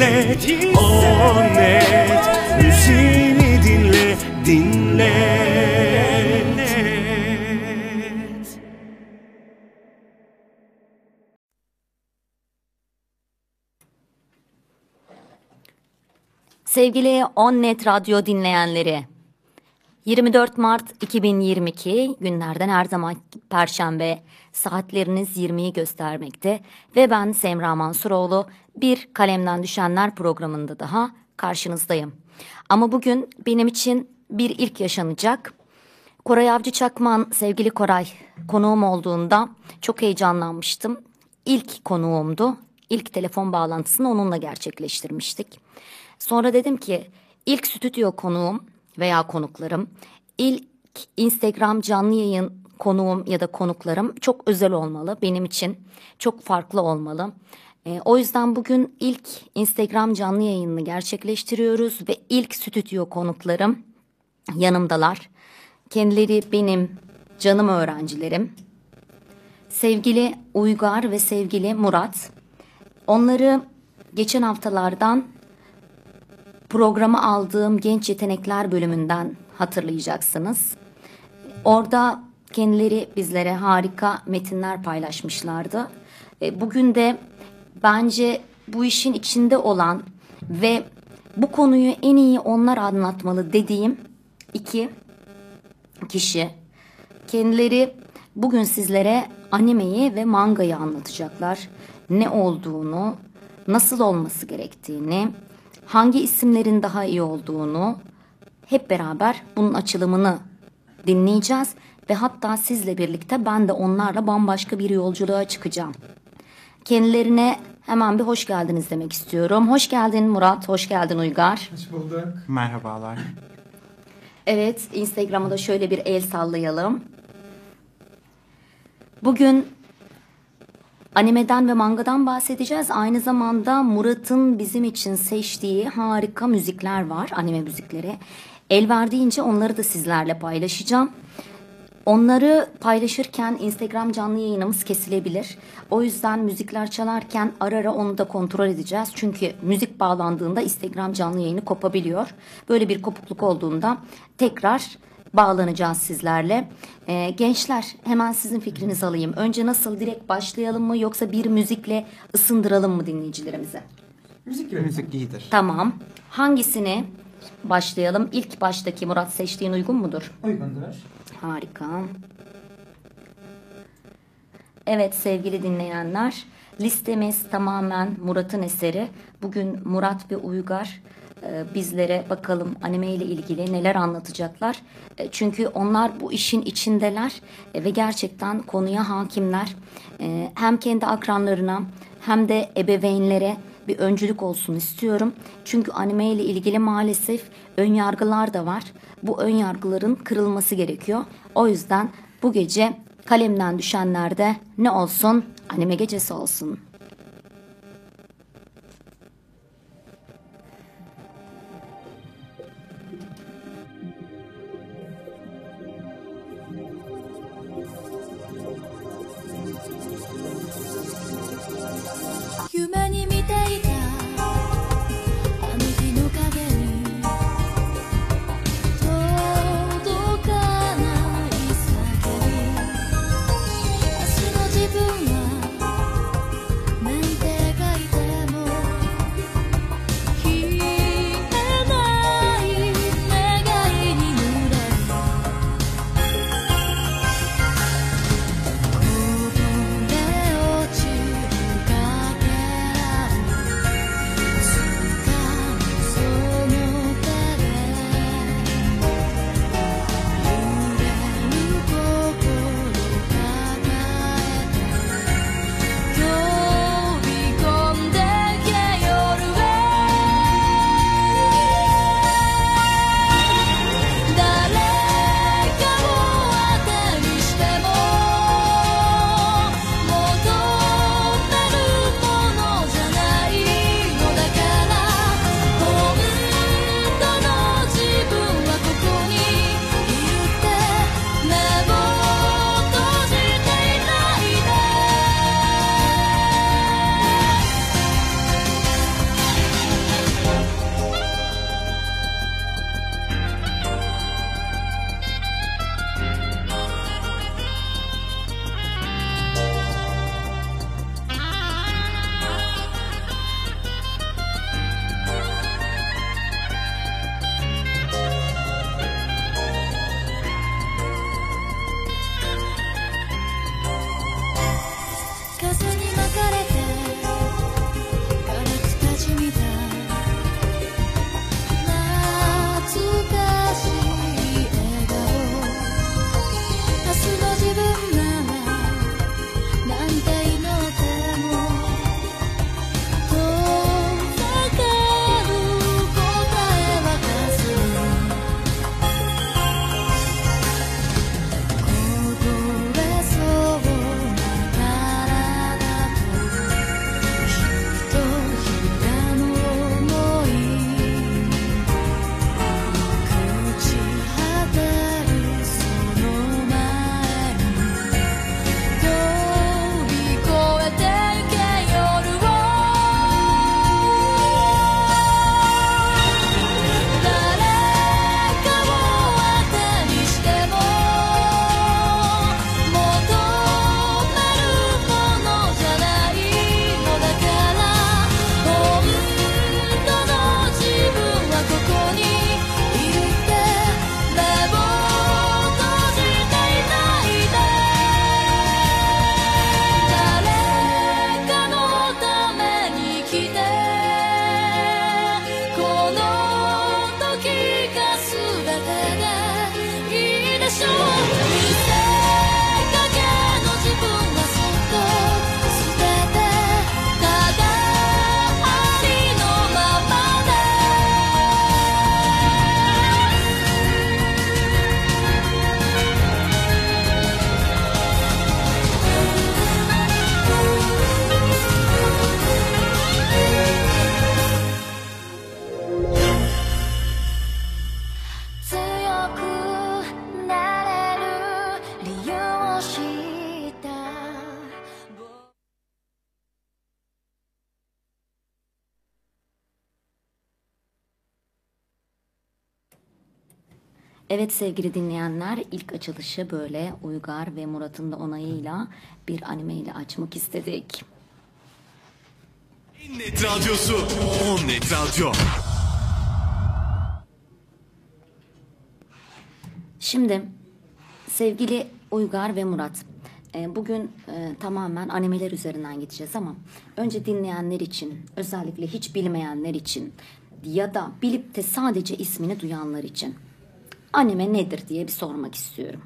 hisset, o net Müziğini dinle, dinle. Sevgili OnNet Radyo dinleyenleri, 24 Mart 2022 günlerden her zaman Perşembe saatleriniz 20'yi göstermekte ve ben Semra Mansuroğlu bir Kalemden Düşenler programında daha karşınızdayım. Ama bugün benim için bir ilk yaşanacak. Koray Avcı Çakman sevgili Koray konuğum olduğunda çok heyecanlanmıştım. İlk konuğumdu. İlk telefon bağlantısını onunla gerçekleştirmiştik. Sonra dedim ki ilk stüdyo konuğum veya konuklarım, ilk Instagram canlı yayın konuğum ya da konuklarım çok özel olmalı. Benim için çok farklı olmalı. E, o yüzden bugün ilk Instagram canlı yayınını gerçekleştiriyoruz ve ilk stüdyo konuklarım yanımdalar. Kendileri benim canım öğrencilerim. Sevgili Uygar ve sevgili Murat. Onları geçen haftalardan programı aldığım Genç Yetenekler bölümünden hatırlayacaksınız. Orada kendileri bizlere harika metinler paylaşmışlardı. E, bugün de bence bu işin içinde olan ve bu konuyu en iyi onlar anlatmalı dediğim iki kişi. Kendileri bugün sizlere animeyi ve mangayı anlatacaklar. Ne olduğunu, nasıl olması gerektiğini, hangi isimlerin daha iyi olduğunu hep beraber bunun açılımını dinleyeceğiz ve hatta sizle birlikte ben de onlarla bambaşka bir yolculuğa çıkacağım. Kendilerine hemen bir hoş geldiniz demek istiyorum. Hoş geldin Murat, hoş geldin Uygar. Hoş bulduk. Merhabalar. Evet, Instagram'a da şöyle bir el sallayalım. Bugün Animeden ve mangadan bahsedeceğiz. Aynı zamanda Murat'ın bizim için seçtiği harika müzikler var, anime müzikleri. El verdiğince onları da sizlerle paylaşacağım. Onları paylaşırken Instagram canlı yayınımız kesilebilir. O yüzden müzikler çalarken ara ara onu da kontrol edeceğiz. Çünkü müzik bağlandığında Instagram canlı yayını kopabiliyor. Böyle bir kopukluk olduğunda tekrar bağlanacağız sizlerle. Ee, gençler hemen sizin fikrinizi alayım. Önce nasıl direkt başlayalım mı yoksa bir müzikle ısındıralım mı dinleyicilerimize? Müzik Müzik iyidir. Tamam. Hangisini başlayalım? İlk baştaki Murat seçtiğin uygun mudur? Uygundur. Harika. Evet sevgili dinleyenler listemiz tamamen Murat'ın eseri. Bugün Murat ve Uygar e, bizlere bakalım anime ile ilgili neler anlatacaklar. E, çünkü onlar bu işin içindeler e, ve gerçekten konuya hakimler. Hem kendi akranlarına hem de ebeveynlere bir öncülük olsun istiyorum. Çünkü anime ile ilgili maalesef ön yargılar da var. Bu ön yargıların kırılması gerekiyor. O yüzden bu gece kalemden düşenlerde ne olsun? Anime gecesi olsun. Evet sevgili dinleyenler ilk açılışı böyle Uygar ve Murat'ın da onayıyla bir anime ile açmak istedik. Net Radyosu On Net Radyo Şimdi sevgili Uygar ve Murat e, bugün e, tamamen animeler üzerinden gideceğiz ama önce dinleyenler için özellikle hiç bilmeyenler için ya da bilip de sadece ismini duyanlar için anime nedir diye bir sormak istiyorum.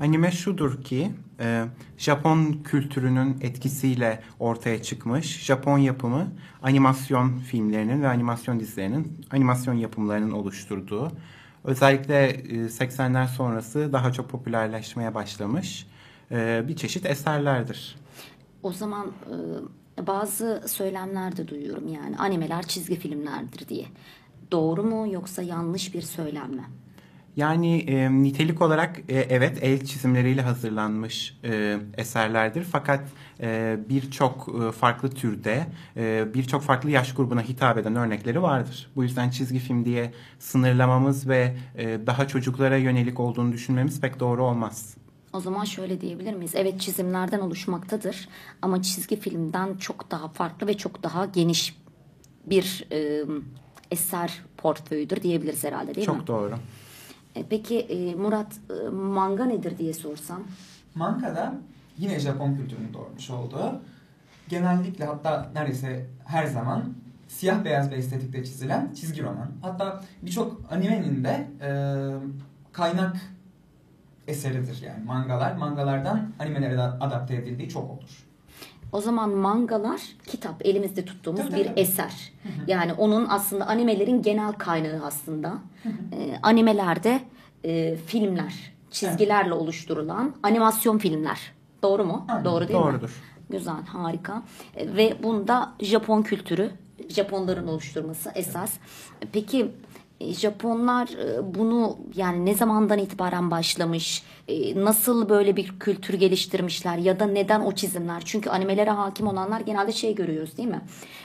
Anime şudur ki e, Japon kültürünün etkisiyle ortaya çıkmış Japon yapımı animasyon filmlerinin ve animasyon dizilerinin animasyon yapımlarının oluşturduğu özellikle e, 80'ler sonrası daha çok popülerleşmeye başlamış e, bir çeşit eserlerdir. O zaman e, bazı söylemler de duyuyorum yani animeler çizgi filmlerdir diye. Doğru mu yoksa yanlış bir söylem mi? Yani e, nitelik olarak e, evet el çizimleriyle hazırlanmış e, eserlerdir. Fakat e, birçok e, farklı türde, e, birçok farklı yaş grubuna hitap eden örnekleri vardır. Bu yüzden çizgi film diye sınırlamamız ve e, daha çocuklara yönelik olduğunu düşünmemiz pek doğru olmaz. O zaman şöyle diyebilir miyiz? Evet çizimlerden oluşmaktadır ama çizgi filmden çok daha farklı ve çok daha geniş bir e, eser portföyüdür diyebiliriz herhalde değil mi? Çok doğru. E, peki e, Murat e, manga nedir diye sorsam? Mangada yine Japon kültürünün doğurmuş olduğu genellikle hatta neredeyse her zaman siyah beyaz bir estetikte çizilen çizgi roman. Hatta birçok animenin de e, kaynak eseridir yani mangalar. Mangalardan animelere de adapte edildiği çok olur. O zaman mangalar kitap elimizde tuttuğumuz Tabii, bir tabii. eser. Yani onun aslında animelerin genel kaynağı aslında. E, animelerde e, filmler, çizgilerle oluşturulan animasyon filmler. Doğru mu? Aynen, Doğru değil mi? Doğrudur. Güzel, harika. E, Ve bunda Japon kültürü, Japonların oluşturması esas. Peki Japonlar e, bunu yani ne zamandan itibaren başlamış? E, Nasıl böyle bir kültür geliştirmişler ya da neden o çizimler? Çünkü animelere hakim olanlar genelde şey görüyoruz değil mi?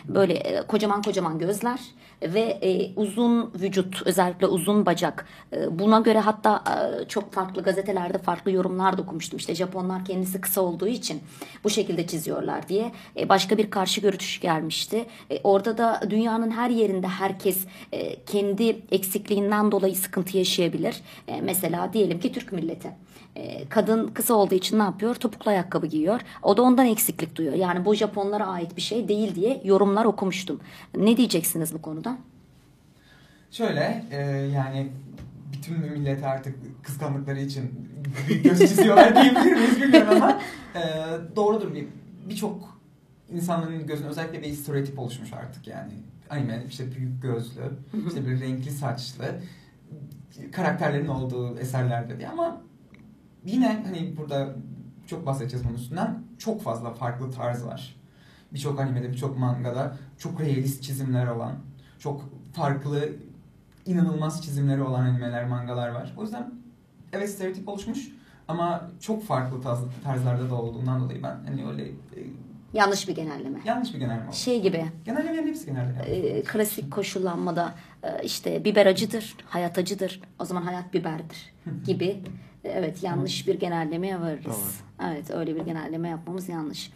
Böyle e, kocaman kocaman gözler ve e, uzun vücut özellikle uzun bacak. E, Buna göre hatta e, çok farklı gazetelerde farklı yorumlar da okumuştum. İşte Japonlar kendisi kısa olduğu için bu şekilde çiziyorlar diye E, başka bir karşı görüş gelmişti. E, Orada da dünyanın her yerinde herkes e, kendi eksikliğinden dolayı sıkıntı yaşayabilir. E, Mesela diyelim ki Türk milleti. E, Kadın kısa olduğu için ne yapıyor? Topuklu ayakkabı giyiyor. O da ondan eksiklik duyuyor. Yani bu Japonlara ait bir şey değil diye yorumlar okumuştum. Ne diyeceksiniz bu konuda? Şöyle e, yani bütün millete artık kıskandıkları için göz çiziyorlar diyebilir miyiz bilmiyorum ama e, doğrudur bir birçok insanların gözünde özellikle bir stereotip oluşmuş artık yani anime işte büyük gözlü işte bir renkli saçlı karakterlerin olduğu eserlerde diye ama yine hani burada çok bahsedeceğiz bunun üstünden çok fazla farklı tarz var. Birçok animede, birçok mangada çok realist çizimler olan, çok farklı, inanılmaz çizimleri olan animeler, mangalar var. O yüzden evet stereotip oluşmuş ama çok farklı tarz- tarzlarda da olduğundan dolayı ben hani öyle e, Yanlış bir genelleme. yanlış bir genelleme. Şey gibi Genellemelerin hepsi genelde. e, klasik koşullanmada e, işte biber acıdır, hayat acıdır. O zaman hayat biberdir gibi. E, Evet yanlış bir genellemeye varırız. Doğru. Evet öyle bir genelleme yapmamız yanlış.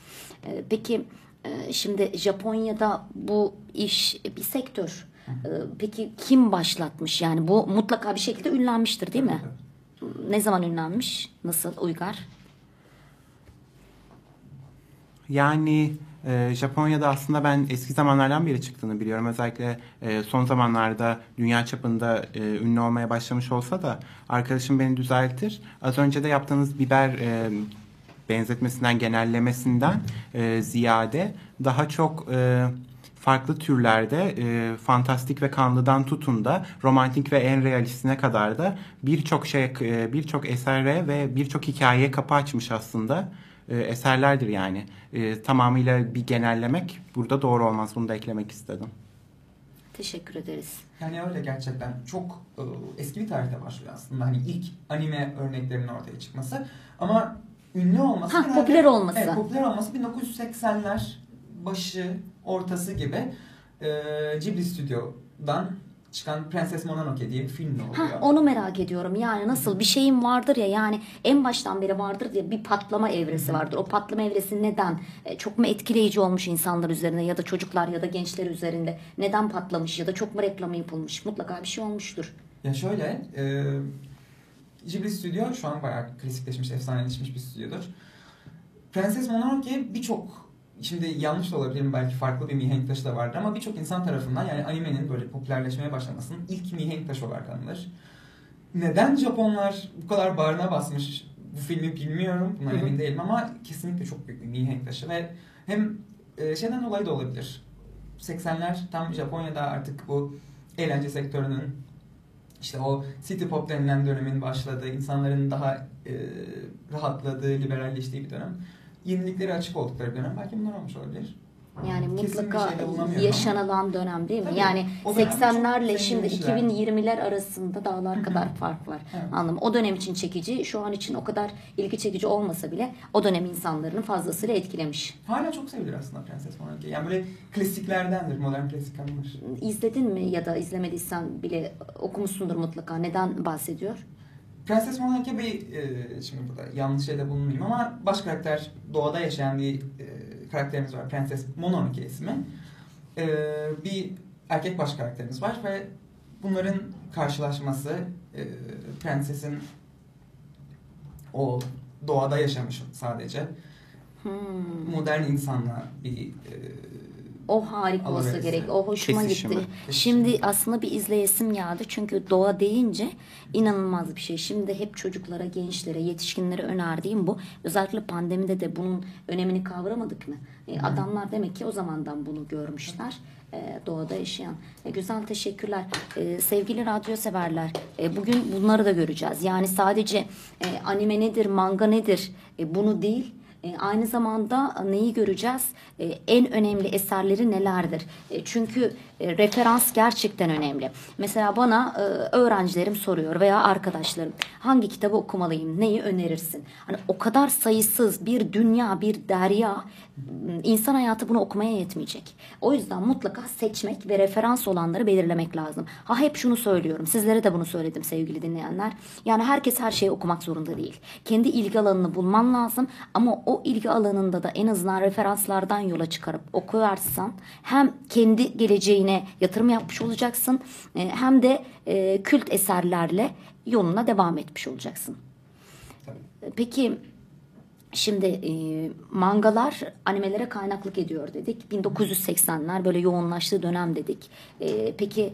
E, Peki e, şimdi Japonya'da bu iş bir sektör. E, Peki kim başlatmış? Yani bu mutlaka bir şekilde ünlenmiştir değil mi? Ne zaman ünlenmiş? Nasıl Uygar? Yani e, Japonya'da aslında ben eski zamanlardan beri çıktığını biliyorum. Özellikle e, son zamanlarda dünya çapında e, ünlü olmaya başlamış olsa da arkadaşım beni düzeltir. Az önce de yaptığınız biber e, benzetmesinden, genellemesinden ziyade daha çok farklı türlerde fantastik ve kanlıdan tutun da romantik ve en realistine kadar da birçok şey birçok esere ve birçok hikayeye kapı açmış aslında e, eserlerdir yani. E, tamamıyla bir genellemek burada doğru olmaz. Bunu da eklemek istedim. Teşekkür ederiz. Yani öyle gerçekten çok e, eski bir tarihte başlıyor aslında. Hani ilk anime örneklerinin ortaya çıkması. Ama ünlü olması... Ha, genelde- popüler olması. Evet, popüler olması 1980'ler başı, ortası gibi e, Ghibli Stüdyo'dan çıkan Prenses Mononoke diye bir film de oluyor. Ha, onu merak ediyorum. Yani nasıl bir şeyin vardır ya yani en baştan beri vardır diye bir patlama evresi vardır. O patlama evresi neden? E, Çok mu etkileyici olmuş insanlar üzerinde ya da çocuklar ya da gençler üzerinde? Neden patlamış ya da çok mu reklamı yapılmış? Mutlaka bir şey olmuştur. Ya şöyle, e, Ghibli Stüdyo şu an bayağı klasikleşmiş, efsaneleşmiş bir stüdyodur. Prenses Mononoke birçok, şimdi yanlış da olabilirim belki farklı bir mihenk taşı da vardır ama birçok insan tarafından yani animenin böyle popülerleşmeye başlamasının ilk mihenk taşı olarak anılır. Neden Japonlar bu kadar bağrına basmış bu filmi bilmiyorum, hı. emin değilim ama kesinlikle çok büyük bir mihenk taşı ve hem e, şeyden dolayı da olabilir. 80'ler tam Japonya'da artık bu eğlence sektörünün işte o city pop denilen dönemin başladığı, insanların daha e, rahatladığı, liberalleştiği bir dönem. Yeniliklere açık oldukları dönem. Belki bunlar olmuş olabilir. Yani mutlaka bulunamıyorum yaşanılan dönem değil mi? Tabii, yani o dönem 80'lerle çok şimdi zenginmişler. 2020'ler arasında dağlar kadar fark var. Evet. Anladım. O dönem için çekici, şu an için o kadar ilgi çekici olmasa bile o dönem insanlarını fazlasıyla etkilemiş. Hala çok sevilir aslında Prenses Mononoke. Yani böyle klasiklerdendir, modern klasiklerden. İzledin mi ya da izlemediysen bile okumuşsundur mutlaka. Neden bahsediyor? Prenses Mononoke bir, e, şimdi burada yanlış şeyde bulunmayayım ama baş karakter doğada yaşayan bir e, karakterimiz var. Prenses Mononoke ismi. E, bir erkek baş karakterimiz var ve bunların karşılaşması e, prensesin o doğada yaşamış sadece Hmm. modern insanla bir e, O harika olsa Alıverisi. gerek. O hoşuma Kesişimi. gitti. Kesişimi. Şimdi aslında bir izleyesim geldi. Çünkü doğa deyince inanılmaz bir şey. Şimdi hep çocuklara, gençlere, yetişkinlere önerdiğim bu. Özellikle pandemide de bunun önemini kavramadık mı? E, adamlar demek ki o zamandan bunu görmüşler. E, doğada yaşayan. E, güzel teşekkürler. E, sevgili radyo severler. e, bugün bunları da göreceğiz. Yani sadece e, anime nedir, manga nedir e, bunu değil. E, Aynı zamanda neyi göreceğiz? E, En önemli eserleri nelerdir? E, Çünkü e, referans gerçekten önemli. Mesela bana e, öğrencilerim soruyor veya arkadaşlarım hangi kitabı okumalıyım, neyi önerirsin? Hani o kadar sayısız bir dünya, bir derya insan hayatı bunu okumaya yetmeyecek. O yüzden mutlaka seçmek ve referans olanları belirlemek lazım. Ha hep şunu söylüyorum. Sizlere de bunu söyledim sevgili dinleyenler. Yani herkes her şeyi okumak zorunda değil. Kendi ilgi alanını bulman lazım ama o ilgi alanında da en azından referanslardan yola çıkarıp okuyorsan hem kendi geleceğine yatırım yapmış olacaksın e, hem de e, kült eserlerle yoluna devam etmiş olacaksın. Peki şimdi e, mangalar animelere kaynaklık ediyor dedik. 1980'ler böyle yoğunlaştığı dönem dedik. E, peki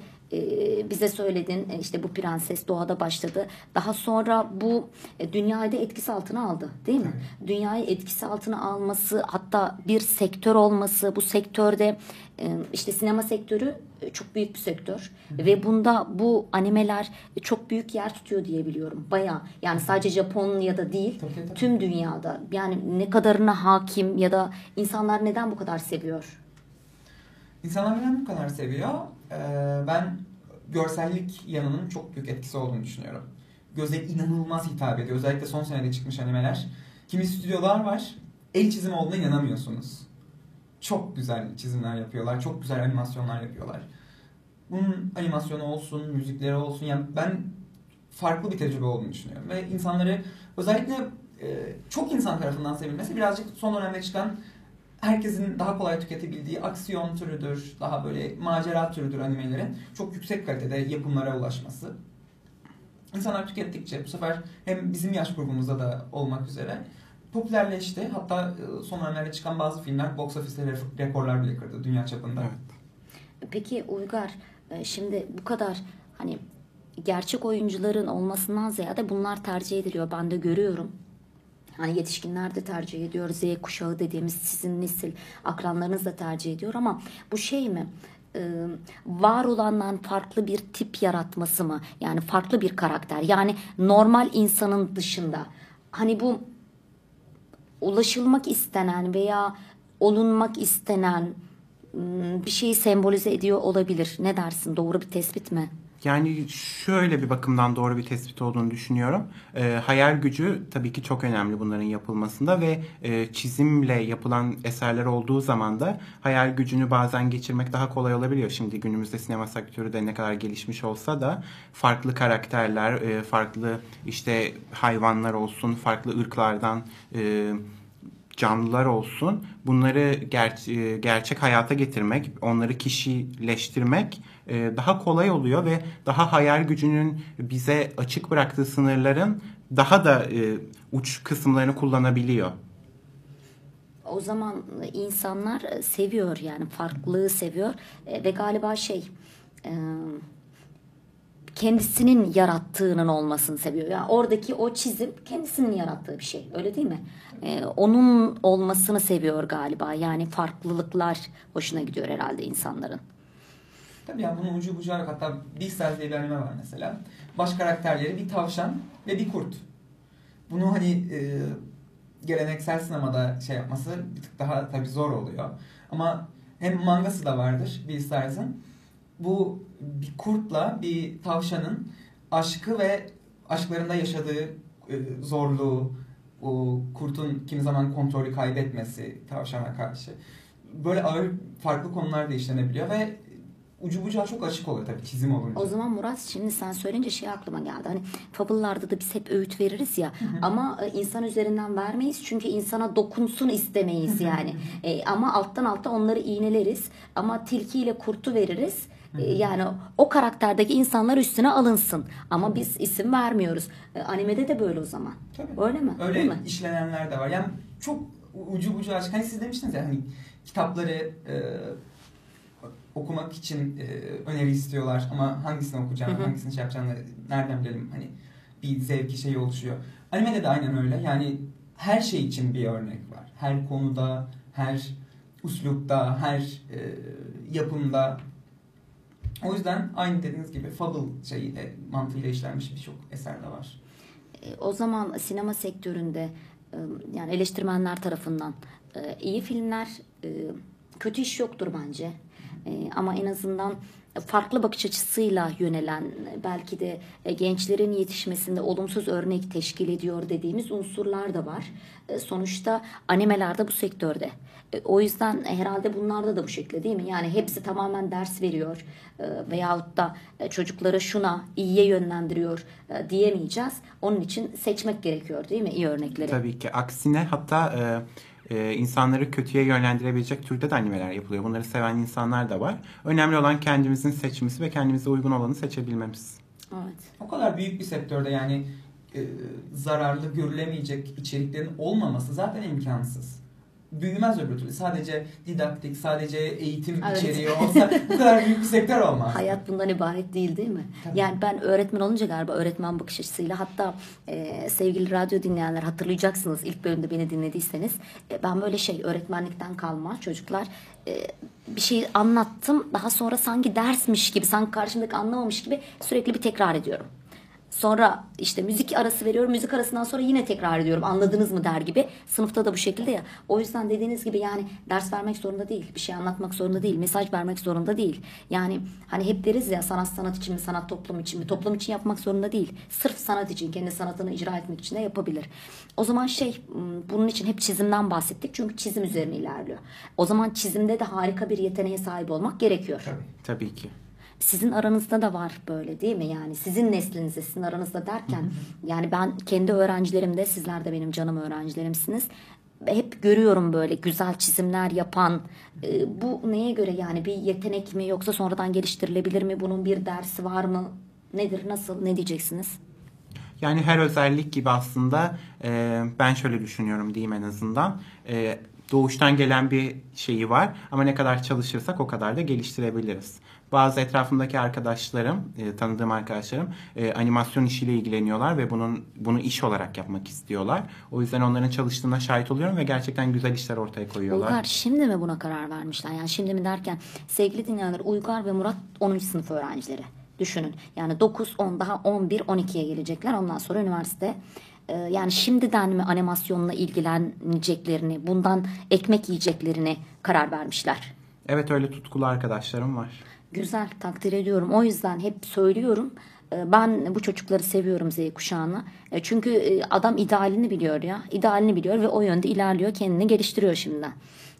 bize söyledin e, işte bu prenses doğada başladı. Daha sonra bu e, dünyayı da etkisi altına aldı değil mi? Dünyayı etkisi altına alması hatta bir sektör olması bu sektörde e, işte sinema sektörü e, çok büyük bir sektör ve bunda bu animeler çok büyük yer tutuyor diye biliyorum. Baya yani sadece Japonya'da değil Tabii, tabii. tüm dünyada yani ne kadarına hakim ya da insanlar neden bu kadar seviyor? İnsanlar neden bu kadar seviyor? Ee, ben görsellik yanının çok büyük etkisi olduğunu düşünüyorum. Göze inanılmaz hitap ediyor. Özellikle son senede çıkmış animeler. Kimi stüdyolar var. El çizimi olduğuna inanamıyorsunuz. Çok güzel çizimler yapıyorlar. Çok güzel animasyonlar yapıyorlar. Bunun animasyonu olsun, müzikleri olsun. Yani ben farklı bir tecrübe olduğunu düşünüyorum. Ve insanları özellikle e, çok insan tarafından sevilmesi birazcık son dönemde çıkan herkesin daha kolay tüketebildiği aksiyon türüdür, daha böyle macera türüdür animelerin çok yüksek kalitede yapımlara ulaşması. İnsanlar tükettikçe bu sefer hem bizim yaş grubumuzda da olmak üzere popülerleşti. Hatta e, son dönemlerde çıkan bazı filmler box office'te re- rekorlar bile kırdı dünya çapında. Evet. Peki Uygar e, şimdi bu kadar hani gerçek oyuncuların olmasından ziyade bunlar tercih ediliyor. Ben de görüyorum. Hani yetişkinler de tercih ediyor. Z kuşağı dediğimiz sizin nesil akranlarınız da tercih ediyor ama bu şey mi? Ee, var olandan farklı bir tip yaratması mı? Yani farklı bir karakter. Yani normal insanın dışında. Hani bu ulaşılmak istenen veya olunmak istenen ım, bir şeyi sembolize ediyor olabilir. Ne dersin? Doğru bir tespit mi? Yani şöyle bir bakımdan doğru bir tespit olduğunu düşünüyorum. Ee, hayal gücü tabii ki çok önemli bunların yapılmasında ve e, çizimle yapılan eserler olduğu zaman da hayal gücünü bazen geçirmek daha kolay olabiliyor. Şimdi günümüzde sinema sektörü de ne kadar gelişmiş olsa da farklı karakterler, e, farklı işte hayvanlar olsun, farklı ırklardan e, canlılar olsun bunları ger- e, gerçek hayata getirmek, onları kişileştirmek e, daha kolay oluyor ve daha hayal gücünün bize açık bıraktığı sınırların daha da e, uç kısımlarını kullanabiliyor. O zaman insanlar e, seviyor yani farklılığı seviyor E, ve galiba şey e, kendisinin yarattığının olmasını seviyor. Yani oradaki o çizim kendisinin yarattığı bir şey öyle değil mi? E, onun olmasını seviyor galiba yani farklılıklar hoşuna gidiyor herhalde insanların. Tabii ya bunun ucu bucağı. Hatta Beastars diye bir anime var mesela. Baş karakterleri bir tavşan ve bir kurt. Bunu hani e, geleneksel sinemada şey yapması bir tık daha tabii zor oluyor. Ama hem mangası da vardır Beastars'ın. Bu bir kurtla bir tavşanın aşkı ve aşklarında yaşadığı e, zorluğu, o kurtun kimi zaman kontrolü kaybetmesi tavşana karşı. Böyle ağır farklı konular da işlenebiliyor ve ucu bucağı çok açık oluyor tabii çizim olunca. O zaman Murat şimdi sen söyleyince şey aklıma geldi. Hani fabıllarda da biz hep öğüt veririz ya ama e, insan üzerinden vermeyiz çünkü insana dokunsun istemeyiz yani. E, ama alttan alta onları iğneleriz ama tilkiyle kurtu veririz. E, yani o karakterdeki insanlar üstüne alınsın. Ama biz isim vermiyoruz. E, animede de böyle o zaman. Tabii. Öyle mi? Öyle mi? işlenenler de var. Yani çok ucu bucağı açık. Hani siz demiştiniz ya hani kitapları e, okumak için e, öneri istiyorlar ama hangisini hı. hangisini şey yapacağını nereden bilelim hani bir zevki şeyi oluşuyor. Animede de aynen öyle. Yani her şey için bir örnek var. Her konuda, her uslupta, her e, yapımda. O yüzden aynı dediğiniz gibi Fable şeyi de mantığıyla işlenmiş birçok eser de var. E, O zaman sinema sektöründe e, yani eleştirmenler tarafından e, iyi filmler, kötü iş yoktur bence. E, Ama en azından farklı bakış açısıyla yönelen belki de e, gençlerin yetişmesinde olumsuz örnek teşkil ediyor dediğimiz unsurlar da var. E, Sonuçta animeler de bu sektörde. E, O yüzden herhalde bunlarda da bu şekilde değil mi? Yani hepsi tamamen ders veriyor veyahut da çocukları şuna iyiye yönlendiriyor diyemeyeceğiz. Onun için seçmek gerekiyor değil mi iyi örnekleri? Tabii ki. Aksine hatta e, e, insanları kötüye yönlendirebilecek türde de animeler yapılıyor. Bunları seven insanlar da var. Önemli olan kendimizin seçmesi ve kendimize uygun olanı seçebilmemiz. Evet. O kadar büyük bir sektörde yani e, zararlı görülemeyecek içeriklerin olmaması zaten imkansız. Büyümez öbür türlü. Sadece didaktik, sadece eğitim Evet. içeriği olsa bu kadar büyük bir sektör olmaz. Hayat bundan ibaret değil değil mi? Tabii. Yani ben öğretmen olunca galiba öğretmen bakış açısıyla hatta e, sevgili radyo dinleyenler hatırlayacaksınız ilk bölümde beni dinlediyseniz e, ben böyle şey öğretmenlikten kalma çocuklar e, bir şey anlattım daha sonra sanki dersmiş gibi sanki karşımdaki anlamamış gibi sürekli bir tekrar ediyorum. Sonra işte müzik arası veriyorum. Müzik arasından sonra yine tekrar ediyorum. Anladınız mı der gibi. Sınıfta da bu şekilde ya. O yüzden dediğiniz gibi yani ders vermek zorunda değil. Bir şey anlatmak zorunda değil. Mesaj vermek zorunda değil. Yani hani hep deriz ya sanat sanat için mi, sanat toplum için mi? Toplum için yapmak zorunda değil. Sırf sanat için, kendi sanatını icra etmek için de yapabilir. O zaman şey bunun için hep çizimden bahsettik. Çünkü çizim üzerine ilerliyor. O zaman çizimde de harika bir yeteneğe sahip olmak gerekiyor. Tabii. Tabii ki. Sizin aranızda da var böyle değil mi? Yani sizin neslinizde, sizin aranızda derken yani ben kendi öğrencilerimde, sizler de benim canım öğrencilerimsiniz. Hep görüyorum böyle güzel çizimler yapan. e, bu neye göre yani bir yetenek mi yoksa sonradan geliştirilebilir mi? Bunun bir dersi var mı? Nedir, nasıl, ne diyeceksiniz? Yani her özellik gibi aslında e, ben şöyle düşünüyorum diyeyim en azından. E, doğuştan gelen bir şeyi var ama ne kadar çalışırsak o kadar da geliştirebiliriz. Bazı etrafımdaki arkadaşlarım, e, tanıdığım arkadaşlarım e, animasyon işiyle ilgileniyorlar ve bunun bunu iş olarak yapmak istiyorlar. O yüzden onların çalıştığına şahit oluyorum ve gerçekten güzel işler ortaya koyuyorlar. Uygar şimdi mi buna karar vermişler? Yani şimdi mi derken sevgili dinleyenler Uygar ve Murat 10. sınıf öğrencileri. Düşünün. Yani 9, 10 daha 11, 12'ye gelecekler. Ondan sonra üniversite. Ee, yani şimdiden mi animasyonla ilgileneceklerini, bundan ekmek yiyeceklerini karar vermişler. Evet öyle tutkulu arkadaşlarım var. Güzel takdir ediyorum. O yüzden hep söylüyorum. e, Ben bu çocukları seviyorum Z kuşağını. Çünkü e, adam idealini biliyor ya. İdealini biliyor ve o yönde ilerliyor. Kendini geliştiriyor şimdiden.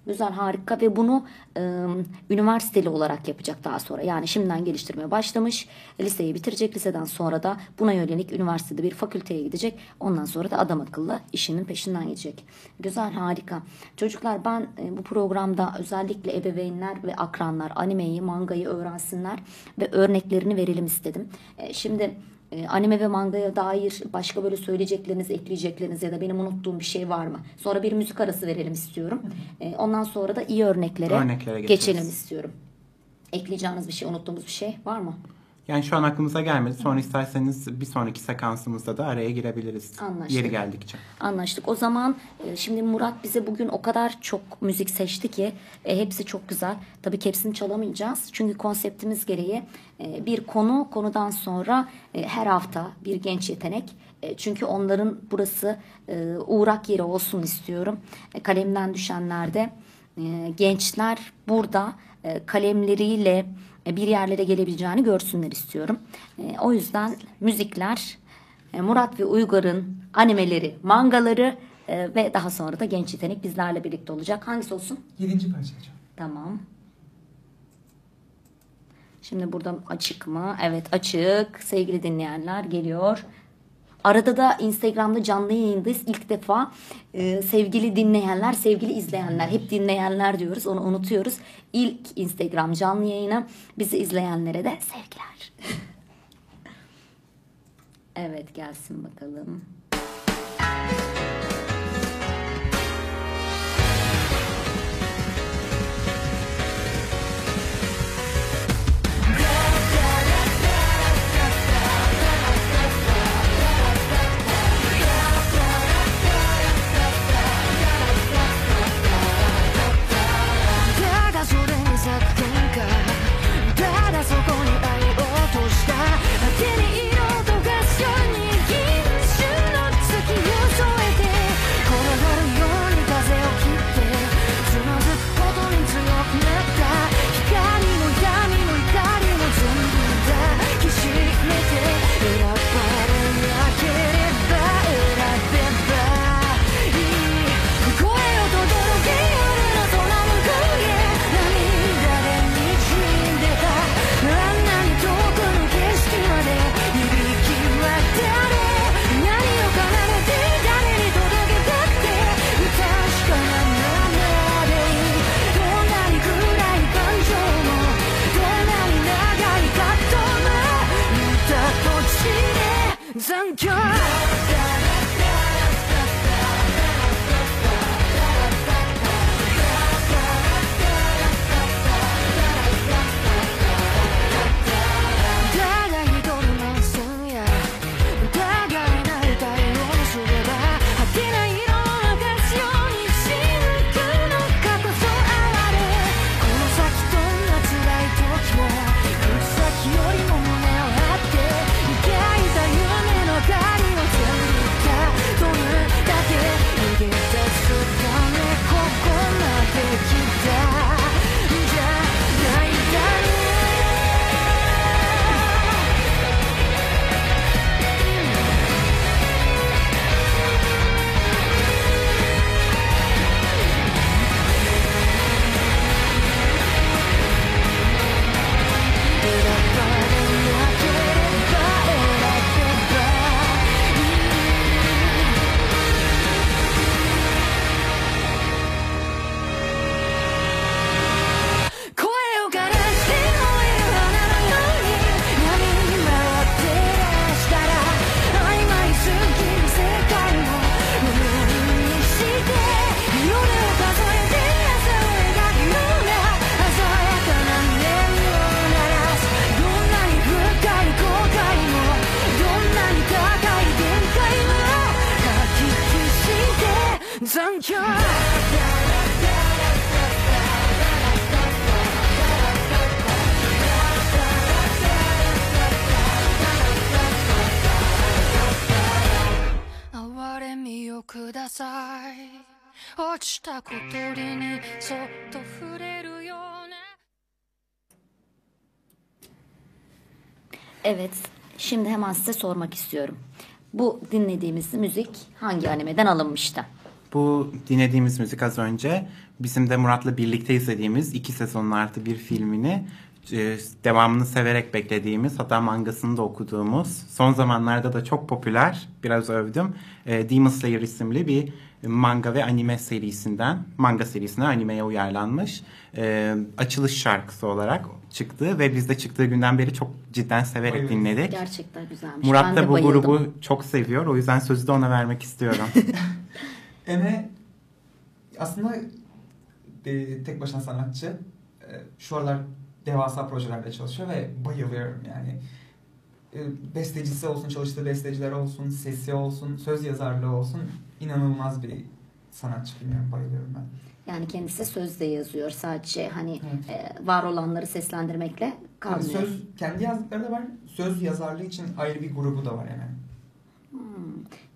Güzel harika ve bunu e, üniversiteli olarak yapacak daha sonra. Yani şimdiden geliştirmeye başlamış. Liseyi bitirecek. Liseden sonra da buna yönelik üniversitede bir fakülteye gidecek. Ondan sonra da adam akıllı işinin peşinden gidecek. Güzel harika. Çocuklar ben e, bu programda özellikle ebeveynler ve akranlar animeyi, mangayı öğrensinler ve örneklerini verelim istedim. E, şimdi anime ve mangaya dair başka böyle söyleyecekleriniz, ekleyecekleriniz ya da benim unuttuğum bir şey var mı? Sonra bir müzik arası verelim istiyorum. E, ondan sonra da iyi örneklere, Örneklere geçelim istiyorum. Ekleyeceğiniz bir şey, unuttuğumuz bir şey var mı? Yani şu an aklımıza gelmedi. Sonra isterseniz bir sonraki sekansımızda da araya girebiliriz. Anlaştık. Yeri geldikçe. Anlaştık. O zaman e, şimdi Murat bize bugün o kadar çok müzik seçti ki e, hepsi çok güzel. Tabii ki hepsini çalamayacağız. Çünkü konseptimiz gereği e, bir konu, konudan sonra e, her hafta bir genç yetenek. E, Çünkü onların burası e, uğrak yeri olsun istiyorum. E, Kalemden düşenlerde e, gençler burada e, kalemleriyle bir yerlere gelebileceğini görsünler istiyorum. E, O yüzden müzikler e, Murat ve Uygar'ın animeleri, mangaları e, ve daha sonra da genç yetenek bizlerle birlikte olacak. Hangisi olsun? Yedinci parça hocam. Tamam. Şimdi burada açık mı? Evet açık. Sevgili dinleyenler geliyor. Arada da Instagram'da canlı yayındayız. İlk defa e, sevgili dinleyenler, sevgili izleyenler, hep dinleyenler diyoruz. Onu unutuyoruz. İlk Instagram canlı yayını bizi izleyenlere de sevgiler. evet gelsin bakalım. Hemen size sormak istiyorum. Bu dinlediğimiz müzik hangi animeden alınmıştı? Bu dinlediğimiz müzik az önce bizim de Murat'la birlikte izlediğimiz iki sezonun artı bir filmini e, devamını severek beklediğimiz hatta mangasını da okuduğumuz son zamanlarda da çok popüler biraz övdüm e, Demon Slayer isimli bir manga ve anime serisinden manga serisine animeye uyarlanmış e, açılış şarkısı olarak çıktı ve biz de çıktığı günden beri çok cidden severek Bayılırız. dinledik. Gerçekten güzelmiş. Murat ben da de bu bayıldım. grubu çok seviyor o yüzden sözü de ona vermek istiyorum. Eme aslında e, tek başına sanatçı. E, şu aralar devasa projelerde çalışıyor ve bayılıyorum yani. E, bestecisi olsun, çalıştığı besteciler olsun, sesi olsun, söz yazarlığı olsun inanılmaz bir sanatçı bilmiyorum bayılıyorum ben. Yani kendisi sözde yazıyor. Sadece hani Evet. e, var olanları seslendirmekle Yani kalmıyor. söz kendi yazdıkları da var. Söz yazarlığı için ayrı bir grubu da var yani.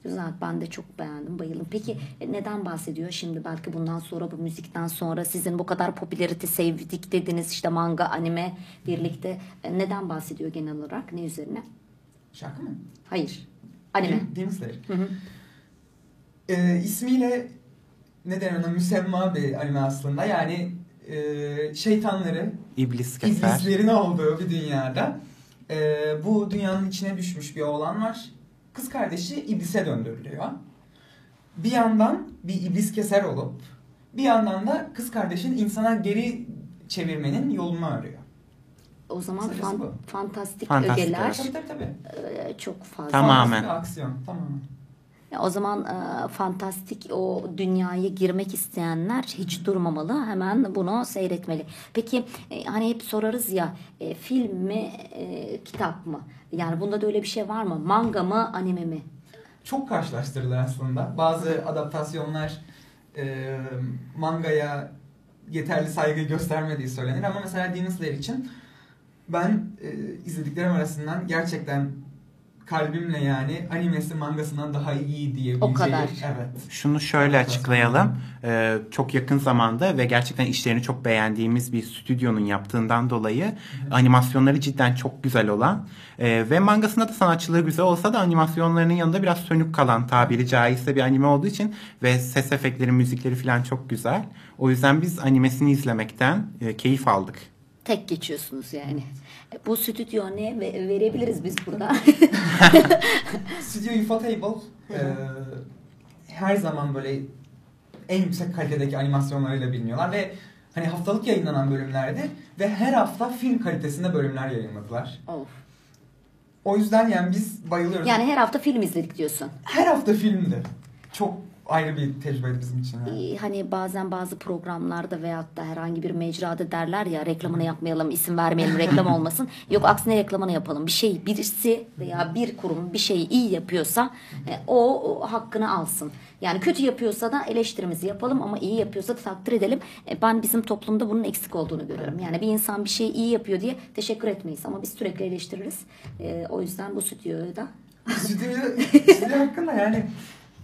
Güzel. Ben de çok beğendim. Bayıldım. Peki e, neden bahsediyor? Şimdi belki bundan sonra bu müzikten sonra sizin bu kadar popülarite sevdik dediniz işte manga, anime birlikte. E, Neden bahsediyor genel olarak? Ne üzerine? Şarkı mı? Hayır. Anime. Demon Slayer. Hı hı. Ee, ismiyle ne denir ona müsemma bir anime aslında. Yani e, şeytanları, İblis keser. iblislerin olduğu bir dünyada. e, bu dünyanın içine düşmüş bir oğlan var. Kız kardeşi iblise döndürülüyor. Bir yandan bir iblis keser olup bir yandan da kız kardeşin insana geri çevirmenin yolunu arıyor. O zaman Kısacası fan- bu. fantastik, Fantastik, ögeler Tabii tabii tabii. e, çok fazla. Tamamen. Fantastik aksiyon. Tamamen. O zaman e, fantastik o dünyaya girmek isteyenler hiç durmamalı. Hemen bunu seyretmeli. Peki e, hani hep sorarız ya e, film mi e, kitap mı? Yani bunda da öyle bir şey var mı? Manga mı anime mi? çok karşılaştırılır aslında. Bazı adaptasyonlar e, mangaya yeterli saygı göstermediği söylenir ama mesela Demon Slayer için ben e, izlediklerim arasından gerçekten kalbimle yani animesi mangasından daha iyi diyebileceğim. O kadar. Evet. Şunu şöyle açıklayalım. Ee, çok yakın zamanda ve gerçekten işlerini çok beğendiğimiz bir stüdyonun yaptığından dolayı animasyonları cidden çok güzel olan e, ve mangasında da sanatçılığı güzel olsa da animasyonlarının yanında biraz sönük kalan tabiri caizse bir anime olduğu için ve ses efektleri, müzikleri falan çok güzel. O yüzden biz animesini izlemekten e, keyif aldık. Tek geçiyorsunuz yani. E, Bu stüdyo ne ve verebiliriz biz burada. Studio Ufotable e, her zaman böyle en yüksek kalitedeki animasyonlarıyla biliniyorlar ve hani haftalık yayınlanan bölümlerdi ve her hafta film kalitesinde bölümler yayınladılar. of. O yüzden yani biz bayılıyoruz. Yani her hafta film izledik diyorsun. her hafta filmdi. Çok ayrı bir tecrübeydi bizim için. yani. Hani bazen bazı programlarda veyahut da herhangi bir mecrada derler ya reklamını yapmayalım, isim vermeyelim, reklam olmasın. Yok aksine reklamını yapalım. Bir şey birisi veya bir kurum bir şeyi iyi yapıyorsa e, o, o hakkını alsın. Yani kötü yapıyorsa da eleştirimizi yapalım ama iyi yapıyorsa da takdir edelim. E, Ben bizim toplumda bunun eksik olduğunu görüyorum. Yani bir insan bir şeyi iyi yapıyor diye teşekkür etmeyiz ama biz sürekli eleştiririz. E, O yüzden bu stüdyoyu da Stüdyo, stüdyo hakkında yani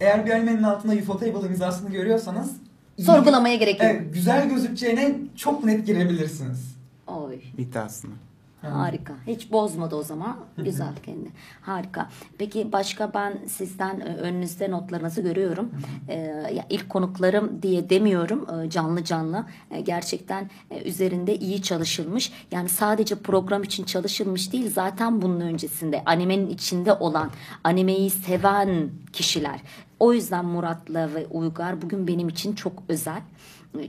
eğer bir animenin altında Ufotable imzasını görüyorsanız sorgulamaya gerek yok. Evet, güzel gözükeceğine çok net girebilirsiniz. Oy. İddiasını. Harika. Hiç bozmadı o zaman. Güzel kendi. Harika. Peki başka ben sizden önünüzde notlarınızı görüyorum. Ee, ya ilk konuklarım diye demiyorum e, canlı canlı. E, gerçekten e, üzerinde iyi çalışılmış. Yani sadece program için çalışılmış değil. Zaten bunun öncesinde animenin içinde olan, animeyi seven kişiler. O yüzden Murat'la ve Uygar bugün benim için çok özel.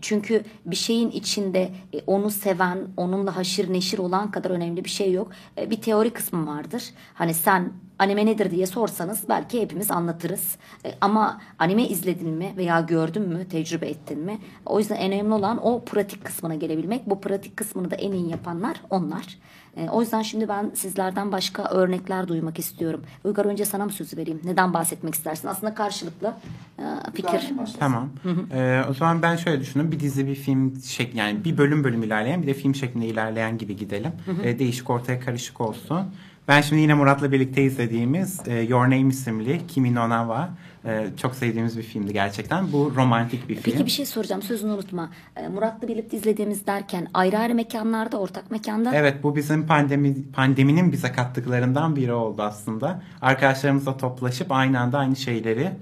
Çünkü bir şeyin içinde e, onu seven, onunla haşir neşir olan kadar önemli bir şey yok. E, Bir teori kısmı vardır. Hani sen anime nedir diye sorsanız belki hepimiz anlatırız. E, Ama anime izledin mi veya gördün mü, tecrübe ettin mi? O yüzden en önemli olan o pratik kısmına gelebilmek. Bu pratik kısmını da en iyi yapanlar onlar. E, O yüzden şimdi ben sizlerden başka örnekler duymak istiyorum. Uygar önce sana mı sözü vereyim? Neden bahsetmek istersin? Aslında karşılıklı e, fikir. Tamam. Ee, o zaman ben şöyle düşündüm. Bir dizi bir film şek yani bir bölüm bölüm ilerleyen bir de film şeklinde ilerleyen gibi gidelim. Ee, değişik ortaya karışık olsun. Ben şimdi yine Murat'la birlikte izlediğimiz e, Your Name isimli Kimi no Na wa e, çok sevdiğimiz bir filmdi gerçekten. Bu romantik bir film. Peki bir şey soracağım sözünü unutma. Ee, Murat'la birlikte izlediğimiz derken ayrı ayrı mekanlarda, ortak mekanda. Evet bu bizim pandemi pandeminin bize kattıklarından biri oldu aslında. Arkadaşlarımızla toplaşıp aynı anda aynı şeyleri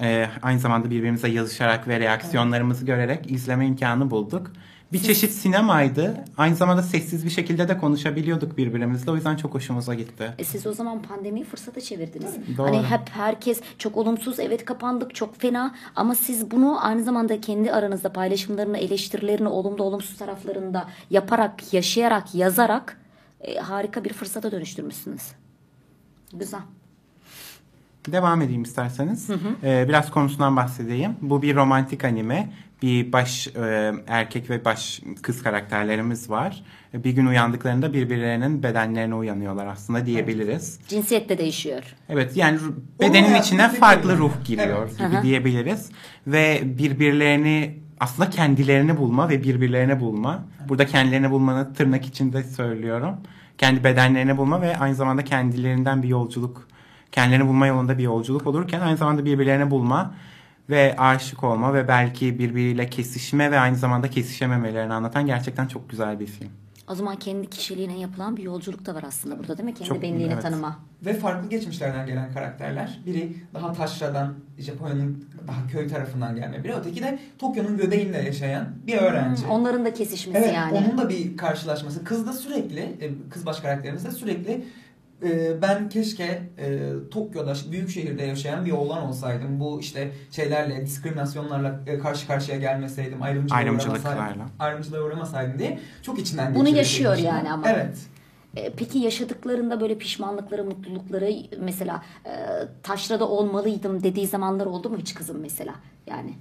e, aynı zamanda birbirimize yazışarak ve reaksiyonlarımızı görerek izleme imkanı bulduk. Bir çeşit sinemaydı. Aynı zamanda sessiz bir şekilde de konuşabiliyorduk birbirimizle. O yüzden çok hoşumuza gitti. E siz o zaman pandemiyi fırsata çevirdiniz. Doğru. Hani hep herkes çok olumsuz, evet kapandık, çok fena ama siz bunu aynı zamanda kendi aranızda paylaşımlarını, eleştirilerini, olumlu olumsuz taraflarını da yaparak, yaşayarak, yazarak e, harika bir fırsata dönüştürmüşsünüz. Güzel. Devam edeyim isterseniz. Ee, biraz konusundan bahsedeyim. Bu bir romantik anime. Bir baş e, erkek ve baş kız karakterlerimiz var. Bir gün uyandıklarında birbirlerinin bedenlerine uyanıyorlar aslında diyebiliriz. Cinsiyet de değişiyor. Evet yani bedenin hayatımıza içine farklı ruh giriyor Evet. gibi diyebiliriz. Ve birbirlerini aslında kendilerini bulma ve birbirlerini bulma. Burada kendilerini bulmanı tırnak içinde söylüyorum. Kendi bedenlerini bulma ve aynı zamanda kendilerinden bir yolculuk, kendilerini bulma yolunda bir yolculuk olurken aynı zamanda birbirlerini bulma ve aşık olma ve belki birbiriyle kesişme ve aynı zamanda kesişememelerini anlatan gerçekten çok güzel bir film. O zaman kendi kişiliğine yapılan bir yolculuk da var aslında burada değil mi? Kendi Çok- benliğini evet. tanıma. Ve farklı geçmişlerden gelen karakterler. Biri daha taşradan, Japonya'nın daha köy tarafından gelme biri. Öteki de Tokyo'nun göbeğinde yaşayan bir öğrenci. Hmm, Onların da kesişmesi Evet, yani. onun da bir karşılaşması. Kız da sürekli, e, kız baş karakterimiz de sürekli e, ben keşke e, Tokyo'da, büyük şehirde yaşayan bir oğlan olsaydım. Bu işte şeylerle, diskriminasyonlarla e, karşı karşıya gelmeseydim, ayrımcılığa Ayrımcılıklarla. uğramasaydım, ayrımcılığa uğramasaydım diye çok içinden Bunu yaşıyor yani ama. Evet. E, Peki yaşadıklarında böyle pişmanlıkları, mutlulukları mesela e, taşrada olmalıydım dediği zamanlar oldu mu hiç kızım mesela? Yani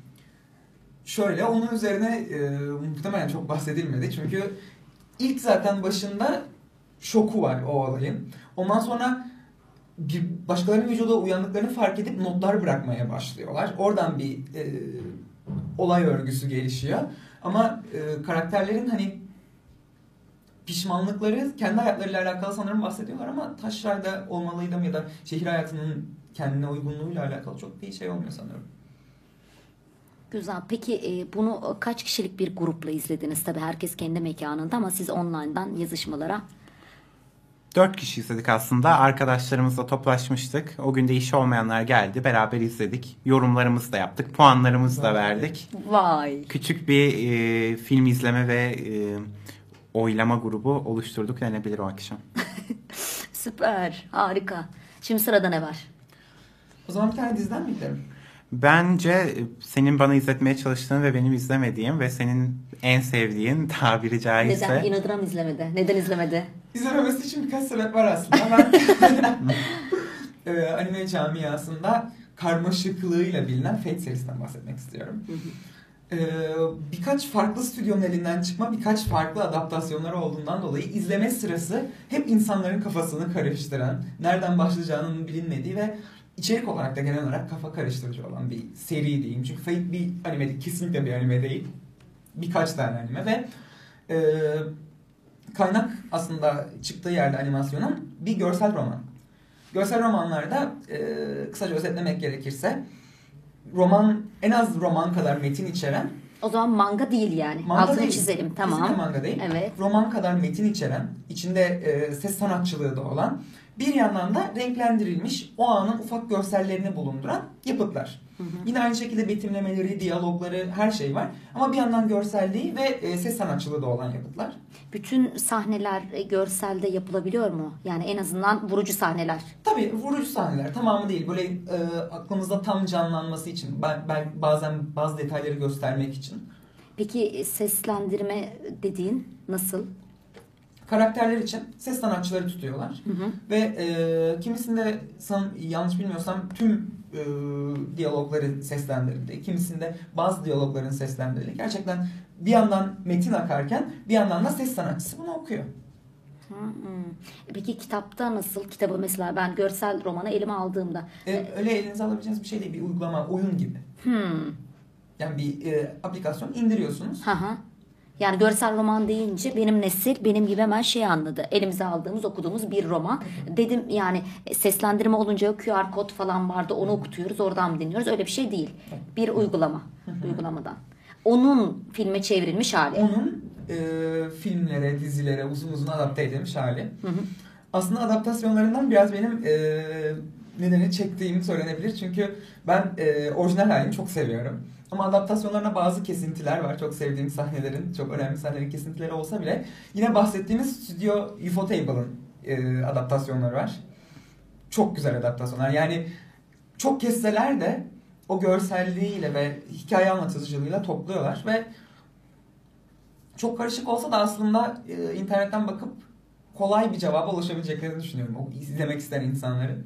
Şöyle onun üzerine e, muhtemelen çok bahsedilmedi. Çünkü ilk zaten başında şoku var o olayın. Ondan sonra bir başkalarının vücuda uyandıklarını fark edip notlar bırakmaya başlıyorlar. Oradan bir e, olay örgüsü gelişiyor. Ama e, karakterlerin hani pişmanlıkları kendi hayatlarıyla alakalı sanırım bahsediyorlar ama taşrada olmalıydım ya da şehir hayatının kendine uygunluğuyla alakalı çok bir şey olmuyor sanırım. güzel. Peki e, bunu kaç kişilik bir grupla izlediniz? Tabii herkes kendi mekanında ama siz online'dan yazışmalara Dört kişi izledik aslında. Arkadaşlarımızla toplaşmıştık. O gün de işi olmayanlar geldi. Beraber izledik. Yorumlarımızı da yaptık. Puanlarımızı da verdik. Vay. Küçük bir e, film izleme ve e, oylama grubu oluşturduk denebilir o akşam. Süper. Harika. Şimdi sırada ne var? O zaman bir tane diziden mi gidelim? Bence e, senin bana izletmeye çalıştığın ve benim izlemediğim ve senin en sevdiğin tabiri caizse Neden inadına mı izlemedi? Neden izlemedi? İzlememesi için birkaç sebep var aslında. Ben e, anime camiasında karmaşıklığıyla bilinen Fate serisinden bahsetmek istiyorum. E, birkaç farklı stüdyonun elinden çıkma, birkaç farklı adaptasyonları olduğundan dolayı izleme sırası hep insanların kafasını karıştıran, nereden başlayacağının bilinmediği ve içerik olarak da genel olarak kafa karıştırıcı olan bir seri diyeyim. Çünkü Fate bir anime değil, kesinlikle bir anime değil. Birkaç tane anime ve e, kaynak aslında çıktığı yerde animasyonun bir görsel roman. Görsel romanlarda e, kısaca özetlemek gerekirse roman en az roman kadar metin içeren O zaman manga değil yani. Manga Altını değil. çizelim. Kesinlikle Tamam. manga değil. Evet. roman kadar metin içeren, içinde e, ses sanatçılığı da olan, bir yandan da renklendirilmiş o anın ufak görsellerini bulunduran yapıtlar. Yine aynı şekilde betimlemeleri, diyalogları, her şey var. Ama bir yandan görselliği ve e, ses sanatçılığı da olan yapıtlar. Bütün sahneler e, görselde yapılabiliyor mu? Yani en azından vurucu sahneler. Tabii vurucu sahneler tamamı değil. Böyle e, aklımızda tam canlanması için, ben, ben bazen bazı detayları göstermek için. Peki e, seslendirme dediğin nasıl? Karakterler için ses sanatçıları tutuyorlar. Ve e, kimisinde san, yanlış bilmiyorsam tüm e, diyalogları seslendirildi. Kimisinde bazı diyalogların seslendirildi. Gerçekten bir yandan metin akarken bir yandan da ses sanatçısı bunu okuyor. Hmm. Peki kitapta nasıl? Kitabı mesela ben görsel romanı elime aldığımda. E, öyle elinize alabileceğiniz bir şey değil. Bir uygulama, oyun gibi. Hmm. Yani bir e, aplikasyon indiriyorsunuz. Hı hı. Yani görsel roman deyince benim nesil benim gibi hemen şey anladı. Elimize aldığımız okuduğumuz bir roman. Dedim yani seslendirme olunca QR kod falan vardı onu okutuyoruz oradan mı dinliyoruz öyle bir şey değil. Bir uygulama uygulamadan. Onun filme çevrilmiş hali. Onun e, filmlere, dizilere uzun uzun adapte edilmiş hali. Aslında adaptasyonlarından biraz benim e, nedeni çektiğim söylenebilir. Çünkü ben e, orijinal halini çok seviyorum. Ama adaptasyonlarına bazı kesintiler var. Çok sevdiğim sahnelerin, çok önemli sahnelerin kesintileri olsa bile yine bahsettiğimiz Studio Ufotable'ın e, adaptasyonları var. Çok güzel adaptasyonlar. Yani çok kesseler de o görselliğiyle ve hikaye anlatıcılığıyla topluyorlar ve çok karışık olsa da aslında e, internetten bakıp kolay bir cevaba ulaşabileceklerini düşünüyorum. O izlemek isteyen insanları.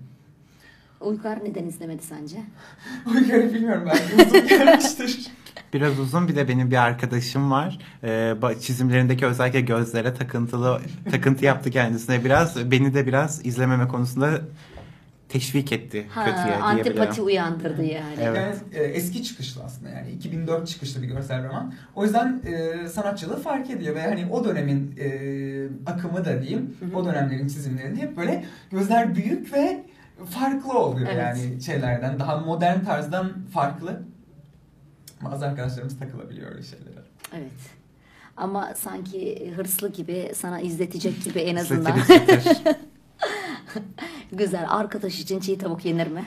Uygar neden izlemedi sence? Uygar'ı bilmiyorum belki uzun gelmiştir. Biraz uzun bir de benim bir arkadaşım var. Ee, çizimlerindeki özellikle gözlere takıntılı takıntı yaptı kendisine biraz. Beni de biraz izlememe konusunda teşvik etti Ha, kötüye diyebilirim. antipati uyandırdı yani. Evet. Yani e, eski çıkışlı aslında yani 2004 çıkışlı bir görsel roman. O yüzden e, sanatçılığı fark ediyor ve hani o dönemin e, akımı da diyeyim, o dönemlerin çizimlerinde hep böyle gözler büyük ve farklı oluyor Evet. yani şeylerden. Daha modern tarzdan farklı. Bazı arkadaşlarımız takılabiliyor öyle şeylere. Evet. Ama sanki hırslı gibi sana izletecek gibi en azından. Güzel. Arkadaş için çiğ tavuk yenir mi?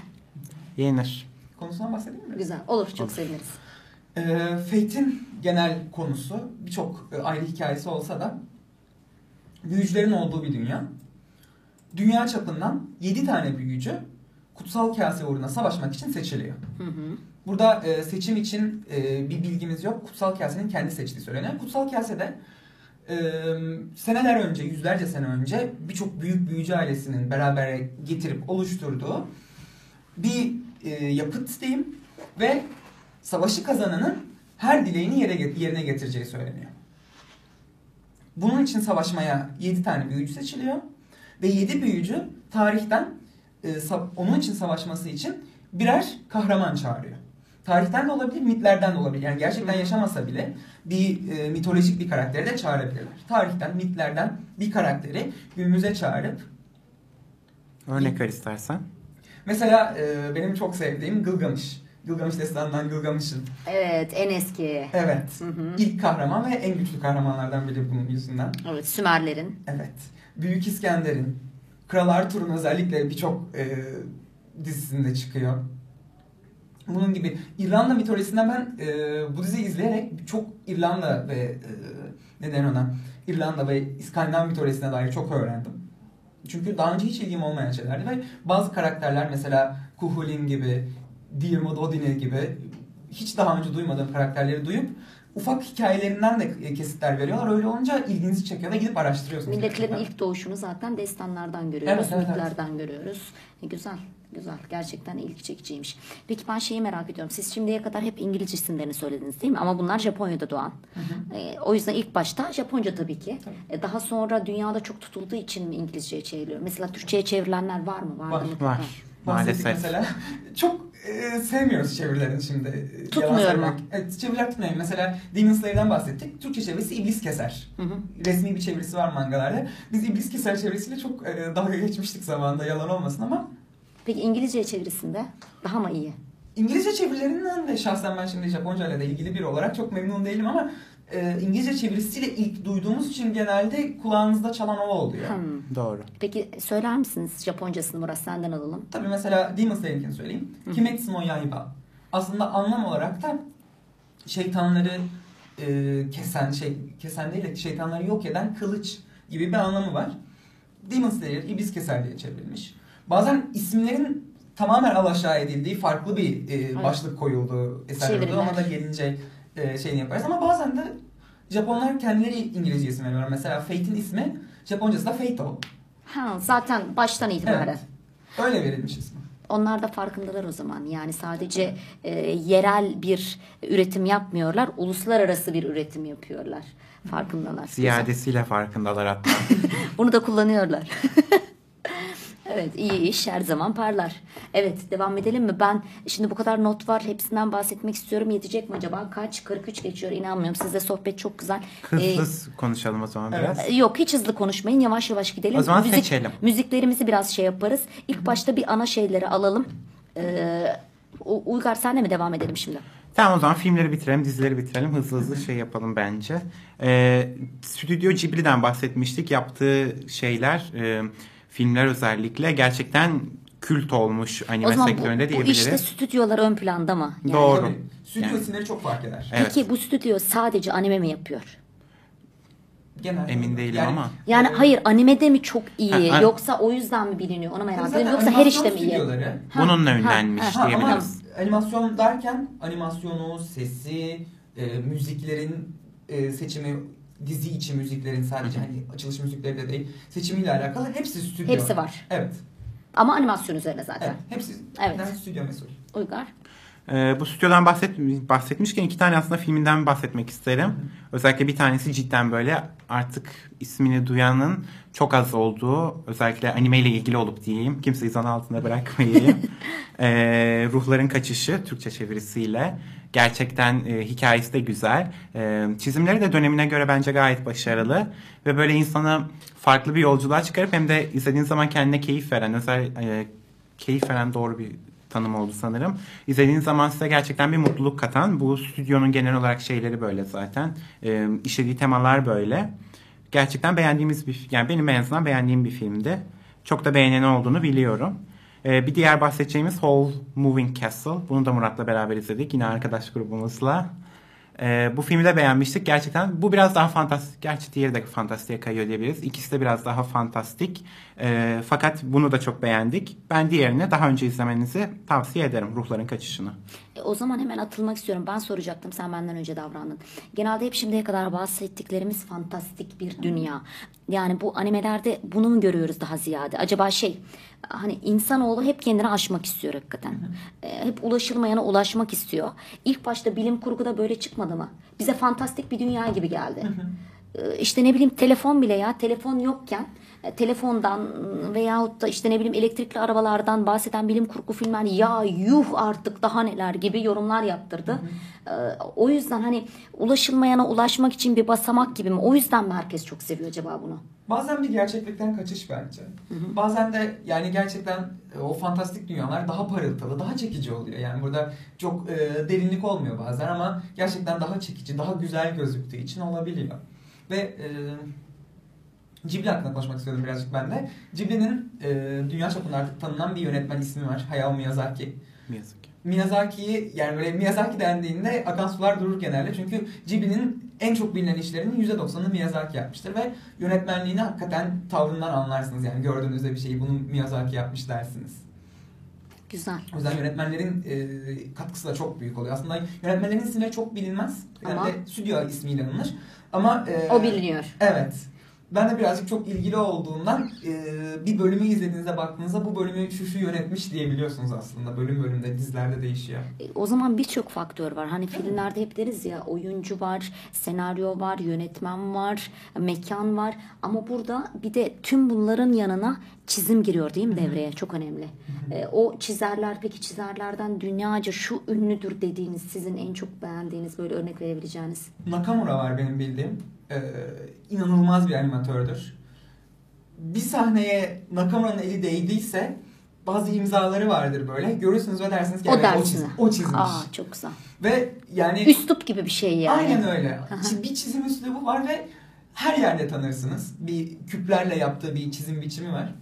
Yenir. Konusundan bahsedeyim mi? Güzel. Olur. Çok Olur. seviniriz. E, Fate'in genel konusu birçok e, ayrı hikayesi olsa da büyücülerin olduğu bir dünya. Dünya çapından 7 tane büyücü kutsal kase uğruna savaşmak için seçiliyor. Hı hı. Burada e, seçim için e, bir bilgimiz yok. Kutsal kasenin kendi seçtiği söyleniyor. Kutsal kasede e, seneler önce, yüzlerce sene önce birçok büyük büyücü ailesinin beraber getirip oluşturduğu bir e, yapıt diyeyim ve savaşı kazananın her dileğini yere, yerine getireceği söyleniyor. Bunun için savaşmaya 7 tane büyücü seçiliyor ve 7 büyücü tarihten e, onun için savaşması için birer kahraman çağırıyor. Tarihten de olabilir, mitlerden de olabilir. Yani gerçekten yaşamasa bile bir e, mitolojik bir karakteri de çağırabilirler. Tarihten, mitlerden bir karakteri günümüze çağırıp Örnek ver istersen. mesela e, benim çok sevdiğim Gılgamış. Gılgamış destanından Gılgamış'ın. Evet. En eski. Evet. Hı hı. İlk kahraman ve en güçlü kahramanlardan biri bunun yüzünden. Evet. Sümerlerin. Evet. Büyük İskender'in, Kral Arthur'un özellikle birçok e, dizisinde çıkıyor. Bunun gibi İrlanda mitolojisinden ben e, bu diziyi izleyerek çok İrlanda ve e, neden ona İrlanda ve İskandinav mitolojisine dair çok öğrendim. Çünkü daha önce hiç ilgim olmayan şeylerdi ve bazı karakterler mesela Kuhulin gibi, Diarmid Odin'i gibi hiç daha önce duymadığım karakterleri duyup ufak hikayelerinden de kesitler veriyorlar. Öyle olunca ilginizi çekiyor ve gidip araştırıyorsunuz. Milletlerin gerçekten. ilk doğuşunu zaten destanlardan görüyoruz. Evet, evet, evet. görüyoruz. E, güzel. Güzel. Gerçekten ilgi çekiciymiş. Peki ben şeyi merak ediyorum. Siz şimdiye kadar hep İngilizce isimlerini söylediniz değil mi? Ama bunlar Japonya'da doğan. E, o yüzden ilk başta Japonca tabii ki. E, daha sonra dünyada çok tutulduğu için mi İngilizceye çevriliyor? Mesela Türkçe'ye çevrilenler var mı? Var, mutlaka. Var. Bahsettik Maalesef. mesela. Çok e, sevmiyoruz çevirilerini şimdi. E, Tutmuyor mu? Evet, çeviriler tutmuyor. Mesela Demon Slayer'dan bahsettik. Türkçe çevirisi İblis Keser. Hı hı. Resmi bir çevirisi var mangalarda. Biz İblis Keser çevirisiyle çok e, dalga geçmiştik zamanında yalan olmasın ama Peki İngilizce çevirisinde daha mı iyi? İngilizce çevirilerinden de şahsen ben şimdi Japonca ile de ilgili biri olarak çok memnun değilim ama e, İngilizce çevirisiyle ilk duyduğumuz için genelde kulağınızda çalan o oluyor. Hmm. Doğru. Peki söyler misiniz Japoncasını Murat senden alalım. Tabii mesela Demon Slayer'inkini söyleyeyim. Kimetsu no Yaiba. Aslında anlam olarak da şeytanları e, kesen, şey kesen değil de şeytanları yok eden kılıç gibi bir anlamı var. Demon Slayer, İblis Keser diye çevrilmiş. Bazen isimlerin tamamen alaşağı edildiği farklı bir e, başlık koyulduğu eserler oluyor. Çeviriler. Ona da gelince e, şeyini yaparız. Ama bazen de Japonlar kendileri İngilizce isim veriyorlar. Mesela Fate'in ismi Japoncası da Fato. Ha, zaten baştan itibaren. Evet. Öyle verilmiş ismi. Onlar da farkındalar o zaman. Yani sadece e, yerel bir üretim yapmıyorlar, uluslararası bir üretim yapıyorlar. Farkındalar. Ziyadesiyle farkındalar hatta. Bunu da kullanıyorlar. Evet iyi iş her zaman parlar. Evet devam edelim mi? Ben şimdi bu kadar not var hepsinden bahsetmek istiyorum. Yetecek mi acaba? Kaç? 43 geçiyor inanmıyorum. Sizle sohbet çok güzel. Ee, Hızlı konuşalım o zaman Evet. biraz. Yok hiç hızlı konuşmayın. Yavaş yavaş gidelim. O zaman seçelim. Müziklerimizi biraz şey yaparız. İlk başta bir ana şeyleri alalım. Ee, Uygar sen de mi devam edelim şimdi? Tamam o zaman filmleri bitirelim, dizileri bitirelim. Hızlı hızlı şey yapalım bence. Ee, Stüdyo Ghibli'den bahsetmiştik. Yaptığı şeyler, e, filmler özellikle gerçekten kült olmuş anime o zaman bu, sektöründe bu diyebiliriz. işte stüdyolar ön planda mı? Yani, Doğru. Tabii. Stüdyo Yani- isimleri çok fark eder. Evet. Peki bu stüdyo sadece anime mi yapıyor? Genelde Emin değilim ama. Yani e, hayır animede mi çok iyi Ha, yoksa o yüzden mi biliniyor onu merak ediyorum yoksa her işte mi iyi? Ha, Bununla ünlenmiş ha, Ha, ama diyebiliriz. animasyon derken animasyonu, sesi, e, müziklerin e, seçimi, dizi içi müziklerin sadece hani açılış müzikleri de değil, seçimiyle alakalı hepsi stüdyo. Hepsi var. Evet. Ama animasyon üzerine zaten. Evet. Hepsi Evet. evet. stüdyo mesul. Uygar. Ee, bu stüdyodan bahset, bahsetmişken iki tane aslında filminden bahsetmek isterim. Özellikle bir tanesi cidden böyle artık ismini duyanın çok az olduğu, özellikle anime ile ilgili olup diyeyim. Kimseyi zan altında bırakmayayım. Ee, Ruhların Kaçışı Türkçe çevirisiyle. Gerçekten e, hikayesi de güzel. E, çizimleri de dönemine göre bence gayet başarılı. Ve böyle insanı farklı bir yolculuğa çıkarıp hem de izlediğin zaman kendine keyif veren, özel e, keyif veren doğru bir tanım oldu sanırım. İzlediğiniz zaman size gerçekten bir mutluluk katan bu stüdyonun genel olarak şeyleri böyle zaten. E, işlediği temalar böyle. Gerçekten beğendiğimiz bir yani benim en azından beğendiğim bir filmdi. Çok da beğeneni olduğunu biliyorum. E, bir diğer bahsedeceğimiz Whole Moving Castle. Bunu da Murat'la beraber izledik. Yine arkadaş grubumuzla. E, bu filmi de beğenmiştik. Gerçekten bu biraz daha fantastik. Gerçi diğeri de fantastiğe kayıyor diyebiliriz. İkisi de biraz daha fantastik. E, fakat bunu da çok beğendik. Ben diğerini daha önce izlemenizi tavsiye ederim. Ruhların Kaçışını. E, o zaman hemen atılmak istiyorum. Ben soracaktım sen benden önce davrandın. Genelde hep şimdiye kadar bahsettiklerimiz fantastik bir dünya. Yani bu animelerde bunu mu görüyoruz daha ziyade? Acaba şey hani insanoğlu hep kendini aşmak istiyor hakikaten. E, hep ulaşılmayana ulaşmak istiyor. İlk başta bilim kurguda böyle çıkmadı mı? Bize fantastik bir dünya gibi geldi. E, işte ne bileyim telefon bile ya telefon yokken telefondan veyahut da işte ne bileyim elektrikli arabalardan bahseden bilim kurgu filmler ya yuh artık daha neler gibi yorumlar yaptırdı. E, O yüzden hani ulaşılmayana ulaşmak için bir basamak gibi mi? O yüzden mi herkes çok seviyor acaba bunu? Bazen bir gerçeklikten kaçış bence. Bazen de yani gerçekten e, o fantastik dünyalar daha parıltılı, daha çekici oluyor. Yani burada çok e, derinlik olmuyor bazen ama gerçekten daha çekici, daha güzel gözüktüğü için olabiliyor. Ve e, Ghibli hakkında konuşmak istiyorum birazcık ben de. Ghibli'nin e, dünya çapında artık tanınan bir yönetmen ismi var. Hayao Miyazaki. Miyazaki. Miyazaki'yi yani böyle Miyazaki dendiğinde akan sular durur genelde. Çünkü Ghibli'nin en çok bilinen işlerinin %90'ını Miyazaki yapmıştır ve yönetmenliğini hakikaten tavrından anlarsınız. Yani gördüğünüzde bir şeyi bunu Miyazaki yapmış dersiniz. Güzel. O yüzden yönetmenlerin e, katkısı da çok büyük oluyor. Aslında yönetmenlerin isimleri çok bilinmez. Yani Ama- de stüdyo ismiyle anılır. Ama e, O biliniyor. Evet. Ben de birazcık çok ilgili olduğundan e, bir bölümü izlediğinizde baktığınızda bu bölümü şu şu yönetmiş diyebiliyorsunuz aslında. Bölüm bölümde dizilerde değişiyor. E, O zaman birçok faktör var. Hani filmlerde hep deriz ya oyuncu var, senaryo var, yönetmen var, mekan var. Ama burada bir de tüm bunların yanına çizim giriyor değil mi devreye? Çok önemli. E, o çizerler peki çizerlerden dünyaca şu ünlüdür dediğiniz sizin en çok beğendiğiniz böyle örnek verebileceğiniz. Nakamura var benim bildiğim. Ee, inanılmaz bir animatördür. Bir sahneye Nakamura'nın eli değdiyse bazı imzaları vardır böyle. Görürsünüz ve dersiniz ki O evet, o, çiz, o çizmiş. Aa çok güzel. Ve yani Üslup gibi bir şey yani. aynen öyle. Bir çizim üslubu var ve her yerde tanırsınız. Bir küplerle yaptığı bir çizim biçimi var.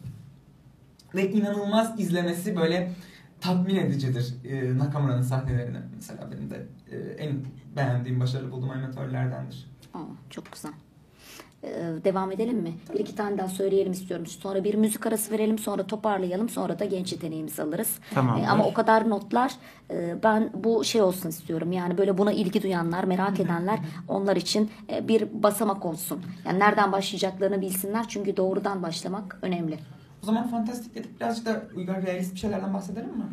Ve inanılmaz izlemesi böyle tatmin edicidir e, Nakamura'nın sahnelerini. Mesela benim de e, en beğendiğim, başarılı bulduğum animatörlerdendir. Aa, çok güzel. Ee, devam edelim mi? Bir iki tane daha söyleyelim istiyorum. Sonra bir müzik arası verelim, sonra toparlayalım, sonra da genç yeteneğimizi alırız. Tamamdır. Ee, ama o kadar notlar e, ben bu şey olsun istiyorum. Yani böyle buna ilgi duyanlar, merak edenler onlar için e, bir basamak olsun. Yani nereden başlayacaklarını bilsinler çünkü doğrudan başlamak önemli. O zaman fantastik dedik. Birazcık da uygar realist bir şeylerden bahsedelim mi?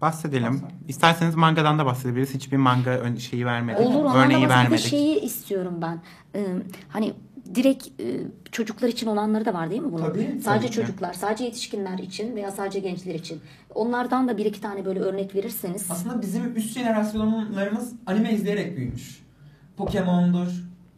Bahsedelim. Bahsedelim. İsterseniz mangadan da bahsedelim. Hiçbir manga şeyi vermedik. Olur Örneği bahsedeyim. Bir vermedik. şeyi istiyorum ben. Ee, hani direkt e, çocuklar için olanları da var değil mi bunun? Tabii, sadece tabii ki. çocuklar, sadece yetişkinler için veya sadece gençler için. Onlardan da bir iki tane böyle örnek verirseniz. Aslında bizim üst jenerasyonlarımız anime izleyerek büyümüş. Pokemon'dur,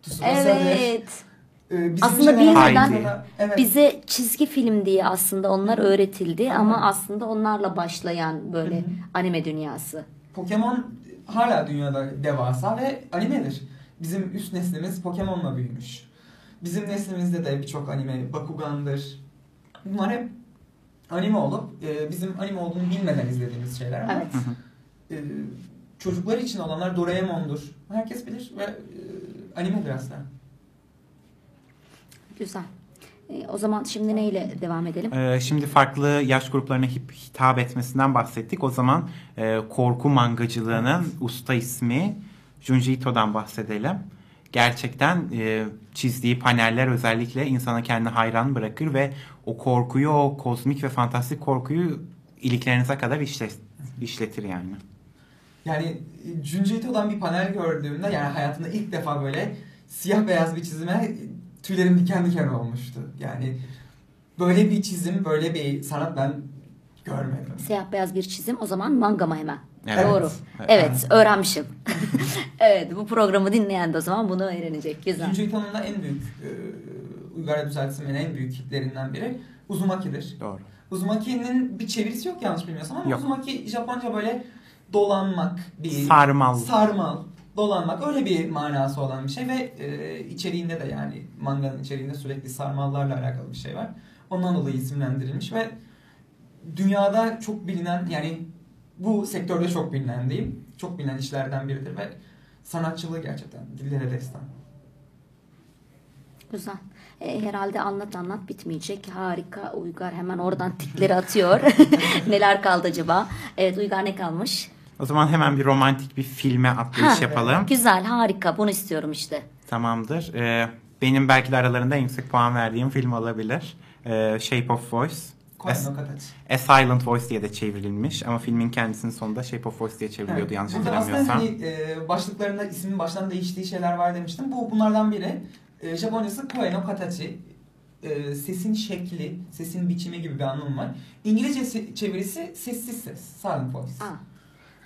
Tsubasa'dır. Evet. Ee, bizim Aslında bilmeden- evet. Bize çizgi film diye aslında onlar öğretildi ama aslında onlarla başlayan böyle anime dünyası. Pokemon hala dünyada devasa ve animedir. Bizim üst neslimiz Pokemon'la büyümüş. Bizim neslimizde de birçok anime, Bakugan'dır. Bunlar hep anime olup e, bizim anime olduğunu bilmeden izlediğimiz şeyler ama Evet. e, çocuklar için olanlar Doraemon'dur. Herkes bilir ve e, animedir aslında. Güzel. E, o zaman şimdi neyle devam edelim? Ee, şimdi farklı yaş gruplarına hitap etmesinden bahsettik. O zaman e, korku mangacılığının usta ismi Junji Ito'dan bahsedelim. Gerçekten e, çizdiği paneller özellikle insana kendini hayran bırakır ve o korkuyu, o kozmik ve fantastik korkuyu iliklerinize kadar işlet, işletir yani. Yani e, Junji Ito'dan bir panel gördüğümde yani hayatımda ilk defa böyle siyah beyaz bir çizime tüylerim diken diken olmuştu. Yani böyle bir çizim, böyle bir sanat ben görmedim. Siyah beyaz bir çizim o zaman manga mı hemen? Evet. Doğru. Evet. Evet, öğrenmişim. evet bu programı dinleyen de o zaman bunu öğrenecek. Güzel. Junji Ito'nun da en büyük e, Uygar'a düzeltmenin en büyük hitlerinden biri Uzumaki'dir. Doğru. Uzumaki'nin bir çevirisi yok yanlış bilmiyorsam ama Yok. Uzumaki Japonca böyle dolanmak bir Sarmal. sarmal dolanmak öyle bir manası olan bir şey ve e, içeriğinde de yani manganın içeriğinde sürekli sarmallarla alakalı bir şey var. Ondan dolayı isimlendirilmiş ve dünyada çok bilinen yani bu sektörde çok bilinen diyeyim. Çok bilinen işlerden biridir ve sanatçılığı gerçekten dillere destan. Güzel. E, herhalde anlat anlat bitmeyecek. Harika. Uygar hemen oradan tikleri atıyor. Neler kaldı acaba? Evet Uygar ne kalmış? O zaman hemen bir romantik bir filme atlayış Ha. yapalım. Güzel harika bunu istiyorum işte. Tamamdır. Ee, benim belki de aralarında en yüksek puan verdiğim film olabilir. Ee, Shape of Voice. As- no Katachi. A Silent Voice diye de çevrilmiş ama filmin kendisinin sonunda Shape of Voice diye çevriliyordu yanlış Burada aslında hatırlamıyorsam. hani e, başlıklarında ismin baştan değiştiği şeyler var demiştim. Bu bunlardan biri. E, Japoncası Koe no Katachi. E, sesin şekli, sesin biçimi gibi bir anlamı var. İngilizce se- çevirisi sessiz ses. Silent voice. Aa.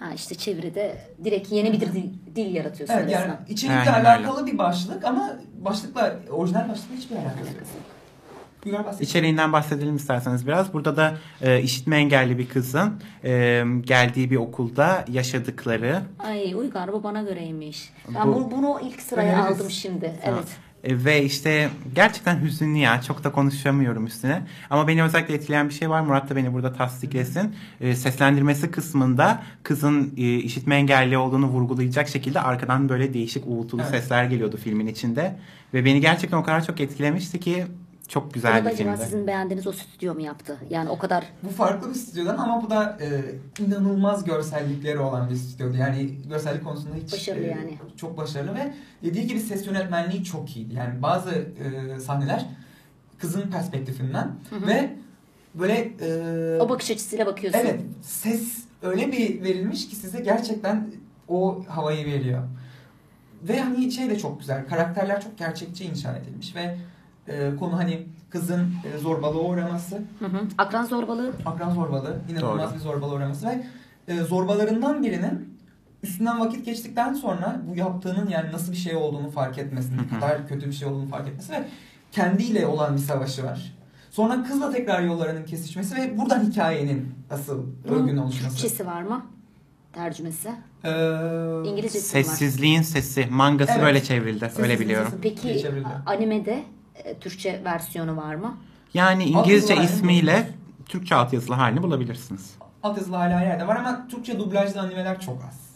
Ha işte çeviride direkt yeni bir dil, dil yaratıyorsun Evet yani içerikle Aynen alakalı bir başlık ama başlıkla orijinal başlıkla hiçbir alakası yok. İçeriğinden bahsedelim isterseniz biraz. Burada da e, işitme engelli bir kızın e, geldiği bir okulda yaşadıkları Ay Uygar bu bana göreymiş. Ben Bu- bu, bunu ilk sıraya Öneririz. aldım şimdi. Evet. E, ve işte gerçekten hüzünlü ya. Çok da konuşamıyorum üstüne. Ama beni özellikle etkileyen bir şey var. Murat da beni burada tasdiklesin. E, seslendirmesi kısmında kızın e, işitme engelli olduğunu vurgulayacak şekilde arkadan böyle değişik uğultulu Evet. sesler geliyordu filmin içinde. Ve beni gerçekten o kadar çok etkilemişti ki çok güzel Bunu bir acaba filmdi. sizin beğendiğiniz o stüdyo mu yaptı? Yani o kadar Bu farklı bir stüdyodan ama bu da e, inanılmaz görsellikleri olan bir stüdyodu. Yani görsellik konusunda hiç Başarılı e, yani. çok başarılı ve dediği gibi ses yönetmenliği çok iyiydi. Yani bazı e, sahneler kızın perspektifinden ve böyle e, o bakış açısıyla bakıyorsun. evet ses öyle bir verilmiş ki size gerçekten o havayı veriyor. Ve hani şey de çok güzel. Karakterler çok gerçekçi inşa edilmiş ve e, konu hani kızın e, zorbalığa uğraması Hı hı. Akran zorbalığı. akran zorbalığı, inanılmaz Doğru. bir zorbalığa uğraması ve e, zorbalarından birinin üstünden vakit geçtikten sonra bu yaptığının yani nasıl bir şey olduğunu fark etmesi, ne kadar kötü bir şey olduğunu fark etmesi ve kendiyle olan bir savaşı var. Sonra kızla tekrar yollarının kesişmesi ve buradan hikayenin asıl örgün oluşması. Türkçesi var mı? Tercümesi. Ee, İngilizcesi mi var? Sessizliğin sesi. Mangası Evet. böyle çevrildi. Öyle Sessizliğin biliyorum. sesi. Peki animede e, Türkçe versiyonu var mı? Yani İngilizce halini ismiyle Türkçe altyazılı halini bulabilirsiniz. Altyazılı hala her yerde var ama Türkçe dublajlı animeler çok az.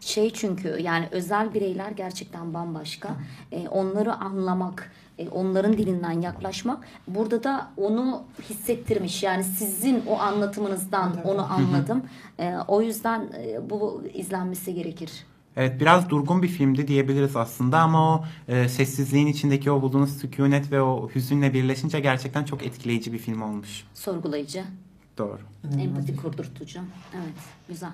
Şey çünkü yani özel bireyler gerçekten bambaşka. E, onları anlamak, e, onların dilinden yaklaşmak. Burada da onu hissettirmiş. Yani sizin o anlatımınızdan Evet, onu anladım. E, o yüzden e, bu izlenmesi gerekir. Evet biraz durgun bir filmdi diyebiliriz aslında ama o e, sessizliğin içindeki o bulduğunuz sükunet ve o hüzünle birleşince gerçekten çok etkileyici bir film olmuş. Sorgulayıcı. Doğru. Empati kurdurtucu. Evet, güzel.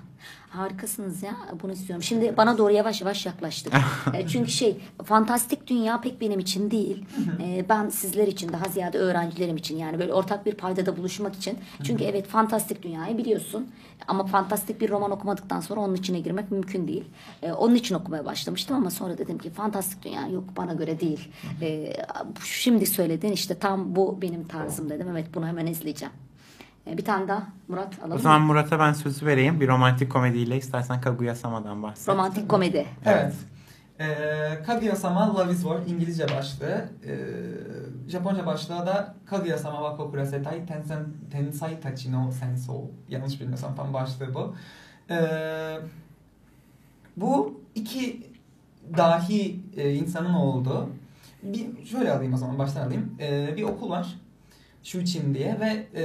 Harikasınız ya. Bunu istiyorum. Şimdi bana doğru yavaş yavaş yaklaştık. E, Çünkü şey, fantastik dünya pek benim için değil. E, ben sizler için, daha ziyade öğrencilerim için yani böyle ortak bir paydada buluşmak için. Çünkü evet fantastik dünyayı biliyorsun. Ama fantastik bir roman okumadıktan sonra onun içine girmek mümkün değil. E, onun için okumaya başlamıştım ama sonra dedim ki fantastik dünya yok bana göre değil. Şimdi söylediğin işte tam bu benim tarzım dedim. Evet bunu hemen izleyeceğim. E, bir tane daha Murat alalım O mı? zaman Murat'a ben sözü vereyım. Bir romantik komediyle istersen Kaguya-sama'dan bahset. Romantik komedi. Evet. Ee, Kaguya-sama Love is War İngilizce başlığı. Ee, Japonca başlığı da Kaguya-sama wa kokurasetai tensen, tensai tachi no sensou. Yanlış bilmiyorsam tam başlığı bu. Ee, bu iki dahi e, insanın olduğu bir şöyle alayım o zaman baştan alayım. Ee, bir okul var. Shuchin diye ve e,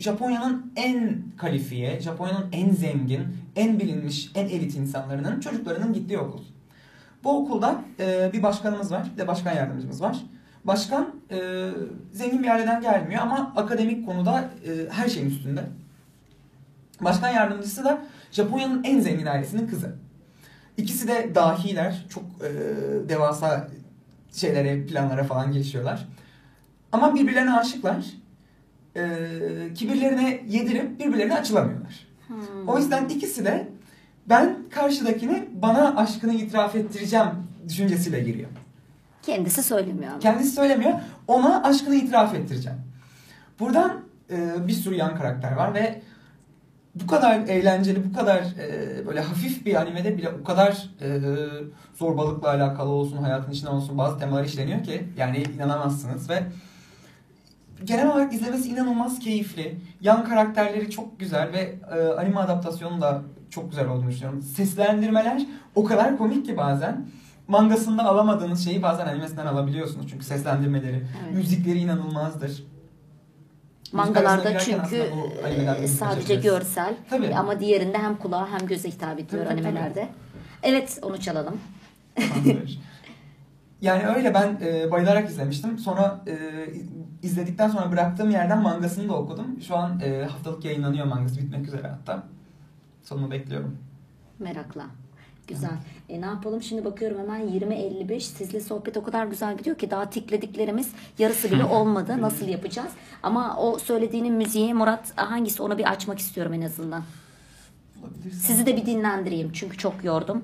Japonya'nın en kalifiye, Japonya'nın en zengin, en bilinmiş, en elit insanlarının çocuklarının gittiği okul. Bu okulda e, bir başkanımız var, bir de başkan yardımcımız var. Başkan e, zengin bir aileden gelmiyor ama akademik konuda e, her şeyin üstünde. Başkan yardımcısı da Japonya'nın en zengin ailesinin kızı. İkisi de dahiler, çok e, devasa şeylere, planlara falan geçiyorlar. Ama birbirlerine aşıklar. E, kibirlerine yedirip birbirlerine açılamıyorlar. O yüzden ikisi de ben karşıdakini bana aşkını itiraf ettireceğim düşüncesiyle giriyor. Kendisi söylemiyor ama. Kendisi söylemiyor. Ona aşkını itiraf ettireceğim. Buradan e, bir sürü yan karakter var ve bu kadar eğlenceli, bu kadar e, böyle hafif bir animede bile o kadar e, zorbalıkla alakalı olsun, hayatın içinden olsun bazı temalar işleniyor ki yani inanamazsınız ve genel olarak izlemesi inanılmaz keyifli. Yan karakterleri çok güzel ve e, anime adaptasyonu da çok güzel olduğunu düşünüyorum. Seslendirmeler o kadar komik ki bazen. Mangasında alamadığınız şeyi bazen animesinden alabiliyorsunuz. Çünkü seslendirmeleri, Evet. müzikleri inanılmazdır. Mangalarda çünkü e, sadece görsel Tabii. ama diğerinde hem kulağa hem göze hitap ediyor Tabii, tabii, animelerde. Evet onu çalalım. Yani öyle ben e, bayılarak izlemiştim. Sonra e, izledikten sonra bıraktığım yerden mangasını da okudum. Şu an e, haftalık yayınlanıyor mangası bitmek üzere hatta. Sonunu bekliyorum. Merakla. Güzel. E, ne yapalım şimdi bakıyorum hemen 20.55 sizle sohbet o kadar güzel gidiyor ki daha tiklediklerimiz yarısı bile olmadı. Nasıl yapacağız? Ama o söylediğinin müziği Murat hangisi onu bir açmak istiyorum en azından. Olabilirsin. Sizi de bir dinlendireyim çünkü çok yordum.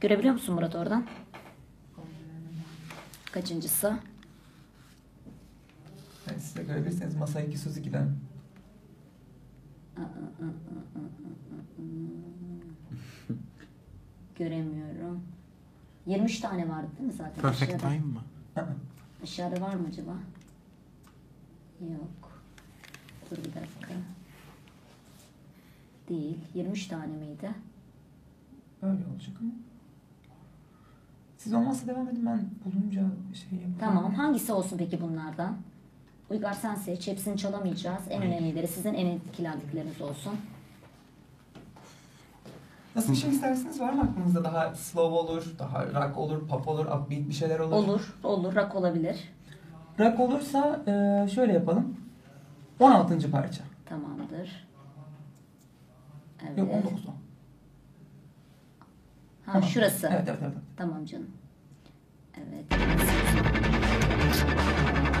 Görebiliyor musun Murat oradan? Kaçıncısı? Evet, siz de görebilirsiniz Masayaki Suzuki'den. Göremiyorum. 23 tane vardı değil mi zaten? Perfect aşağıda? Time mı? Aşağıda var mı acaba? Yok. Dur bir dakika. Değil. 23 tane miydi? Öyle olacak ama. Siz olmazsa devam edin ben bulunca şey yapayım. Tamam. Hangisi olsun peki bunlardan? Uygar sen seç. Hepsini çalamayacağız. En önemlileri sizin en etkilendikleriniz olsun. Nasıl bir şey istersiniz? Var mı aklınızda daha slow olur, daha rock olur, pop olur, upbeat bir şeyler olur? Olur. Olur. Rock olabilir. Rock olursa e, şöyle yapalım. 16. parça. Tamamdır. Evet. Yok 19 o. Ha Tamam. şurası. Evet evet evet. Tamam canım. Evet.「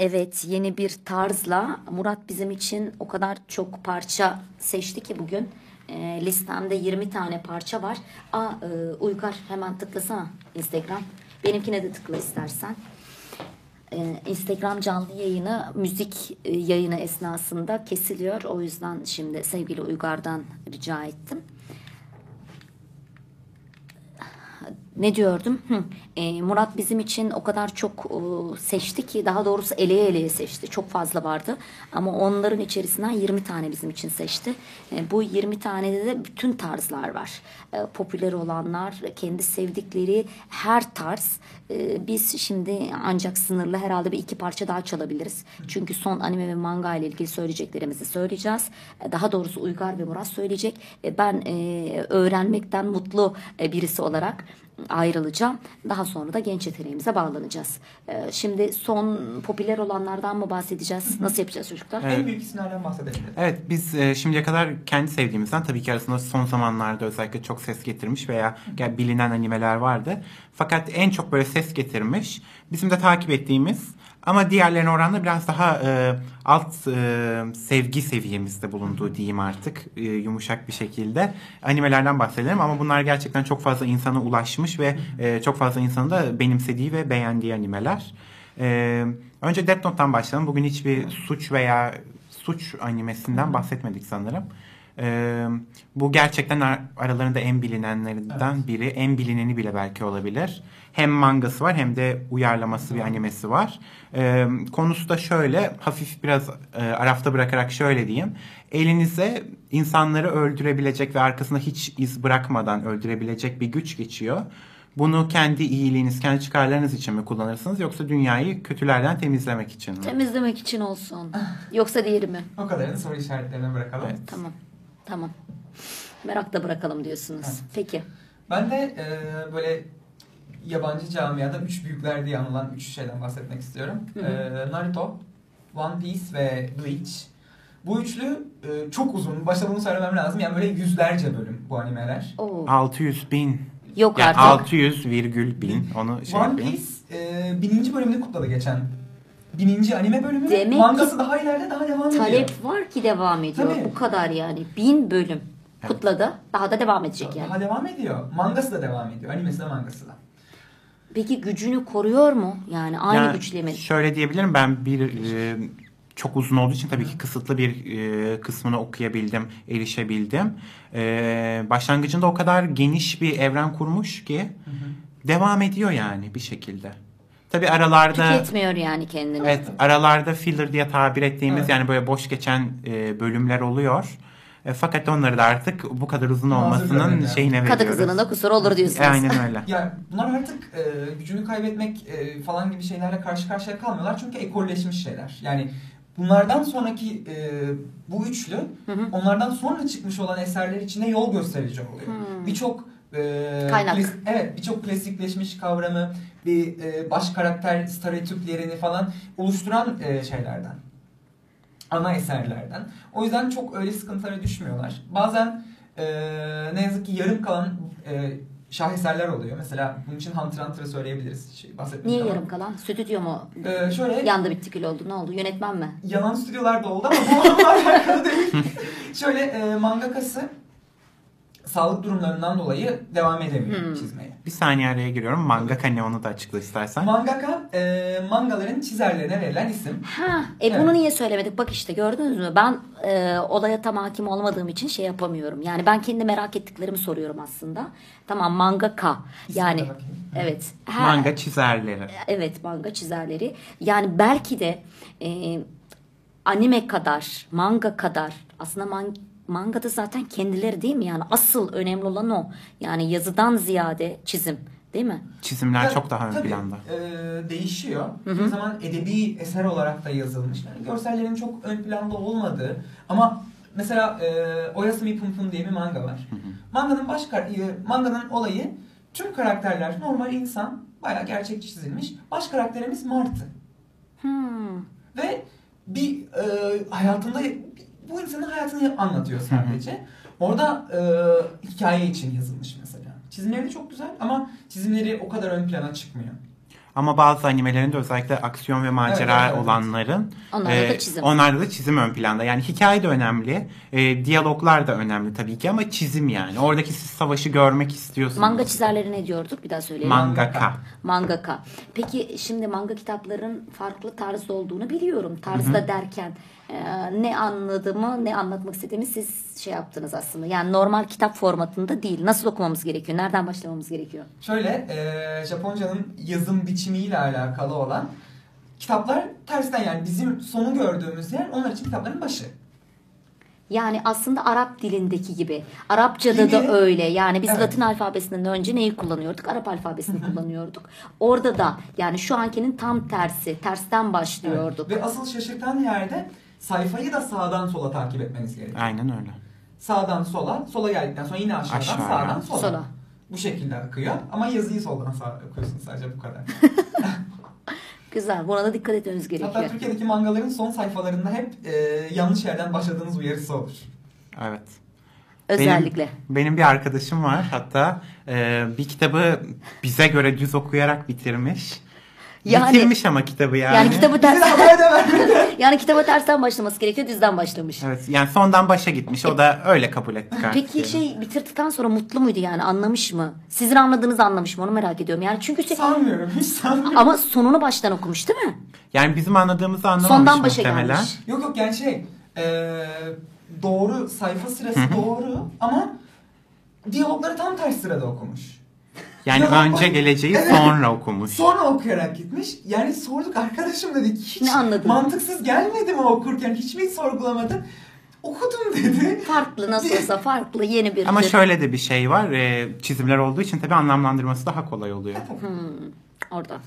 Evet yeni bir tarzla Murat bizim için o kadar çok parça seçti ki bugün. E, listemde 20 tane parça var. Aa, e, Uygar hemen tıklasana Instagram. Benimkine de tıkla istersen. E, Instagram canlı yayını müzik e, yayını esnasında kesiliyor. O yüzden şimdi sevgili Uygar'dan rica ettim. Ne diyordum? Hı. E, Murat bizim için o kadar çok e, seçti ki daha doğrusu eleye eleye seçti. Çok fazla vardı. Ama onların içerisinden 20 tane bizim için seçti. E, bu 20 tanede de bütün tarzlar var. E, popüler olanlar, kendi sevdikleri her tarz. E, biz şimdi ancak sınırlı herhalde bir iki parça daha çalabiliriz. Çünkü son anime ve manga ile ilgili söyleyeceklerimizi söyleyeceğiz. E, daha doğrusu Uygar ve Murat söyleyecek. E, ben e, öğrenmekten mutlu e, birisi olarak ayrılacağım. Daha sonra da genç yeteneğimize bağlanacağız. Ee, şimdi son popüler olanlardan mı bahsedeceğiz? Nasıl yapacağız çocuklar? En büyük isimlerden bahsedelim. Evet biz e, şimdiye kadar kendi sevdiğimizden tabii ki arasında son zamanlarda özellikle çok ses getirmiş veya gel- bilinen animeler vardı. Fakat en çok böyle ses getirmiş bizim de takip ettiğimiz ama diğerlerine oranla biraz daha e, alt e, sevgi seviyemizde bulunduğu diyeyim artık e, yumuşak bir şekilde animelerden bahsedelim ama bunlar gerçekten çok fazla insana ulaşmış ve e, çok fazla insanın da benimsediği ve beğendiği animeler. E, önce Death Note'tan başlayalım. Bugün hiçbir suç veya suç animesinden bahsetmedik sanırım. Ee, bu gerçekten ar- aralarında en bilinenlerinden biri. En bilineni bile belki olabilir. Hem mangası var hem de uyarlaması bir animesi var. Ee, konusu da şöyle hafif biraz e, arafta bırakarak şöyle diyeyim. Elinize insanları öldürebilecek ve arkasında hiç iz bırakmadan öldürebilecek bir güç geçiyor. Bunu kendi iyiliğiniz, kendi çıkarlarınız için mi kullanırsınız yoksa dünyayı kötülerden temizlemek için mi? Temizlemek için olsun. Yoksa diğeri mi? O kadarını soru işaretlerine bırakalım. Evet. Tamam. Tamam. Merakla bırakalım diyorsunuz. Evet. Peki. Ben de e, böyle yabancı camiada üç büyükler diye anılan üç şeyden bahsetmek istiyorum. Hı hı. E, Naruto, One Piece ve Bleach. Bu üçlü e, çok uzun. Başta bunu söylemem lazım. Yani böyle yüzlerce bölüm bu animeler. Oo. 600 bin. Yok Yani artık. 600 virgül bin. Onu şey One yapayım. Piece e, bininci bölümünü kutladı geçen. Bininci anime bölümü. Demek Mangası ki daha ileride daha devam ediyor. Talep var ki devam ediyor. Tabii. Bu kadar yani. Bin bölüm kutladı. Daha da devam edecek yani. Daha devam ediyor. Mangası da devam ediyor. Animesi de mangası da. Peki gücünü koruyor mu? Yani aynı Ya, güçle mi? Şöyle diyebilirim ben bir e, çok uzun olduğu için tabii ki kısıtlı bir e, kısmını okuyabildim, erişebildim. E, başlangıcında o kadar geniş bir evren kurmuş ki devam ediyor yani bir şekilde. Tabii aralarda Tüketmiyor yani kendini. evet aralarda filler diye tabir ettiğimiz Evet. yani böyle boş geçen e, bölümler oluyor. E, fakat onları da artık bu kadar uzun Mazur olmasının görünüyor. şeyine veriyoruz. Kadı kızının da kusuru olur diyorsunuz. E, Aynen öyle. Ya bunlar artık e, gücünü kaybetmek e, falan gibi şeylerle karşı karşıya kalmıyorlar çünkü ekolleşmiş şeyler. Yani bunlardan sonraki e, bu üçlü Hı hı. onlardan sonra çıkmış olan eserler içinde yol gösterici oluyor. Hmm. Birçok e, Kaynak. klas- evet birçok klasikleşmiş kavramı, bir e, baş karakter stereotiplerini falan oluşturan e, şeylerden. Ana eserlerden. O yüzden çok öyle sıkıntılara düşmüyorlar. Bazen e, ne yazık ki yarım kalan e, şaheserler oluyor. Mesela bunun için Hunter Hunter'ı söyleyebiliriz. Şey, Niye yarım kalan? Stüdyo mu? E, şöyle Yandı bitti kül oldu. Ne oldu? Yönetmen mi? yanan stüdyolar da oldu ama bu onunla alakalı değil. Şöyle e, mangakası sağlık durumlarından dolayı devam edemiyor Hmm. çizmeye. Bir saniye araya giriyorum. Mangaka ne onu da açıkla istersen. Mangaka e, mangaların çizerlerine verilen isim. Ha, e Evet. bunu niye söylemedik? Bak işte gördünüz mü? Ben e, olaya tam hakim olmadığım için şey yapamıyorum. Yani ben kendi merak ettiklerimi soruyorum aslında. Tamam mangaka. Yani İsmine bakayım. evet. Her- Manga çizerleri. Evet manga çizerleri. Yani belki de e, anime kadar, manga kadar aslında man, mangada zaten kendileri değil mi? Yani asıl önemli olan o. Yani yazıdan ziyade çizim değil mi? Çizimler Ya, çok daha ön tabii, planda. e, değişiyor. Bir zaman edebi eser olarak da yazılmış. Yani görsellerin çok ön planda olmadığı ama Mesela e, Oyasumi Pum Pum diye bir manga var. Manganın baş kar- e, manganın olayı tüm karakterler normal insan, bayağı gerçekçi çizilmiş. Baş karakterimiz Martı. Hmm. Ve bir e, hayatında bu insanın hayatını anlatıyor sadece. Orada e, hikaye için yazılmış mesela. Çizimleri de çok güzel ama çizimleri o kadar ön plana çıkmıyor. Ama bazı animelerin de özellikle aksiyon ve macera Evet, evet, evet. olanların Onlarda e, da çizim. onlarda da çizim ön planda. Yani hikaye de önemli, e, diyaloglar da önemli tabii ki ama çizim yani. Oradaki siz savaşı görmek istiyorsunuz. Manga çizerleri ne diyorduk? Bir daha söyleyelim. Mangaka. Mangaka. Peki şimdi manga kitapların farklı tarz olduğunu biliyorum. Tarzda derken e, ne anladığımı, ne anlatmak istediğimi siz şey yaptınız aslında. Yani normal kitap formatında değil. Nasıl okumamız gerekiyor? Nereden başlamamız gerekiyor? Şöyle e, Japonca'nın yazım biçimiyle alakalı olan kitaplar tersten yani bizim sonu gördüğümüz yer onlar için kitapların başı. Yani aslında Arap dilindeki gibi. Arapçada Gibi. da öyle. Yani biz Evet. Latin alfabesinden önce neyi kullanıyorduk? Arap alfabesini kullanıyorduk. Orada da yani şu ankinin tam tersi. Tersten başlıyorduk. Ve asıl şaşırtan yerde sayfayı da sağdan sola takip etmeniz gerekiyor. Aynen öyle. Sağdan sola, sola geldikten sonra yine aşağıdan Aşağıya. sağdan sola. Sola. Bu şekilde akıyor ama yazıyı soldan sağa okuyorsun sadece bu kadar. Güzel. Buna da dikkat etmemiz gerekiyor. Hatta Türkiye'deki mangaların son sayfalarında hep e, yanlış yerden başladığınız uyarısı olur. Evet. Özellikle. Benim, benim bir arkadaşım var hatta e, bir kitabı bize göre düz okuyarak bitirmiş. Yani- bitirmiş ama kitabı yani. Yani kitabı Bize de ters haber de vermedi. yani kitabı tersten başlaması gerekiyor. Düzden başlamış. Evet yani sondan başa gitmiş. O da öyle kabul etti artık. Peki yani. şey bitirdikten sonra mutlu muydu yani anlamış mı? Sizin anladığınızı anlamış mı onu merak ediyorum. Yani çünkü şey, sanmıyorum, hiç sanmıyorum. ama sonunu baştan okumuş değil mi? Yani bizim anladığımızı anlamamış Sondan başa muhtemelen. gelmiş. Yok yok yani şey, e, doğru sayfa sırası doğru ama diyalogları tam ters sırada okumuş. Yani Ya, önce geleceği Evet. sonra okumuş. Sonra okuyarak gitmiş. Yani sorduk arkadaşım dedik. Hiç Ne anladın? mantıksız gelmedi mi okurken? Hiç mi sorgulamadın? Okudum dedi. Farklı nasıl olsa farklı yeni bir Ama şöyle de bir şey var. e, çizimler olduğu için tabii anlamlandırması daha kolay oluyor. Orada.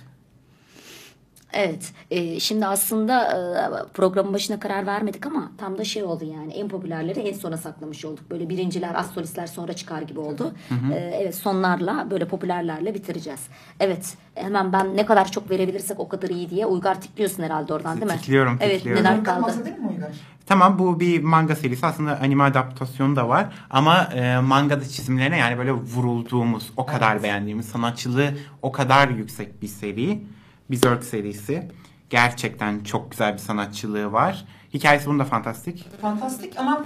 Evet. e, şimdi aslında e, programın başına karar vermedik ama tam da şey oldu yani. En popülerleri en sona saklamış olduk. Böyle birinciler, az solistler sonra çıkar gibi oldu. E, evet sonlarla böyle popülerlerle bitireceğiz. Evet. Hemen ben ne kadar çok verebilirsek o kadar iyi diye Uygar tikliyorsun herhalde oradan değil mi? Tikliyorum, Evet tikliyorum. neler kaldı? bahsedelim mi Uygar? Tamam bu bir manga serisi aslında anime adaptasyonu da var ama e, mangada çizimlerine yani böyle vurulduğumuz o kadar Evet. beğendiğimiz sanatçılığı o kadar yüksek bir seri. Berserk serisi. Gerçekten çok güzel bir sanatçılığı var. Hikayesi bunun da fantastik. Fantastik ama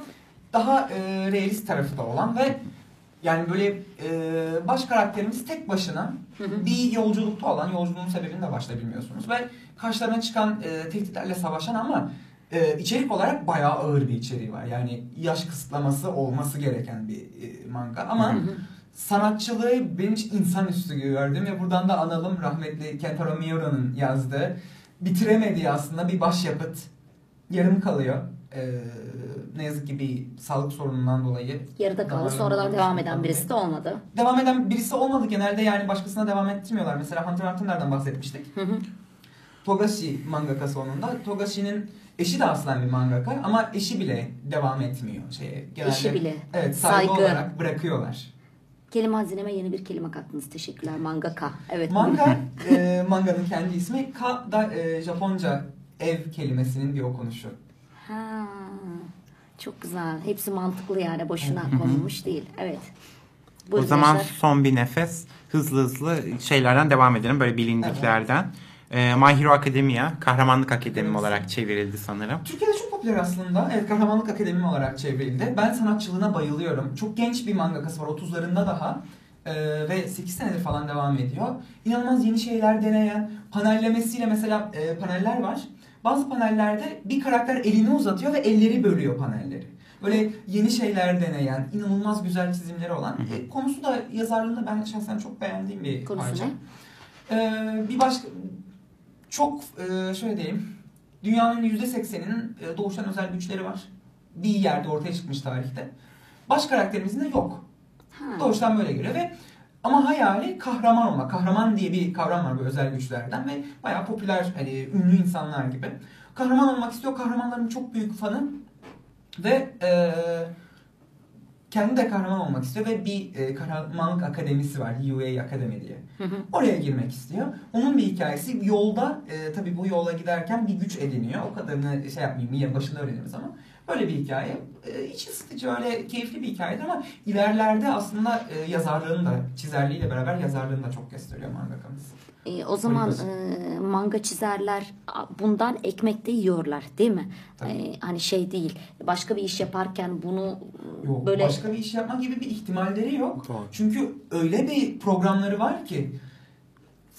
daha e, realist tarafı da olan ve yani böyle e, baş karakterimiz tek başına bir yolculukta olan yolculuğun sebebini de başta bilmiyorsunuz ve karşılarına çıkan e, tehditlerle savaşan ama e, içerik olarak bayağı ağır bir içeriği var. Yani yaş kısıtlaması olması gereken bir e, manga ama sanatçılığı benim için insanüstü gördüm ve buradan da analım rahmetli Kentaro Miura'nın yazdığı bitiremediği aslında bir başyapıt yarım kalıyor. Ee, ne yazık ki bir sağlık sorunundan dolayı. Yarıda kaldı. Sonradan devam şey eden birisi de olmadı. Devam eden birisi olmadı genelde yani başkasına devam ettirmiyorlar. Mesela Hunter x Hunter'dan bahsetmiştik. Hı hı. Togashi mangakası onun da. Togashi'nin eşi de aslen bir mangaka ama eşi bile devam etmiyor şeye. Genelde, Eşi bile. Evet saygı, Saygı. olarak bırakıyorlar. Kelime hazineme yeni bir kelime kattınız. Teşekkürler mangaka. Evet. Manga, e, manganın kendi ismi Ka da e, Japonca ev kelimesinin bir okunuşu. Ha, çok güzel. Hepsi mantıklı yani. Boşuna konulmuş değil. Evet. o Buyurun zaman gençler. son bir nefes hızlı hızlı şeylerden devam edelim. Böyle bilindiklerden. E, My Hero Academia Kahramanlık Akademi Evet. olarak çevrildi sanırım. Türkiye'de çok popüler aslında. Evet Kahramanlık Akademi olarak çevrildi. Ben sanatçılığına bayılıyorum. Çok genç bir mangakası var. 30'larında daha. Ee, ve 8 senedir falan devam ediyor. İnanılmaz yeni şeyler deneyen, panellemesiyle mesela e, paneller var. Bazı panellerde bir karakter elini uzatıyor ve elleri bölüyor panelleri. Böyle yeni şeyler deneyen, inanılmaz güzel çizimleri olan. E, konusu da yazarlığında ben şahsen çok beğendiğim bir Konusu parça. ne? Ee, bir başka çok e, şöyle diyeyim. Dünyanın %80'inin e, doğuştan özel güçleri var. Bir yerde ortaya çıkmış tarihte. Baş karakterimizin de yok. Ha. Doğuştan böyle geliyor ve ama hayali kahraman olmak. Kahraman diye bir kavram var bu özel güçlerden ve bayağı popüler hani ünlü insanlar gibi. Kahraman olmak istiyor. Kahramanların çok büyük fanı. Ve e, kendi de kahraman olmak istiyor ve bir e, kahramanlık akademisi var. UA Akademi diye. Oraya girmek istiyor. Onun bir hikayesi yolda e, tabii bu yola giderken bir güç ediniyor. O kadarını şey yapmayayım yine başında öğreniriz ama böyle bir hikaye. E, iç ısıtıcı öyle keyifli bir hikayedir ama ilerlerde aslında e, yazarlığını da çizerliğiyle beraber yazarlığını da çok gösteriyor mangakamız. E, o zaman e, manga çizerler bundan ekmek de yiyorlar değil mi? Tabii. E, hani şey değil. Başka bir iş yaparken bunu Yok, böyle başka bir iş yapmak gibi bir ihtimalleri yok. Doğru. Çünkü öyle bir programları var ki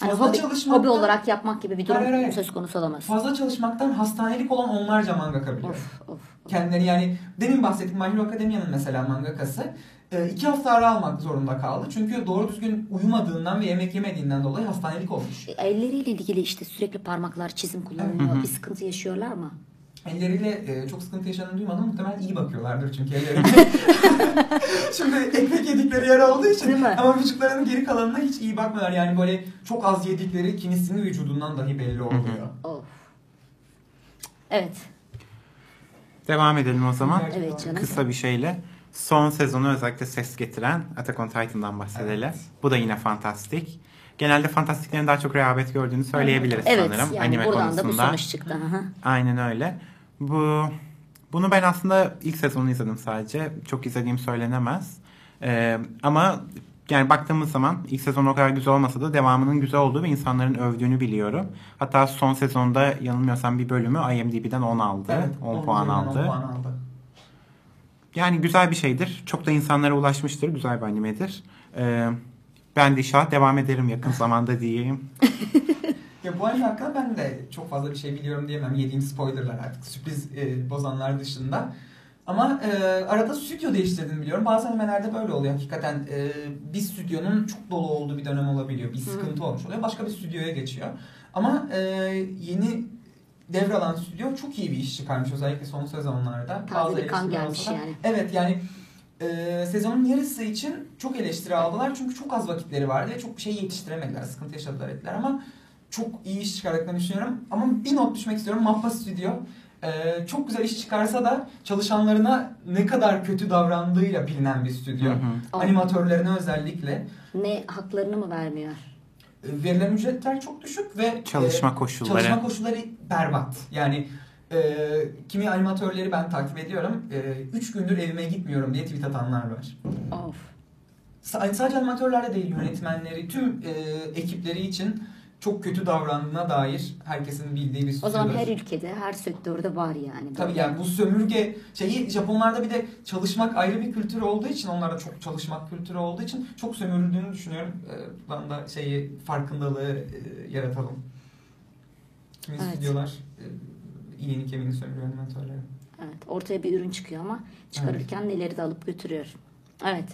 hani fazla hobi, çalışmaktan, hobi olarak yapmak gibi bir durum Hayır, hayır. söz konusu olamaz. fazla çalışmaktan hastanelik olan onlarca mangaka biliyorum. Of of. Kendileri yani demin bahsettiğim My Hero Academia'nın mesela mangakası iki hafta ara almak zorunda kaldı. Çünkü doğru düzgün uyumadığından ve yemek yemediğinden dolayı hastanelik olmuş. E, Elleriyle ilgili işte sürekli parmaklar çizim kullanılıyor. Bir sıkıntı yaşıyorlar mı? Elleriyle e, çok sıkıntı yaşadığını duymadım. Muhtemelen iyi bakıyorlardır çünkü ellerine. Şimdi ekmek yedikleri yer olduğu için ama vücutlarının geri kalanına hiç iyi bakmıyorlar. Yani böyle çok az yedikleri kimisinin vücudundan dahi belli oluyor. Of. Evet. Devam edelim o zaman. Evet canım. Kısa bir şeyle. Son sezonu özellikle ses getiren Attack on Titan'dan bahsedelim. Evet. Bu da yine fantastik. Genelde fantastiklerin daha çok rehabet gördüğünü söyleyebiliriz Evet sanırım yani anime buradan da bu konusunda. sonuç çıktı. Hı. Aynen öyle. Bu bunu ben aslında ilk sezonu izledim sadece. Çok izlediğim söylenemez. Ee, ama yani baktığımız zaman ilk sezon o kadar güzel olmasa da devamının güzel olduğu ve insanların övdüğünü biliyorum. Hatta son sezonda yanılmıyorsam bir bölümü IMDb'den 10 aldı. 10 onun puan üzerinden aldı. 10 puan aldı. Yani güzel bir şeydir. Çok da insanlara ulaşmıştır. Güzel bir animedir. Ee, ben de inşallah devam ederim yakın zamanda diyeyim. Ya bu anime hakkında ben de çok fazla bir şey biliyorum diyemem. Yediğim spoilerlar artık sürpriz e, bozanlar dışında. Ama e, arada stüdyo değiştirdiğini biliyorum. Bazı animelerde böyle oluyor. Hakikaten e, bir stüdyonun çok dolu olduğu bir dönem olabiliyor. Bir sıkıntı olmuş oluyor. Başka bir stüdyoya geçiyor. Ama e, yeni devralan stüdyo çok iyi bir iş çıkarmış özellikle son sezonlarda. Taze bir kan eleştiri gelmiş yani. Evet yani e, sezonun yarısı için çok eleştiri aldılar. Çünkü çok az vakitleri vardı ve çok bir şey yetiştiremediler. Sıkıntı yaşadılar ettiler ama çok iyi iş çıkardıklarını düşünüyorum. Ama bir not düşmek istiyorum. Mappa Stüdyo e, çok güzel iş çıkarsa da çalışanlarına ne kadar kötü davrandığıyla bilinen bir stüdyo. Hı hı. Animatörlerine özellikle. Ne haklarını mı vermiyor? E, Verilen ücretler çok düşük ve Çalışma e, koşulları. Çalışma koşulları berbat. Yani e, kimi animatörleri ben takip ediyorum. 3 gündür evime gitmiyorum diye tweet atanlar var. Of. Sa- Sadece animatörlerle değil yönetmenleri, tüm e, ekipleri için çok kötü davrandığına dair herkesin bildiği bir O zaman her ülkede, her sektörde var yani. Tabii yani bu sömürge şeyi Japonlarda bir de çalışmak ayrı bir kültür olduğu için onlarda çok çalışmak kültürü olduğu için çok sömürüldüğünü düşünüyorum. Ee, Buradan da şeyi farkındalığı e, yaratalım. Kimi Evet. stüdyolar e, iyini kemiğini sömürüyor animatörleri. Evet, ortaya bir ürün çıkıyor ama çıkarırken neleri de alıp götürüyor. Evet.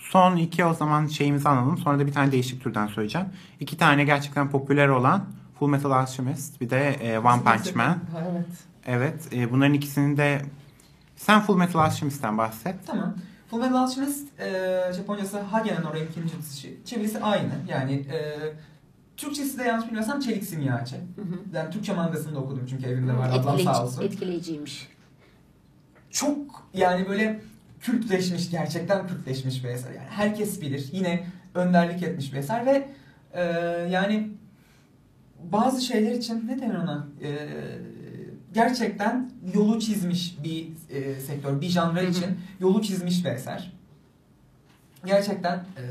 Son iki o zaman şeyimizi anladım. Sonra da bir tane değişik türden söyleyeceğim. İki tane gerçekten popüler olan Full Metal Alchemist bir de e, One Punch Man. Evet. Evet e, bunların ikisini de sen Full Metal Alchemist'ten bahset. Tamam. Fullmetal Alchemist e, Japoncası Hagen no Renkin Jutsu. Çevirisi aynı. Yani e, Türkçesi de yanlış bilmiyorsam Çelik Simyacı. Hı hı. Ben Türkçe mangasını da okudum çünkü evimde var. Ablam Etkileyici- sağ olsun. etkileyiciymiş. Çok yani böyle kültleşmiş, gerçekten kültleşmiş bir eser. Yani herkes bilir. Yine önderlik etmiş bir eser ve e, yani bazı şeyler için ne denir ona? E, gerçekten yolu çizmiş bir e, sektör, bir janra için yolu çizmiş bir eser. Gerçekten e,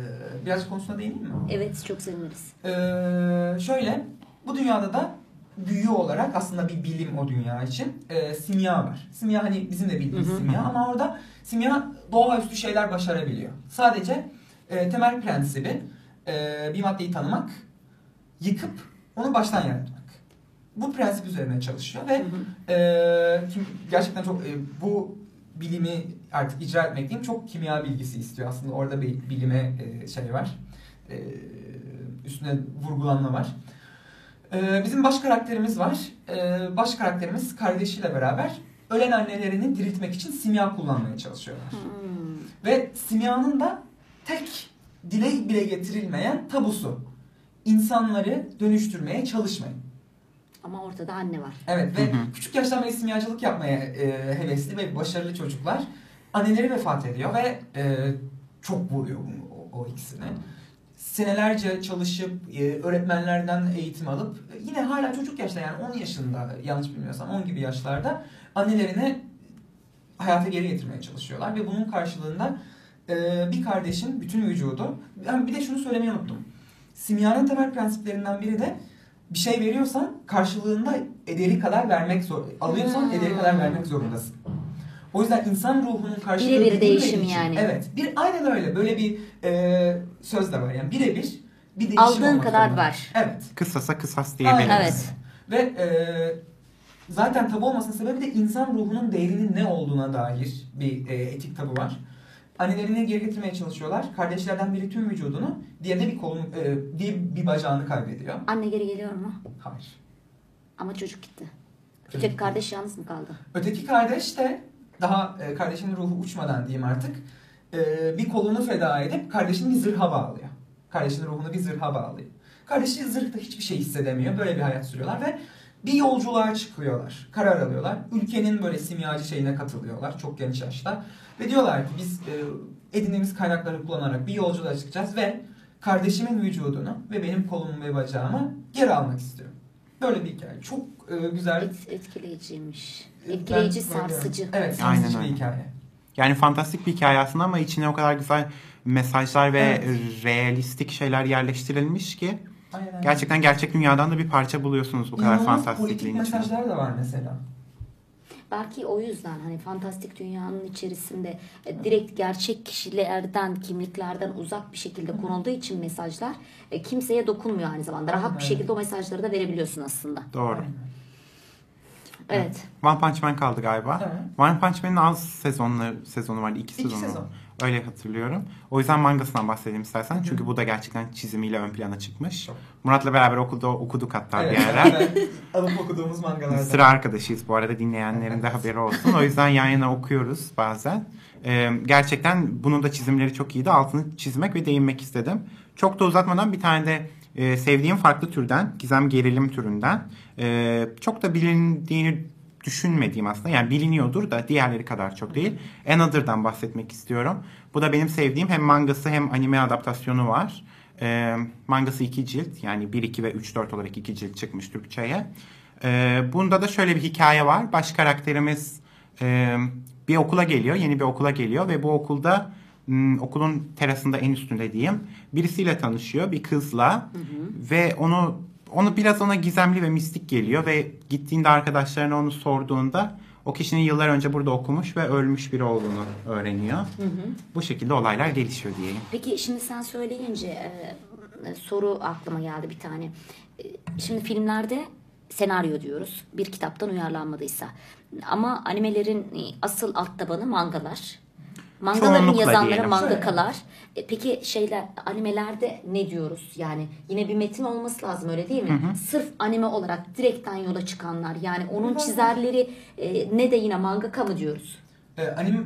biraz konusuna değineyim mi? Evet, çok seviniriz. Ee, şöyle, bu dünyada da büyü olarak aslında bir bilim o dünya için e, simya var. Simya hani bizim de bildiğimiz Hı hı. simya ama orada simya doğaüstü şeyler başarabiliyor. Sadece e, temel prensibi e, bir maddeyi tanımak, yıkıp onu baştan yaratmak. Bu prensip üzerine çalışıyor ve e, kim, gerçekten çok e, bu bilimi artık icra etmek diyeyim çok kimya bilgisi istiyor aslında orada bir bilime e, şey var e, üstüne vurgulanma var. E, bizim baş karakterimiz var. E, baş karakterimiz kardeşiyle beraber ölen annelerini diriltmek için simya kullanmaya çalışıyorlar. Hmm. Ve simyanın da tek dile bile getirilmeyen tabusu. İnsanları dönüştürmeye çalışmayın. Ama ortada anne var. Evet ve küçük yaştan beri simyacılık yapmaya e, hevesli ve başarılı çocuklar anneleri vefat ediyor ve e, çok vuruyor bunu, o, o ikisini. Senelerce çalışıp e, öğretmenlerden eğitim alıp e, yine hala çocuk yaşta yani 10 yaşında yanlış bilmiyorsam 10 gibi yaşlarda annelerini hayata geri getirmeye çalışıyorlar ve bunun karşılığında e, bir kardeşin bütün vücudu ben bir de şunu söylemeyi unuttum. Simyanın temel prensiplerinden biri de bir şey veriyorsan karşılığında ederi kadar vermek zor. Alıyorsan ederi kadar vermek zorundasın. O yüzden insan ruhunun karşılığı Birebir edilmediği değişim için- yani. Evet. Bir aynen öyle. Böyle bir e, söz de var yani birebir bir değişim Aldığın kadar zorunda. ver. Evet. Kısasa kısas diyebiliriz. Evet. Ve e, zaten tabu olmasının sebebi de insan ruhunun değerinin ne olduğuna dair bir e, etik tabu var. Annelerini geri getirmeye çalışıyorlar. Kardeşlerden biri tüm vücudunu, diğeri de bir kolunu, e, diğeri bir bacağını kaybediyor. Anne geri geliyor mu? Hayır. Ama çocuk gitti. Çocuk Öteki kardeş yalnız mı kaldı? Öteki kardeş de daha e, kardeşinin ruhu uçmadan diyeyim artık e, bir kolunu feda edip kardeşini bir zırha bağlıyor. Kardeşinin ruhunu bir zırha bağlıyor. Kardeşi zırhta hiçbir şey hissedemiyor. Böyle bir hayat sürüyorlar ve bir yolculuğa çıkıyorlar. Karar alıyorlar. Ülkenin böyle simyacı şeyine katılıyorlar çok genç yaşta. Ve diyorlar ki biz e, edindiğimiz kaynakları kullanarak bir yolculuğa çıkacağız ve kardeşimin vücudunu ve benim kolumu ve bacağımı geri almak istiyorum. Böyle bir hikaye. Çok e, güzel. Et, etkileyiciymiş. Ben Etkileyici, bayılıyorum. sarsıcı. Evet, Aynen sarsıcı bir öyle. hikaye. Yani fantastik bir hikaye aslında ama içine o kadar güzel mesajlar ve Evet. realistik şeyler yerleştirilmiş ki Aynen gerçekten gerçek dünyadan da bir parça buluyorsunuz bu kadar İnanılmaz fantastikliğin politik içinde. mesajlar da var mesela. Belki o yüzden hani fantastik dünyanın içerisinde e, direkt gerçek kişilerden, kimliklerden uzak bir şekilde konulduğu için mesajlar e, kimseye dokunmuyor aynı zamanda. Rahat bir Aynen. şekilde o mesajları da verebiliyorsun aslında. Doğru. Evet. One Punch Man kaldı galiba. Evet. One Punch Man'in az sezonlu sezonu vardı. iki İki sezonu. sezon. Öyle hatırlıyorum. O yüzden mangasından bahsedeyim istersen. Çünkü bu da gerçekten çizimiyle ön plana çıkmış. Çok. Murat'la beraber okulda okuduk hatta bir Evet, ara. beraber alıp okuduğumuz mangalardan. Sıra arkadaşıyız bu arada dinleyenlerin de haberi olsun. O yüzden yan yana okuyoruz bazen. Ee, gerçekten bunun da çizimleri çok iyiydi. Altını çizmek ve değinmek istedim. Çok da uzatmadan bir tane de e, sevdiğim farklı türden, gizem gerilim türünden. e, çok da bilindiğini düşünmediğim aslında. Yani biliniyordur da diğerleri kadar çok değil. Another'dan bahsetmek istiyorum. Bu da benim sevdiğim hem mangası hem anime adaptasyonu var. E, mangası iki cilt yani 1, 2 ve 3, 4 olarak iki cilt çıkmış Türkçe'ye. E, bunda da şöyle bir hikaye var. Baş karakterimiz e, bir okula geliyor, yeni bir okula geliyor ve bu okulda okulun terasında en üstünde diyeyim birisiyle tanışıyor, bir kızla ve onu onu biraz ona gizemli ve mistik geliyor ve gittiğinde arkadaşlarına onu sorduğunda o kişinin yıllar önce burada okumuş ve ölmüş biri olduğunu öğreniyor. Bu şekilde olaylar gelişiyor diyeyim. Peki şimdi sen söyleyince e, e, soru aklıma geldi bir tane. E, Şimdi filmlerde senaryo diyoruz. Bir kitaptan uyarlanmadıysa. Ama animelerin e, asıl alt tabanı mangalar. Mangaların Çoğunlukla yazanları diyelim. mangakalar. E, Peki şeyler animelerde ne diyoruz? Yani yine bir metin olması lazım öyle değil mi? Sırf anime olarak direkten yola çıkanlar. Yani onun çizerleri e, ne de yine mangaka mı diyoruz? Ee, anime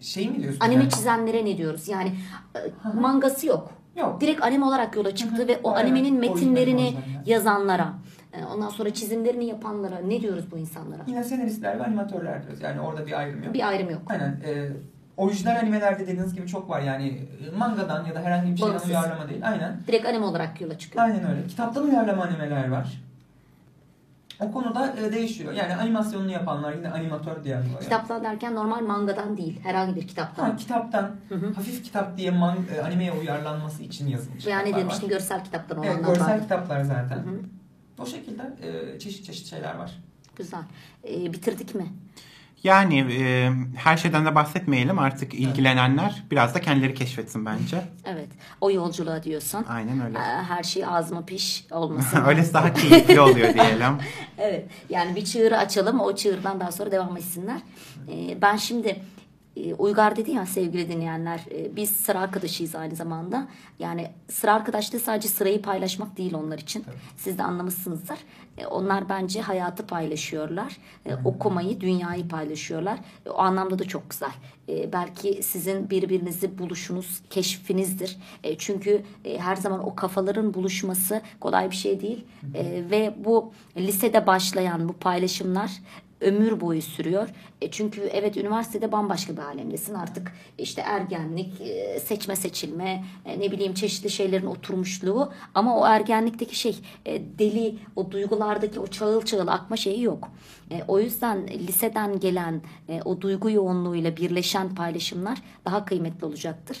şey mi diyorsun? Anime yani? çizenlere ne diyoruz? Yani e, mangası yok. Yok. Direkt anime olarak yola çıktı ve o Aynen. animenin metinlerini orijinal. yazanlara, e, ondan sonra çizimlerini yapanlara ne diyoruz bu insanlara? Yine senaristler ve animatörler diyoruz. Yani orada bir ayrım yok. Bir ayrım yok. Aynen. E, orijinal animelerde dediğiniz gibi çok var. Yani mangadan ya da herhangi bir şeyden Bağımsız. uyarlama değil. Aynen. Direkt anime olarak yola çıkıyor. Aynen öyle. Kitaptan uyarlama animeler var. O konuda e, değişiyor. Yani animasyonunu yapanlar yine animatör diye anılıyor. Kitaptan derken normal mangadan değil, herhangi bir kitaptan. Ha, kitaptan Hı hı. hafif kitap diye man, e, animeye uyarlanması için yazılmış Yani kitaplar demiştin var. görsel kitaptan Evet, olanlar görsel var. kitaplar zaten. Hı hı. O şekilde e, çeşit çeşit şeyler var. Güzel. E, bitirdik mi? Yani e, her şeyden de bahsetmeyelim artık ilgilenenler biraz da kendileri keşfetsin bence. Evet. O yolculuğa diyorsun. Aynen öyle. E, Her şey ağzıma piş olmasın. Öylesi daha keyifli oluyor diyelim. Evet. Yani bir çığırı açalım. O çığırdan daha sonra devam etsinler. Ee, ben şimdi e, e, Uygar dedi ya sevgili dinleyenler e, biz sıra arkadaşıyız aynı zamanda. Yani sıra arkadaşlığı sadece sırayı paylaşmak değil onlar için. Siz de anlamışsınızdır. E, onlar bence hayatı paylaşıyorlar. E, okumayı, dünyayı paylaşıyorlar. E, o anlamda da çok güzel. E, belki sizin birbirinizi buluşunuz, keşfinizdir. E, çünkü e, her zaman o kafaların buluşması kolay bir şey değil. E, ve bu lisede başlayan bu paylaşımlar ömür boyu sürüyor. E çünkü evet üniversitede bambaşka bir alemdesin artık işte ergenlik, e, seçme seçilme, e, ne bileyim çeşitli şeylerin oturmuşluğu ama o ergenlikteki şey e, deli, o duygulardaki o çağıl çağıl akma şeyi yok. O yüzden liseden gelen o duygu yoğunluğuyla birleşen paylaşımlar daha kıymetli olacaktır.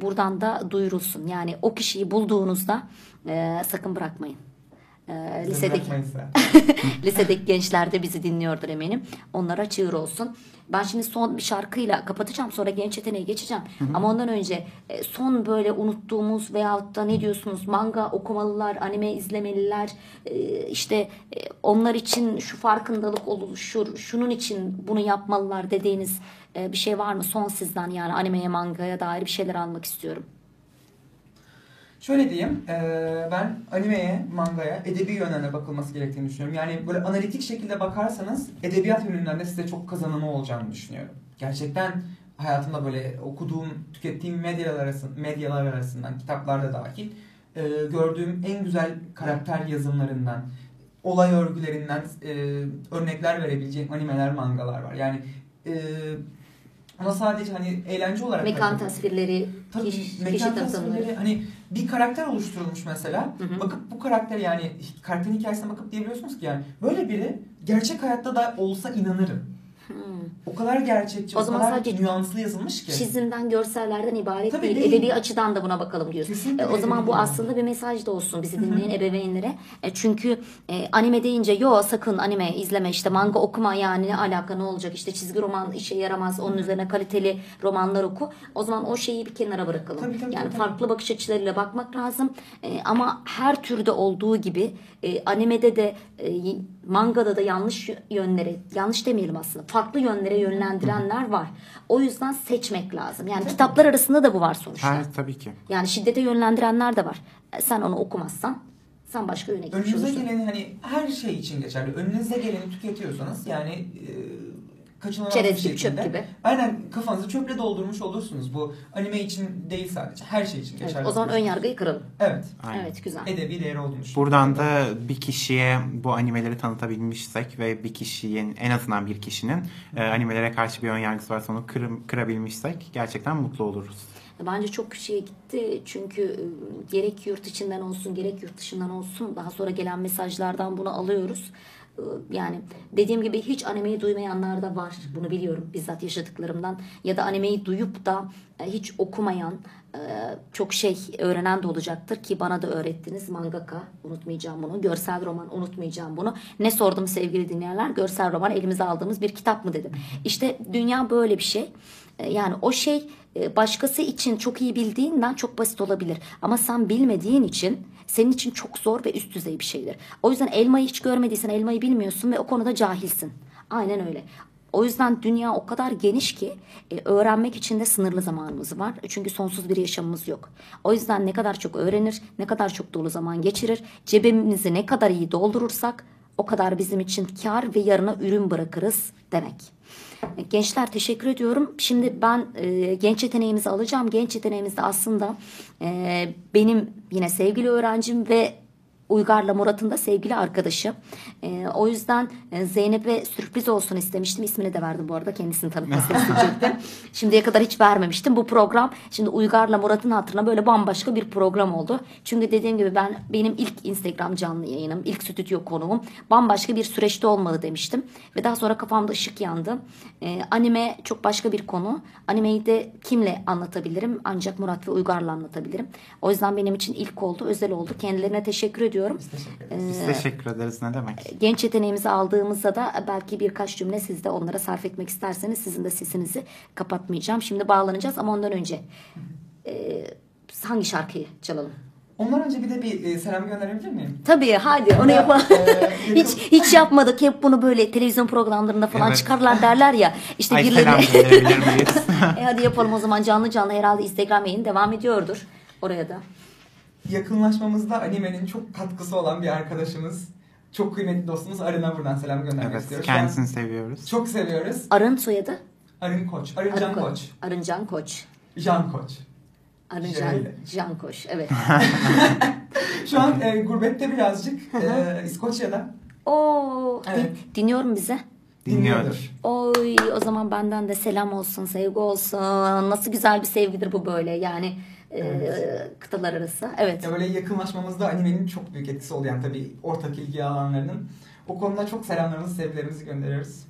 Buradan da duyurulsun. Yani o kişiyi bulduğunuzda sakın bırakmayın. E, lisedeki. Lisedeki gençler de bizi dinliyordur eminim. Onlara çığır olsun. Ben şimdi son bir şarkıyla kapatacağım sonra genç yeteneğe geçeceğim. Ama ondan önce e, son böyle unuttuğumuz veyahut da ne diyorsunuz manga okumalılar, anime izlemeliler. e, işte e, onlar için şu farkındalık oluşur, şunun için bunu yapmalılar dediğiniz e, bir şey var mı? Son sizden yani animeye mangaya dair bir şeyler almak istiyorum. Şöyle diyeyim, eee, ben animeye, mangaya, edebi yönlerine bakılması gerektiğini düşünüyorum. Yani böyle analitik şekilde bakarsanız edebiyat yönünden de size çok kazanımı olacağını düşünüyorum. Gerçekten hayatımda böyle okuduğum, tükettiğim medyalar, arasında, medyalar arasından, kitaplarda dahil eee, gördüğüm en güzel karakter yazımlarından, olay örgülerinden eee, örnekler verebileceğim animeler, mangalar var. Yani ona sadece hani eğlence olarak Mekan tasvirleri, Tabii kişi, mekan kişi tasvirleri hani bir karakter oluşturulmuş mesela. Hı hı. Bakıp bu karakter yani karakterin hikayesine bakıp diyebiliyorsunuz ki yani böyle biri gerçek hayatta da olsa inanırım. Hmm. O kadar gerçekçi, O o, zaman kadar sadece nüanslı yazılmış ki. çizimden, görsellerden ibaret Tabii değil. değil. Edebi açıdan da buna bakalım diyorsun. Kesinlikle E, o zaman bu edebi aslında bir mesaj da olsun bizi dinleyen ebeveynlere. E, çünkü e, anime deyince yo sakın anime izleme işte manga okuma yani ne alaka ne olacak işte çizgi roman işe yaramaz onun üzerine kaliteli romanlar oku. O zaman o şeyi bir kenara bırakalım. Tabii, tabii, yani tabii. farklı bakış açılarıyla bakmak lazım. E, ama her türde olduğu gibi e, animede de e, mangada da yanlış yönlere yanlış demeyelim aslında farklı yönlere yönlendirenler var. O yüzden seçmek lazım. Yani kitaplar arasında da bu var sonuçta. Her tabii ki. Yani şiddete yönlendirenler de var. E, Sen onu okumazsan sen başka yöne gitmiş Önünüze geleni hani her şey için geçerli. Önünüze geleni tüketiyorsanız yani e, kaçınılmaz Çerez bir gibi, çöp gibi. Aynen kafanızı çöple doldurmuş olursunuz. Bu anime için değil sadece. Her şey için Evet, geçerli. o zaman ön yargıyı kıralım. Evet. Aynen. Evet güzel. Edebi değeri olduğunu. Buradan da bir kişiye bu animeleri tanıtabilmişsek ve bir kişinin en azından bir kişinin e, animelere karşı bir ön yargısı varsa onu kırım, kırabilmişsek gerçekten mutlu oluruz. Bence çok kişiye gitti çünkü e, gerek yurt içinden olsun gerek yurt dışından olsun daha sonra gelen mesajlardan bunu alıyoruz. E, Yani dediğim gibi hiç animeyi duymayanlar da var. Bunu biliyorum bizzat yaşadıklarımdan. Ya da animeyi duyup da e, hiç okumayan e, çok şey öğrenen de olacaktır ki bana da öğrettiniz. Mangaka unutmayacağım bunu. Görsel roman unutmayacağım bunu. Ne sordum sevgili dinleyenler? Görsel roman elimize aldığımız bir kitap mı dedim. İşte dünya böyle bir şey. E, Yani o şey e, başkası için çok iyi bildiğinden çok basit olabilir. Ama sen bilmediğin için senin için çok zor ve üst düzey bir şeydir. O yüzden elmayı hiç görmediysen elmayı bilmiyorsun ve o konuda cahilsin. Aynen öyle. O yüzden dünya o kadar geniş ki e, öğrenmek için de sınırlı zamanımız var. Çünkü sonsuz bir yaşamımız yok. O yüzden ne kadar çok öğrenir, ne kadar çok dolu zaman geçirir, cebimizi ne kadar iyi doldurursak o kadar bizim için kar ve yarına ürün bırakırız demek. Gençler teşekkür ediyorum. Şimdi ben e, genç yeteneğimizi alacağım. Genç yeteneğimiz de aslında e, benim yine sevgili öğrencim ve Uygar'la Murat'ın da sevgili arkadaşı. E, o yüzden e, Zeynep'e sürpriz olsun istemiştim. İsmini de verdim bu arada. Kendisini tanıtmasını isteyecektim. Şimdiye kadar hiç vermemiştim. Bu program şimdi Uygar'la Murat'ın hatırına böyle bambaşka bir program oldu. Çünkü dediğim gibi ben benim ilk Instagram canlı yayınım, ilk stüdyo konuğum bambaşka bir süreçte olmalı demiştim. Ve daha sonra kafamda ışık yandı. E, anime çok başka bir konu. Animeyi de kimle anlatabilirim? Ancak Murat ve Uygar'la anlatabilirim. O yüzden benim için ilk oldu, özel oldu. Kendilerine teşekkür ediyorum. Biz teşekkür ederiz. Biz teşekkür ederiz ne demek. Genç yeteneğimizi aldığımızda da belki birkaç cümle siz de onlara sarf etmek isterseniz sizin de sesinizi kapatmayacağım. Şimdi bağlanacağız ama ondan önce e, hangi şarkıyı çalalım? Ondan önce bir de bir e, selam gönderebilir miyim? Tabii hadi onu yapalım. Ee, hiç hiç yapmadık. Hep bunu böyle televizyon programlarında falan Evet. çıkarlar derler ya. İşte Ay birileri... selam gönderebilir miyiz? e hadi yapalım o zaman canlı canlı herhalde Instagram yayın devam ediyordur oraya da. Yakınlaşmamızda animenin çok katkısı olan bir arkadaşımız, çok kıymetli dostumuz Arın'a buradan selam göndermek evet istiyoruz. Kendisini seviyoruz. Çok seviyoruz. Arın soyadı? Arın Koç, Arın Can Arın Koç, Arıncan Koç. Can Koç. Arıncan Şöyle. Can Koç. Evet. Şu an e, gurbette birazcık, e, İskoçya'da Oo, Evet. dinliyorum bize. Dinliyordur. Oy o zaman benden de selam olsun, sevgi olsun. Nasıl güzel bir sevgidir bu böyle yani e, kıtalar arası. Evet. Ya böyle yakınlaşmamızda animenin çok büyük etkisi oldu yani tabii ortak ilgi alanlarının. O konuda çok selamlarımızı, sevgilerimizi gönderiyoruz.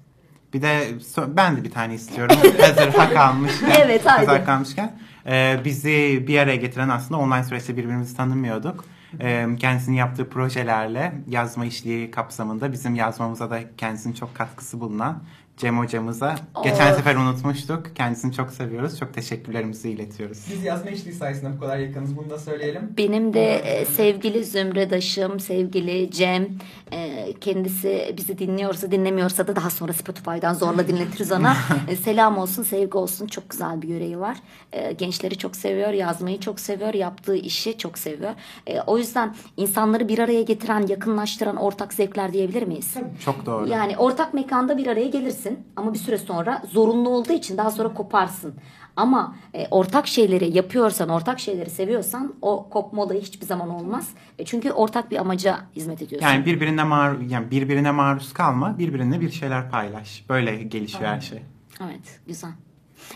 Bir de ben de bir tane istiyorum. Hazır hak almışken. Evet, haydi. Hazır hak almışken. Ee, bizi bir araya getiren aslında online süreçte birbirimizi tanımıyorduk. Ee, kendisinin yaptığı projelerle yazma işliği kapsamında bizim yazmamıza da kendisinin çok katkısı bulunan Cem hocamıza. Geçen Oh. sefer unutmuştuk. Kendisini çok seviyoruz. Çok teşekkürlerimizi iletiyoruz. Biz yazma işliği sayesinde bu kadar yakınız bunu da söyleyelim. Benim de e, sevgili Zümredaşım, sevgili Cem, e, kendisi bizi dinliyorsa dinlemiyorsa da daha sonra Spotify'dan zorla dinletiriz ona. E, selam olsun, sevgi olsun. Çok güzel bir yüreği var. E, gençleri çok seviyor, yazmayı çok seviyor, yaptığı işi çok seviyor. E, o yüzden insanları bir araya getiren, yakınlaştıran ortak zevkler diyebilir miyiz? Çok doğru. Yani ortak mekanda bir araya gelirsin ama bir süre sonra zorunlu olduğu için daha sonra koparsın. Ama e, ortak şeyleri yapıyorsan, ortak şeyleri seviyorsan o kopma olayı hiçbir zaman olmaz. E, çünkü ortak bir amaca hizmet ediyorsun. Yani birbirine mar yani birbirine maruz kalma, birbirine bir şeyler paylaş. Böyle gelişiyor her şey. Evet, güzel.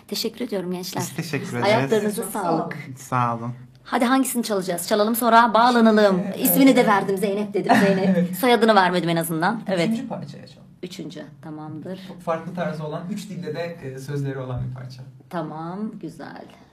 Teşekkür ediyorum gençler. Biz teşekkür ederiz. Ayaklarınıza sağlık. Sağ olun. Hadi hangisini çalacağız? Çalalım sonra bağlanalım. İsmini de verdim Zeynep dedim Zeynep. Soyadını vermedim en azından. Evet. Üçüncü parçaya çalalım. Üçüncü. Tamamdır. Farklı tarzı olan, üç dilde de e, sözleri olan bir parça. Tamam. Güzel.「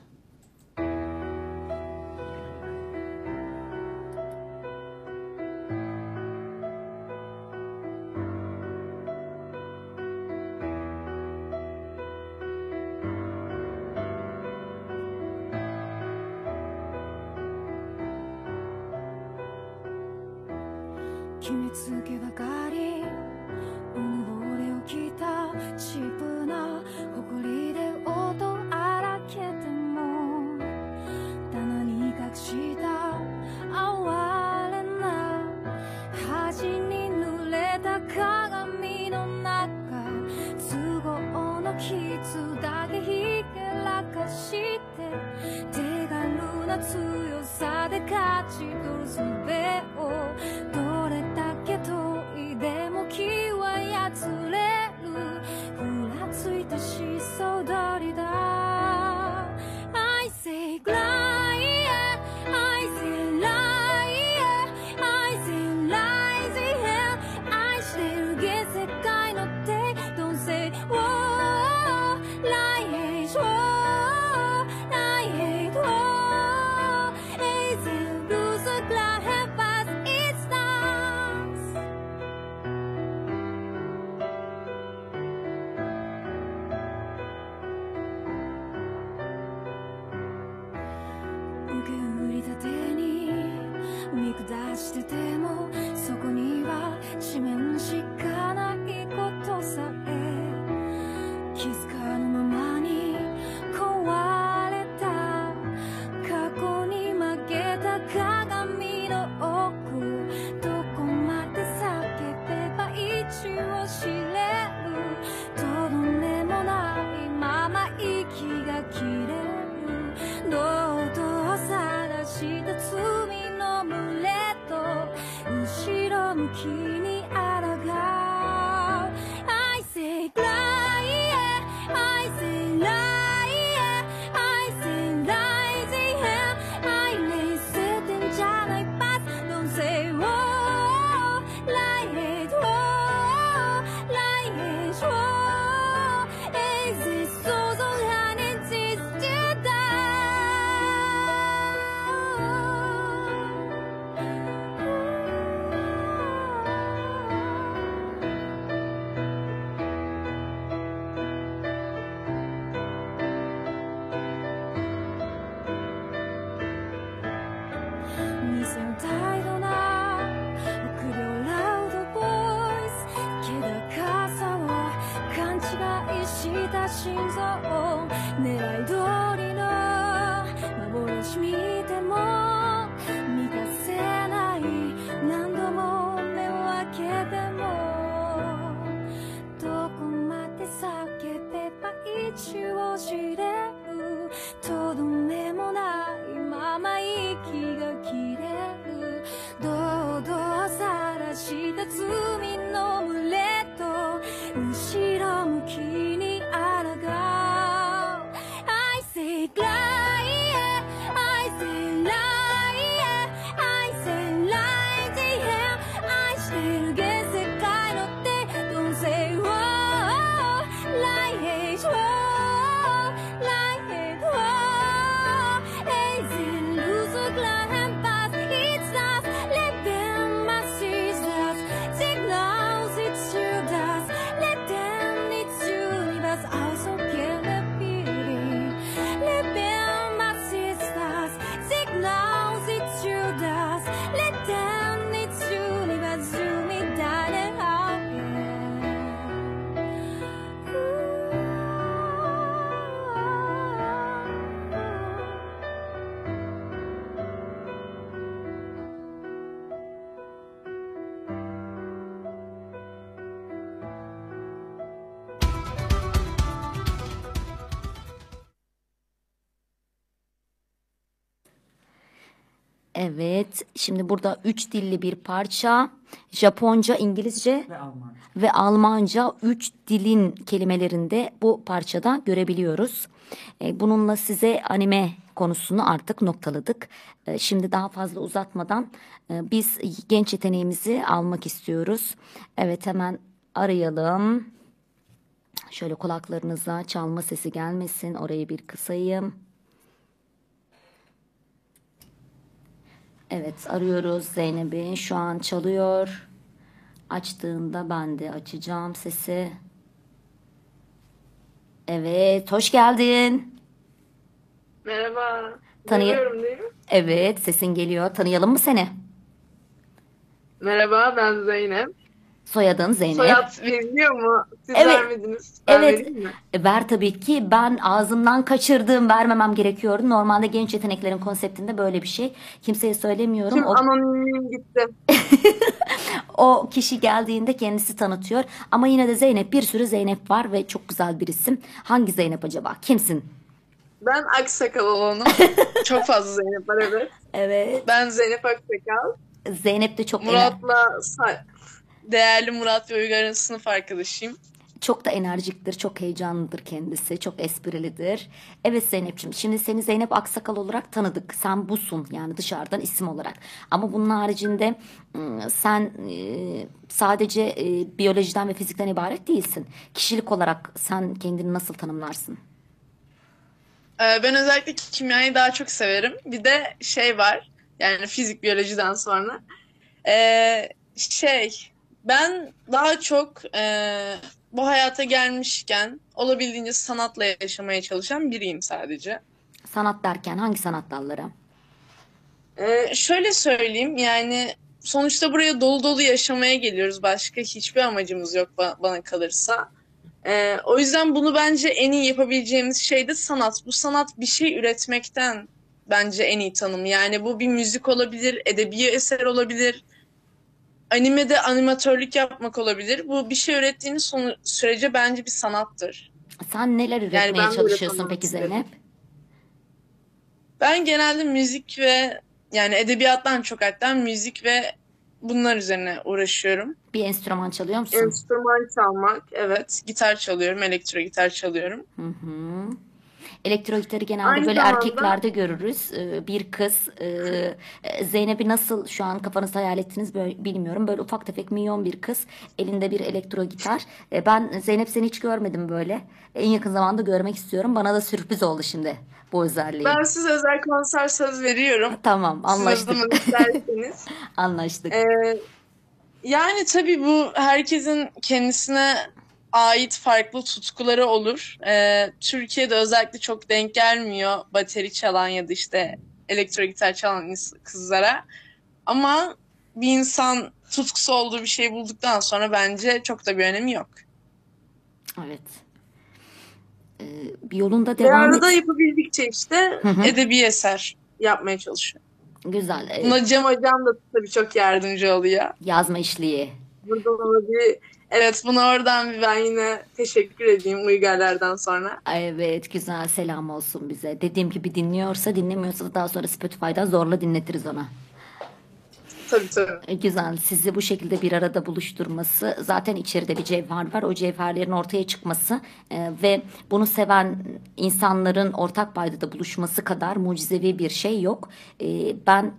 you. Evet, şimdi burada üç dilli bir parça. Japonca, İngilizce Ve Alman. ve Almanca üç dilin kelimelerinde bu parçada görebiliyoruz. E, Bununla size anime konusunu artık noktaladık. E, Şimdi daha fazla uzatmadan e, biz genç yeteneğimizi almak istiyoruz. Evet hemen arayalım. Şöyle kulaklarınıza çalma sesi gelmesin. Orayı bir kısayım. Evet arıyoruz Zeynep'i. Şu an çalıyor. Açtığında ben de açacağım sesi. Evet hoş geldin. Merhaba. Tanıya- Duyuyorum değil mi? Evet sesin geliyor. Tanıyalım mı seni? Merhaba ben Zeynep. Soyadın Zeynep. Soyad veriliyor mu? Siz Evet. vermediniz. Ben Evet. mi? E, Ver tabii ki. Ben ağzımdan kaçırdığım vermemem gerekiyordu. Normalde genç yeteneklerin konseptinde böyle bir şey. Kimseye söylemiyorum. Tüm O, anonimliğim gitti. o kişi geldiğinde kendisi tanıtıyor. Ama yine de Zeynep bir sürü Zeynep var ve çok güzel bir isim. Hangi Zeynep acaba? Kimsin? Ben Aksakal olanım. Çok fazla Zeynep var evet. Evet. Ben Zeynep Aksakal. Zeynep de çok Murat'la değerli Murat ve Uygar'ın sınıf arkadaşıyım. çok da enerjiktir, çok heyecanlıdır kendisi, çok esprilidir. Evet Zeynep'ciğim, şimdi seni Zeynep Aksakal olarak tanıdık. Sen busun yani dışarıdan isim olarak. Ama bunun haricinde ım, sen e, sadece e, biyolojiden ve fizikten ibaret değilsin. Kişilik olarak sen kendini nasıl tanımlarsın? Ee, ben özellikle kimyayı daha çok severim. Bir de şey var. Yani fizik biyolojiden sonra. Ee, şey ben daha çok e, bu hayata gelmişken olabildiğince sanatla yaşamaya çalışan biriyim sadece. Sanat derken hangi sanat dalları? Ee, şöyle söyleyeyim yani sonuçta buraya dolu dolu yaşamaya geliyoruz. Başka hiçbir amacımız yok ba- bana kalırsa. Ee, o yüzden bunu bence en iyi yapabileceğimiz şey de sanat. Bu sanat bir şey üretmekten bence en iyi tanım. Yani bu bir müzik olabilir, edebi eser olabilir, animede animatörlük yapmak olabilir. Bu bir şey ürettiğiniz sonu, sürece bence bir sanattır. Sen neler üretmeye böyle çalışıyorsun peki. Zeynep? Ben genelde müzik ve yani edebiyattan çok hatta müzik ve bunlar üzerine uğraşıyorum. Bir enstrüman çalıyor musun? Enstrüman çalmak, evet. Gitar çalıyorum, elektro gitar çalıyorum. Hı hı. Elektro gitarı genelde Aynı böyle zamanda- erkeklerde görürüz. Ee, Bir kız e, e, Zeynep'i nasıl şu an kafanızda hayal ettiniz böyle bilmiyorum. Böyle ufak tefek minyon bir kız. Elinde bir elektro gitar. E, Ben Zeynep seni hiç görmedim böyle. En yakın zamanda görmek istiyorum. Bana da sürpriz oldu şimdi bu özelliği. Ben size özel konser söz veriyorum. Tamam anlaştık. isterseniz. Anlaştık. Ee, yani tabii bu herkesin kendisine ait farklı tutkuları olur. Ee, Türkiye'de özellikle çok denk gelmiyor bateri çalan ya da işte elektro gitar çalan kızlara. Ama bir insan tutkusu olduğu bir şey bulduktan sonra bence çok da bir önemi yok. Evet. e, bir yolunda Ve devam et. arada yapabildikçe işte Hı hı. edebi eser yapmaya çalışıyor. Güzel. e, Buna Cem Hocam da tabii çok yardımcı oluyor. yazma işliği. Buradan ona bir evet buna oradan ben yine teşekkür edeyim Uygarlardan sonra. Evet güzel selam olsun bize. Dediğim gibi dinliyorsa dinlemiyorsa da daha sonra Spotify'dan zorla dinletiriz ona. Tabii tabii. E, Güzel. Sizi bu şekilde bir arada buluşturması zaten içeride bir cevher var. O cevherlerin ortaya çıkması e, ve bunu seven insanların ortak paydada buluşması kadar mucizevi bir şey yok. E, ben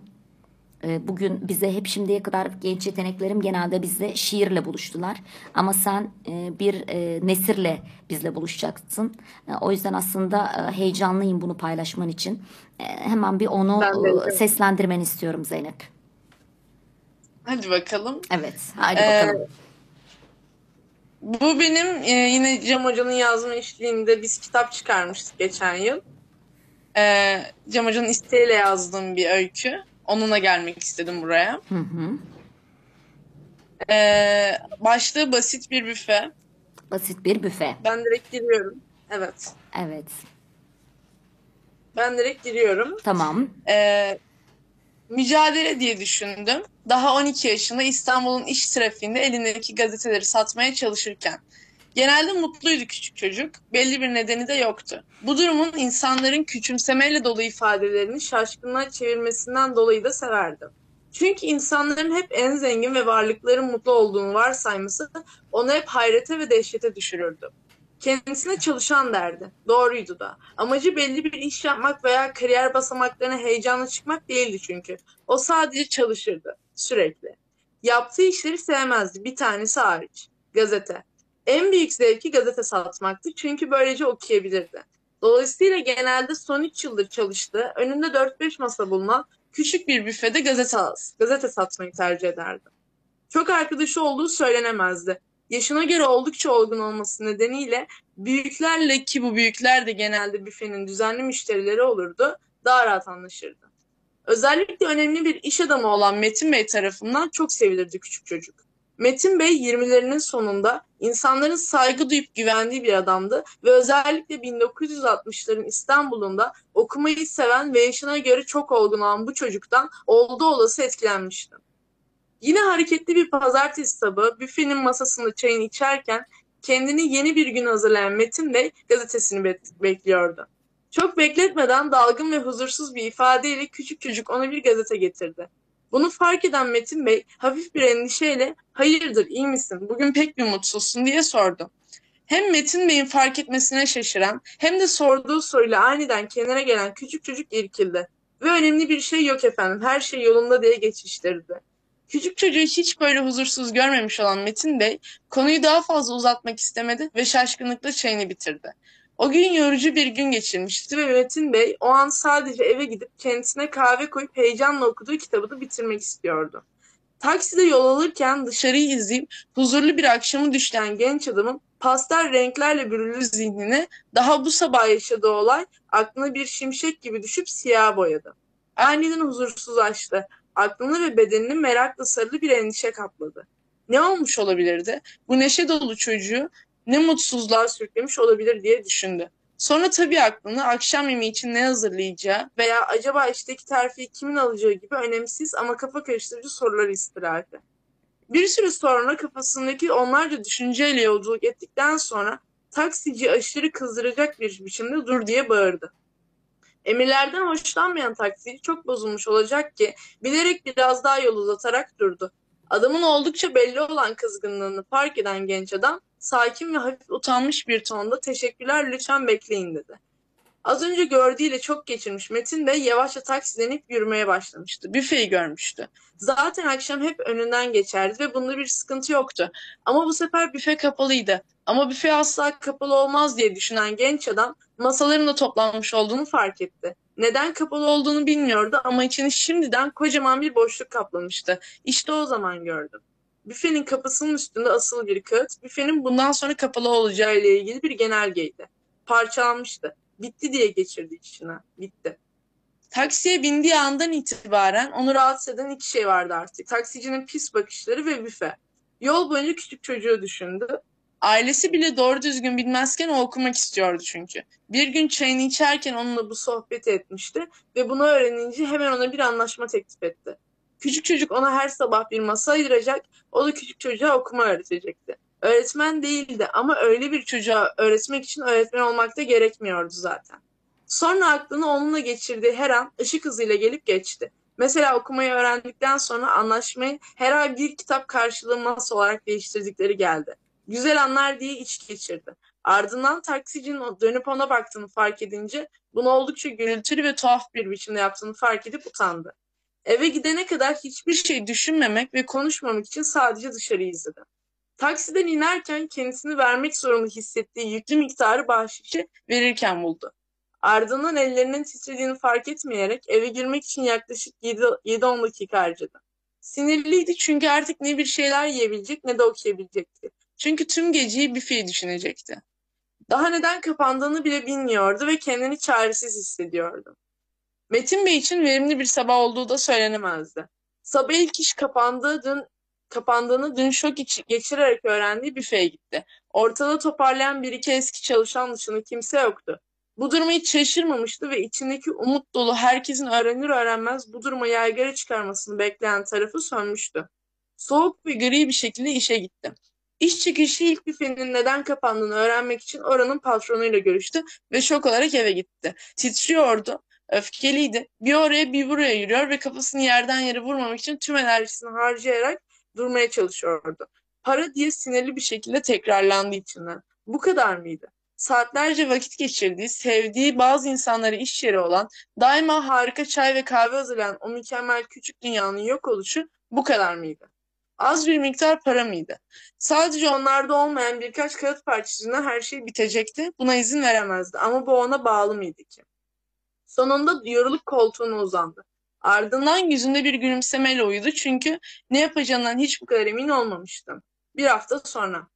bugün bize hep şimdiye kadar genç yeteneklerim genelde bizle şiirle buluştular. Ama sen e, bir e, nesirle bizle buluşacaksın. E, o yüzden aslında heyecanlıyım bunu paylaşman için. Hemen bir onu Ben de, seslendirmeni istiyorum Zeynep. Hadi bakalım. Evet, haydi Ee, bakalım. Bu benim yine Cem Hoca'nın yazma işliğinde biz kitap çıkarmıştık geçen yıl. E, Cem Hoca'nın isteğiyle yazdığım bir öykü. Onunla gelmek istedim buraya. Hı hı. E, başlığı basit bir büfe. Basit bir büfe. Ben direkt giriyorum. Evet. Evet, Ben direkt giriyorum. tamam. E, mücadele diye düşündüm. Daha 12 yaşında İstanbul'un iş trafiğinde elindeki gazeteleri satmaya çalışırken. Genelde mutluydu küçük çocuk. Belli bir nedeni de yoktu. Bu durumun insanların küçümsemeyle dolu ifadelerini şaşkınlığa çevirmesinden dolayı da severdim. Çünkü insanların hep en zengin ve varlıkların mutlu olduğunu varsayması onu hep hayrete ve dehşete düşürürdü. Kendisine çalışan derdi. Doğruydu da. Amacı belli bir iş yapmak veya kariyer basamaklarına heyecanla çıkmak değildi çünkü. O sadece çalışırdı. Sürekli. Yaptığı işleri sevmezdi. Bir tanesi hariç. Gazete. En büyük zevki gazete satmaktı. Çünkü böylece okuyabilirdi. Dolayısıyla genelde son 3 yıldır çalıştığı, önünde 4-5 masa bulunan küçük bir büfede gazete, gazete satmayı tercih ederdi. Çok arkadaşı olduğu söylenemezdi. Yaşına göre oldukça olgun olması nedeniyle büyüklerle ki bu büyükler de genelde büfenin düzenli müşterileri olurdu, daha rahat anlaşırdı. Özellikle önemli bir iş adamı olan Metin Bey tarafından çok sevilirdi küçük çocuk. Metin Bey 20'lerinin sonunda insanların saygı duyup güvendiği bir adamdı ve özellikle 1960'ların İstanbul'unda okumayı seven ve yaşına göre çok olgun olan bu çocuktan olduğu olası etkilenmişti. Yine hareketli bir pazartesi sabahı büfenin masasında çayını içerken kendini yeni bir gün hazırlayan Metin Bey gazetesini be- bekliyordu. Çok bekletmeden dalgın ve huzursuz bir ifadeyle küçük çocuk ona bir gazete getirdi. Bunu fark eden Metin Bey hafif bir endişeyle hayırdır iyi misin bugün pek bir mutsuzsun diye sordu. Hem Metin Bey'in fark etmesine şaşıran hem de sorduğu soruyla aniden kenara gelen küçük çocuk irkildi. Ve önemli bir şey yok efendim her şey yolunda diye geçiştirdi. Küçük çocuğu hiç böyle huzursuz görmemiş olan Metin Bey konuyu daha fazla uzatmak istemedi ve şaşkınlıkla çayını bitirdi. O gün yorucu bir gün geçirmişti ve Metin Bey o an sadece eve gidip kendisine kahve koyup heyecanla okuduğu kitabını bitirmek istiyordu. Takside yol alırken dışarıyı izleyip huzurlu bir akşamı düşleyen genç adamın pastel renklerle bürülü zihnine daha bu sabah yaşadığı olay aklına bir şimşek gibi düşüp siyah boyadı. Aniden huzursuzlaştı. Aklını ve bedenini merakla sarılı bir endişe kapladı. Ne olmuş olabilirdi? Bu neşe dolu çocuğu ne mutsuzluğa sürüklemiş olabilir diye düşündü. Sonra tabii aklını akşam yemeği için ne hazırlayacağı veya acaba işteki terfiyi kimin alacağı gibi önemsiz ama kafa karıştırıcı soruları istirardı. Bir süre sonra kafasındaki onlarca düşünceyle yolculuk ettikten sonra taksici aşırı kızdıracak bir biçimde dur diye bağırdı. Emirlerden hoşlanmayan taksici çok bozulmuş olacak ki bilerek biraz daha yol uzatarak durdu. Adamın oldukça belli olan kızgınlığını fark eden genç adam sakin ve hafif utanmış bir tonda teşekkürler lütfen bekleyin dedi. Az önce gördüğüyle çok geçirmiş Metin Bey yavaşça taksilenip yürümeye başlamıştı. Büfeyi görmüştü. Zaten akşam hep önünden geçerdi ve bunda bir sıkıntı yoktu. Ama bu sefer büfe kapalıydı. Ama büfe asla kapalı olmaz diye düşünen genç adam masaların da toplanmış olduğunu fark etti. Neden kapalı olduğunu bilmiyordu ama içini şimdiden kocaman bir boşluk kaplamıştı. İşte o zaman gördüm. Büfenin kapısının üstünde asılı bir kağıt, büfenin bundan sonra kapalı olacağı ile ilgili bir genelgeydi. Parçalanmıştı. Bitti diye geçirdi içine. Bitti. Taksiye bindiği andan itibaren onu rahatsız eden iki şey vardı artık. Taksicinin pis bakışları ve büfe. Yol boyunca küçük çocuğu düşündü. Ailesi bile doğru düzgün bilmezken o okumak istiyordu çünkü. Bir gün çayını içerken onunla bu sohbeti etmişti ve bunu öğrenince hemen ona bir anlaşma teklif etti. Küçük çocuk ona her sabah bir masa ayıracak, o da küçük çocuğa okuma öğretecekti. Öğretmen değildi ama öyle bir çocuğa öğretmek için öğretmen olmak da gerekmiyordu zaten. Sonra aklını onunla geçirdiği her an ışık hızıyla gelip geçti. Mesela okumayı öğrendikten sonra anlaşmayı her ay bir kitap karşılığı masa olarak değiştirdikleri geldi. Güzel anlar diye iç geçirdi. Ardından taksicinin dönüp ona baktığını fark edince bunu oldukça gürültülü ve tuhaf bir biçimde yaptığını fark edip utandı. Eve gidene kadar hiçbir şey düşünmemek ve konuşmamak için sadece dışarıyı izledi. Taksiden inerken kendisini vermek zorunda hissettiği yüklü miktarı bahşişi verirken buldu. Ardından ellerinin titrediğini fark etmeyerek eve girmek için yaklaşık 7-10 dakika harcadı. Sinirliydi çünkü artık ne bir şeyler yiyebilecek ne de okuyabilecekti. Çünkü tüm geceyi büfeyi düşünecekti. Daha neden kapandığını bile bilmiyordu ve kendini çaresiz hissediyordu. Metin Bey için verimli bir sabah olduğu da söylenemezdi. Sabah ilk iş kapandığı dün kapandığını dün şok geçirerek öğrendiği büfeye gitti. Ortada toparlayan bir iki eski çalışan dışında kimse yoktu. Bu duruma hiç şaşırmamıştı ve içindeki umut dolu herkesin öğrenir öğrenmez bu duruma yaygara çıkarmasını bekleyen tarafı sönmüştü. Soğuk ve gri bir şekilde işe gitti. İş çıkışı ilk büfenin neden kapandığını öğrenmek için oranın patronuyla görüştü ve şok olarak eve gitti. Titriyordu, öfkeliydi. Bir oraya bir buraya yürüyor ve kafasını yerden yere vurmamak için tüm enerjisini harcayarak durmaya çalışıyordu. Para diye sinirli bir şekilde tekrarlandı içinden. Bu kadar mıydı? Saatlerce vakit geçirdiği, sevdiği bazı insanları iş yeri olan, daima harika çay ve kahve hazırlayan o mükemmel küçük dünyanın yok oluşu bu kadar mıydı? Az bir miktar para mıydı? Sadece onlarda olmayan birkaç kağıt parçasına her şey bitecekti. Buna izin veremezdi ama bu ona bağlı mıydı ki? Sonunda yorulup koltuğuna uzandı. Ardından yüzünde bir gülümsemeyle uyudu çünkü ne yapacağından hiç bu kadar emin olmamıştı. Bir hafta sonra.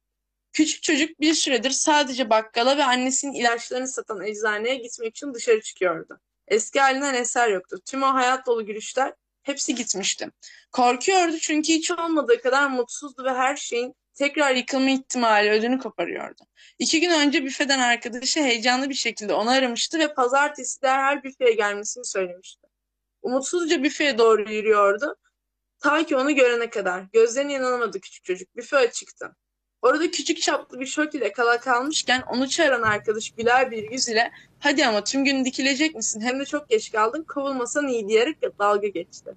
Küçük çocuk bir süredir sadece bakkala ve annesinin ilaçlarını satan eczaneye gitmek için dışarı çıkıyordu. Eski halinden eser yoktu. Tüm o hayat dolu gülüşler hepsi gitmişti. Korkuyordu çünkü hiç olmadığı kadar mutsuzdu ve her şeyin tekrar yıkılma ihtimali ödünü koparıyordu. İki gün önce büfeden arkadaşı heyecanlı bir şekilde onu aramıştı ve pazartesi derhal büfeye gelmesini söylemişti. Umutsuzca büfeye doğru yürüyordu. Ta ki onu görene kadar. Gözlerine inanamadı küçük çocuk. Büfe açıktı. Orada küçük çaplı bir şok ile kala kalmışken onu çağıran arkadaş güler bir yüz ile hadi ama tüm gün dikilecek misin hem de çok geç kaldın kovulmasan iyi diyerek dalga geçti.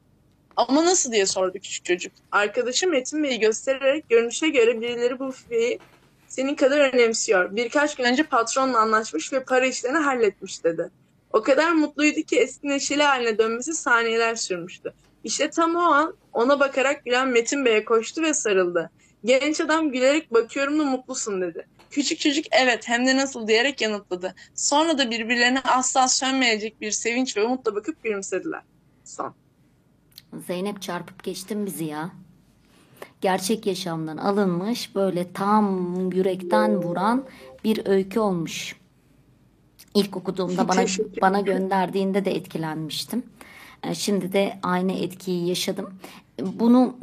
Ama nasıl diye sordu küçük çocuk. Arkadaşı Metin Bey'i göstererek görünüşe göre birileri bu büfeyi senin kadar önemsiyor. Birkaç gün önce patronla anlaşmış ve para işlerini halletmiş dedi. O kadar mutluydu ki eski neşeli haline dönmesi saniyeler sürmüştü. İşte tam o an ona bakarak gülen Metin Bey'e koştu ve sarıldı. Genç adam gülerek bakıyorum da mutlusun dedi. Küçük çocuk evet hem de nasıl diyerek yanıtladı. Sonra da birbirlerine asla sönmeyecek bir sevinç ve umutla bakıp gülümsediler. Son. Zeynep çarpıp geçtin bizi ya. Gerçek yaşamdan alınmış böyle tam yürekten vuran bir öykü olmuş. İlk okuduğumda bana bana gönderdiğinde de etkilenmiştim. E, Şimdi de aynı etkiyi yaşadım. Bunu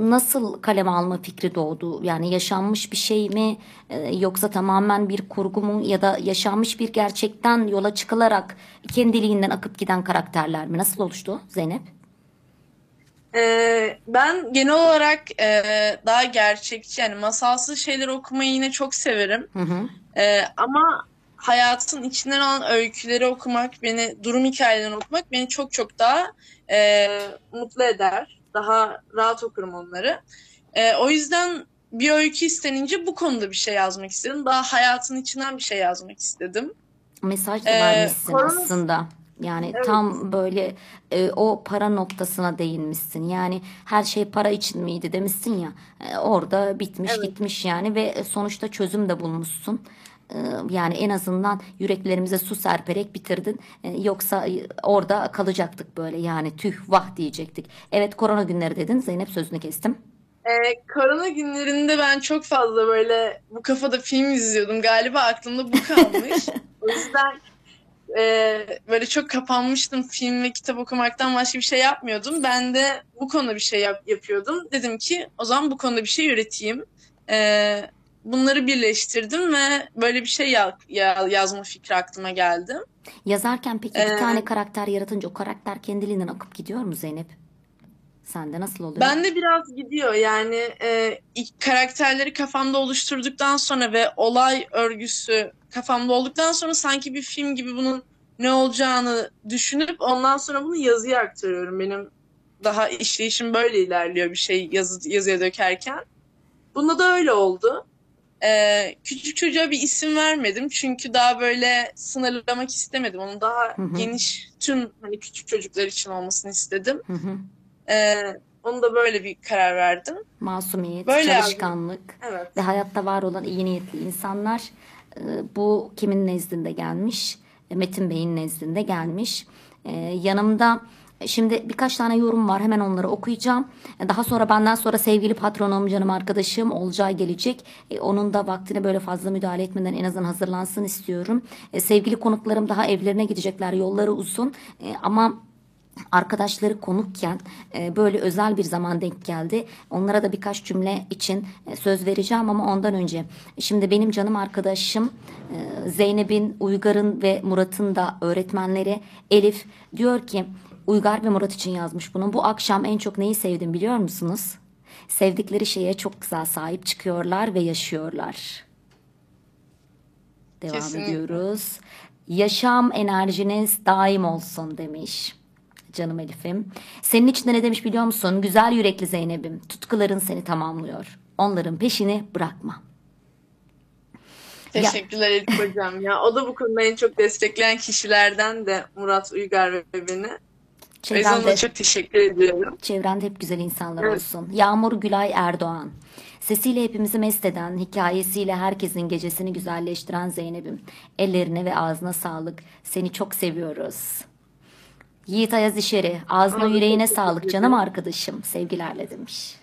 nasıl kaleme alma fikri doğdu? Yani yaşanmış bir şey mi e, yoksa tamamen bir kurgu mu ya da yaşanmış bir gerçekten yola çıkılarak kendiliğinden akıp giden karakterler mi? Nasıl oluştu Zeynep? Ee, ben genel olarak e, daha gerçekçi yani masalsı şeyler okumayı yine çok severim. Hı hı. Ee, ama hayatın içinden alan öyküleri okumak, beni durum hikayelerini okumak beni çok çok daha e, mutlu eder. Daha rahat okurum onları. E, o yüzden bir öykü istenince bu konuda bir şey yazmak istedim. Daha hayatın içinden bir şey yazmak istedim. Mesaj da Ee, vermişsin korona- aslında. Yani Evet. tam böyle e, o para noktasına değinmişsin. Yani her şey para için miydi demişsin ya. E, orada bitmiş Evet. gitmiş yani ve sonuçta çözüm de bulmuşsun. E, yani en azından yüreklerimize su serperek bitirdin. E, yoksa e, orada kalacaktık böyle yani tüh vah diyecektik. Evet korona günleri dedin. Zeynep sözünü kestim. Ee, korona günlerinde ben çok fazla böyle bu kafada film izliyordum. Galiba aklımda bu kalmış. o yüzden e, böyle çok kapanmıştım. Film ve kitap okumaktan başka bir şey yapmıyordum. Ben de bu konuda bir şey yap- yapıyordum. Dedim ki o zaman bu konuda bir şey üreteyim. Ee, bunları birleştirdim ve böyle bir şey ya- ya- yazma fikri aklıma geldi. Yazarken peki bir Ee, tane karakter yaratınca o karakter kendiliğinden akıp gidiyor mu Zeynep? Sende nasıl oluyor? Ben de biraz gidiyor yani e, ilk karakterleri kafamda oluşturduktan sonra ve olay örgüsü kafamda olduktan sonra sanki bir film gibi bunun ne olacağını düşünüp ondan sonra bunu yazıya aktarıyorum. Benim daha işleyişim böyle ilerliyor bir şey yazı, yazıya dökerken. Bunda da öyle oldu. E, küçük çocuğa bir isim vermedim çünkü daha böyle sınırlamak istemedim. Onun daha Hı hı. geniş tüm hani küçük çocuklar için olmasını istedim. Hı hı. Ee, onu da böyle bir karar verdim. Masumiyet, Böyle çalışkanlık Evet. ve hayatta var olan iyi niyetli insanlar bu kimin nezdinde gelmiş? E, Metin Bey'in nezdinde gelmiş. E, Yanımda şimdi birkaç tane yorum var. Hemen onları okuyacağım. Daha sonra benden sonra sevgili patronum, canım arkadaşım Olcay gelecek. Onun da vaktine böyle fazla müdahale etmeden en azından hazırlansın istiyorum. Sevgili konuklarım daha evlerine gidecekler. Yolları uzun. Ama arkadaşları konukken e, böyle özel bir zaman denk geldi. Onlara da birkaç cümle için e, söz vereceğim ama ondan önce şimdi benim canım arkadaşım e, Zeynep'in, Uygar'ın ve Murat'ın da öğretmenleri Elif diyor ki Uygar ve Murat için yazmış bunu. Bu akşam en çok neyi sevdim biliyor musunuz? Sevdikleri şeye çok güzel sahip çıkıyorlar ve yaşıyorlar. Devam Kesinlikle. ediyoruz. Yaşam enerjiniz daim olsun demiş. Canım Elif'im. Senin için de ne demiş biliyor musun? Güzel yürekli Zeynep'im. Tutkuların seni tamamlıyor. Onların peşini bırakma. Teşekkürler Elif Hocam ya. O da bu konuda en çok destekleyen kişilerden de Murat Uygar ve beni. Çevrende, çok teşekkür ediyorum. çevrende hep güzel insanlar Evet. olsun. Yağmur Gülay Erdoğan. Sesiyle hepimizi mest eden, hikayesiyle herkesin gecesini güzelleştiren Zeynep'im. Ellerine ve ağzına sağlık. Seni çok seviyoruz. Yiğit Ayaz İşeri, ağzına yüreğine sağlık canım arkadaşım. Sevgilerle demiş.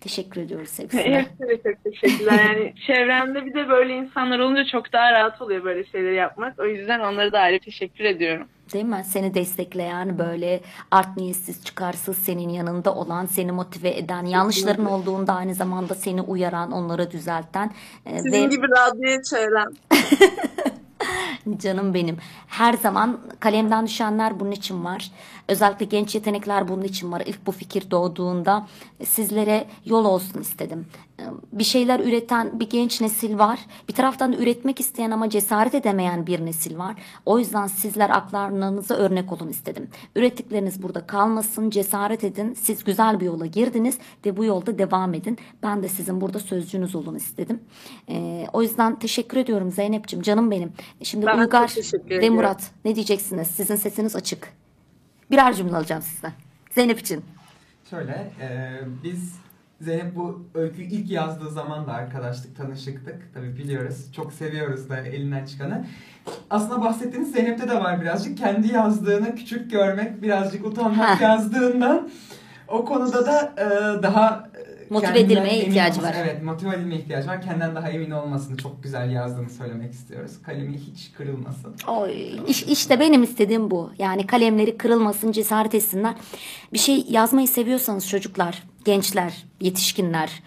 Teşekkür ediyoruz hepsine. Hepsine çok teşekkürler. Yani çevremde bir de böyle insanlar olunca çok daha rahat oluyor böyle şeyleri yapmak. O yüzden onlara da ayrı teşekkür ediyorum. Değil mi? Seni destekleyen böyle art niyetsiz çıkarsız senin yanında olan seni motive eden yanlışların olduğunda aynı zamanda seni uyaran onları düzelten e, Sizin ve gibi radyoya çevrem. canım benim her zaman kalemden düşenler bunun için var. Özellikle genç yetenekler bunun için var. İlk bu fikir doğduğunda sizlere yol olsun istedim. Bir şeyler üreten bir genç nesil var. Bir taraftan da üretmek isteyen ama cesaret edemeyen bir nesil var. O yüzden sizler aklarınıza örnek olun istedim. Ürettikleriniz burada kalmasın, cesaret edin. Siz güzel bir yola girdiniz ve bu yolda devam edin. Ben de sizin burada sözcünüz olun istedim. E, o yüzden teşekkür ediyorum Zeynep'ciğim, canım benim. Şimdi Ben Uygar ve. Murat ne diyeceksiniz? Sizin sesiniz açık. Birer cümle alacağım sizden. Zeynep için. Şöyle, e, biz Zeynep bu öyküyü ilk yazdığı zaman da arkadaşlık, tanışıktık. Tabii biliyoruz. Çok seviyoruz da elinden çıkanı. Aslında bahsettiğiniz Zeynep'te de var birazcık. Kendi yazdığını küçük görmek, birazcık utanmak yazdığından. O konuda da e, daha Motive kendinden edilmeye ihtiyacı olması- var. Evet, motive edilmeye ihtiyacı var. Kendinden daha emin olmasını, çok güzel yazdığını söylemek istiyoruz. Kalemi hiç kırılmasın. Oy, iş- işte benim istediğim bu. Yani kalemleri kırılmasın, cesaret etsinler. Bir şey yazmayı seviyorsanız çocuklar, gençler, yetişkinler,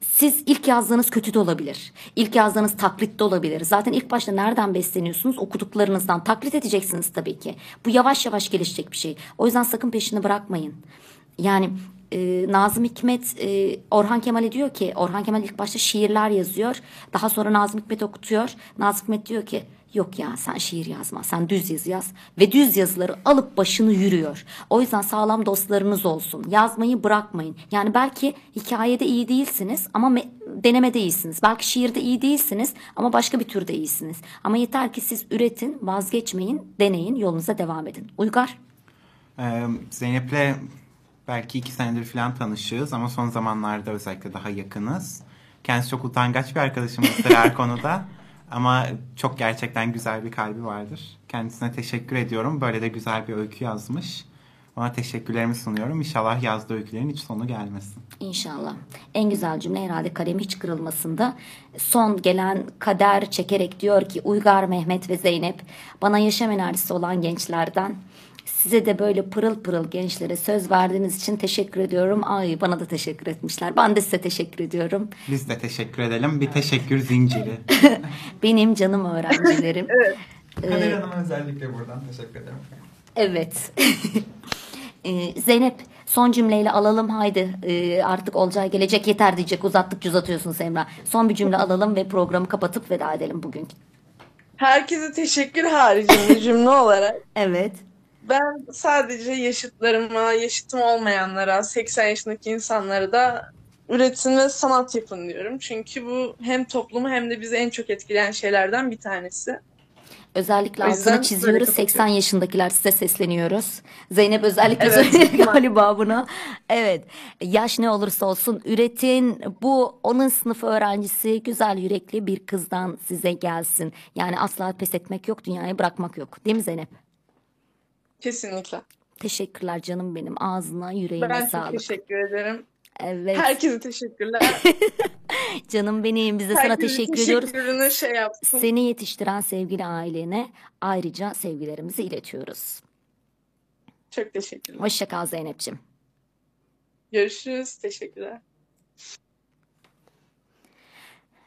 siz ilk yazdığınız kötü de olabilir. İlk yazdığınız taklit de olabilir. Zaten ilk başta nereden besleniyorsunuz? Okuduklarınızdan. Taklit edeceksiniz tabii ki. Bu yavaş yavaş gelişecek bir şey. O yüzden sakın peşini bırakmayın. Yani e, Nazım Hikmet e, Orhan Kemal'e diyor ki Orhan Kemal ilk başta şiirler yazıyor. Daha sonra Nazım Hikmet okutuyor. Nazım Hikmet diyor ki yok ya sen şiir yazma sen düz yazı yaz. Ve düz yazıları alıp başını yürüyor. O yüzden sağlam dostlarınız olsun. Yazmayı bırakmayın. Yani belki hikayede iyi değilsiniz ama me- denemede iyisiniz. Belki şiirde iyi değilsiniz ama başka bir türde iyisiniz. Ama yeter ki siz üretin, vazgeçmeyin, deneyin, yolunuza devam edin. Uygar? Ee, Zeynep'le belki iki senedir falan tanışığız ama son zamanlarda özellikle daha yakınız. Kendisi çok utangaç bir arkadaşımızdır her konuda. Ama çok gerçekten güzel bir kalbi vardır. Kendisine teşekkür ediyorum. Böyle de güzel bir öykü yazmış. Ona teşekkürlerimi sunuyorum. İnşallah yazdığı öykülerin hiç sonu gelmesin. İnşallah. En güzel cümle herhalde kalemi hiç kırılmasında. Son gelen kader çekerek diyor ki Uygar, Mehmet ve Zeynep bana yaşam enerjisi olan gençlerden Size de böyle pırıl pırıl gençlere söz verdiğiniz için teşekkür ediyorum. Ay bana da teşekkür etmişler. Ben de size teşekkür ediyorum. Biz de teşekkür edelim. Bir teşekkür zinciri. Benim canım öğrencilerim. Kader Hanım'a özellikle buradan teşekkür ederim. Evet. Ee, Zeynep son cümleyle alalım haydi Ee, artık Olcay gelecek yeter diyecek uzattıkça uzatıyorsun Semra. Son bir cümle alalım ve programı kapatıp veda edelim bugün. Herkese teşekkür haricinde cümle olarak. Evet. Ben sadece yaşıtlarıma, yaşıtım olmayanlara, 80 yaşındaki insanlara da üretin ve sanat yapın diyorum. Çünkü bu hem toplumu hem de bizi en çok etkileyen şeylerden bir tanesi. Özellikle altını çiziyoruz. böyle kapatıyorum. 80 yaşındakiler size sesleniyoruz. Zeynep özellikle Evet. söyledi galiba bunu. Evet. Yaş ne olursa olsun üretin. Bu onun sınıf öğrencisi güzel yürekli bir kızdan size gelsin. Yani asla pes etmek yok, dünyayı bırakmak yok. Değil mi Zeynep? Kesinlikle. Teşekkürler canım benim. Ağzına, yüreğine Ben sağlık. teşekkür ederim. Evet. Herkese teşekkürler. Canım benim. Biz de sana Herkesin teşekkür ediyoruz. teşekkürünü şey yapsın. Seni yetiştiren sevgili ailene ayrıca sevgilerimizi iletiyoruz. Çok teşekkürler. Hoşça kal Zeynep'ciğim. Görüşürüz. Teşekkürler.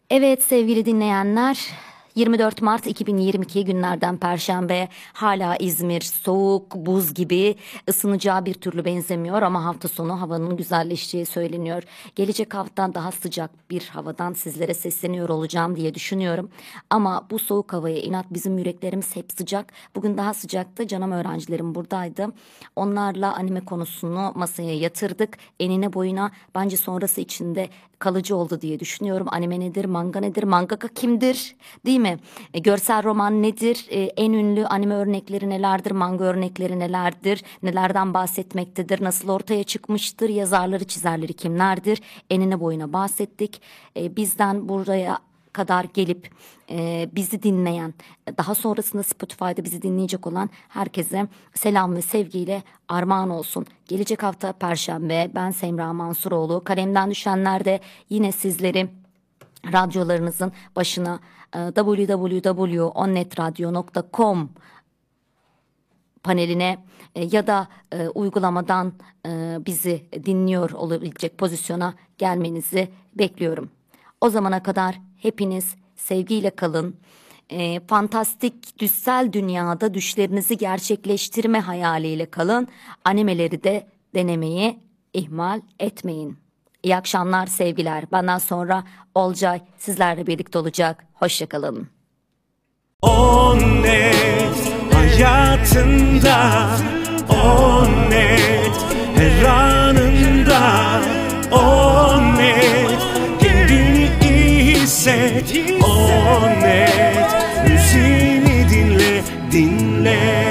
Evet sevgili dinleyenler 24 Mart 2022 günlerden Perşembe hala İzmir soğuk buz gibi ısınacağı bir türlü benzemiyor ama hafta sonu havanın güzelleşeceği söyleniyor. Gelecek hafta daha sıcak bir havadan sizlere sesleniyor olacağım diye düşünüyorum. Ama bu soğuk havaya inat bizim yüreklerimiz hep sıcak. Bugün daha sıcaktı canım öğrencilerim buradaydı. Onlarla anime konusunu masaya yatırdık. Enine boyuna bence sonrası içinde kalıcı oldu diye düşünüyorum. Anime nedir, manga nedir, mangaka kimdir değil mi? E, görsel roman nedir, E, en ünlü anime örnekleri nelerdir, manga örnekleri nelerdir, nelerden bahsetmektedir, nasıl ortaya çıkmıştır, yazarları çizerleri kimlerdir, enine boyuna bahsettik. E, bizden buraya kadar gelip e, bizi dinleyen, daha sonrasında Spotify'da bizi dinleyecek olan herkese selam ve sevgiyle armağan olsun. Gelecek hafta Perşembe ben Semra Mansuroğlu. Kalemden düşenler de yine sizleri radyolarınızın başına www.onnetradio.com paneline e, ya da e, uygulamadan e, bizi dinliyor olabilecek pozisyona gelmenizi bekliyorum. O zamana kadar hepiniz sevgiyle kalın. E, fantastik düşsel dünyada düşlerinizi gerçekleştirme hayaliyle kalın. Animeleri de denemeyi ihmal etmeyin. İyi akşamlar sevgiler. Benden sonra Olcay sizlerle birlikte olacak. Hoşçakalın. On net hayatında On net her anında On net kendini iyi hisset On net müziğini dinle dinle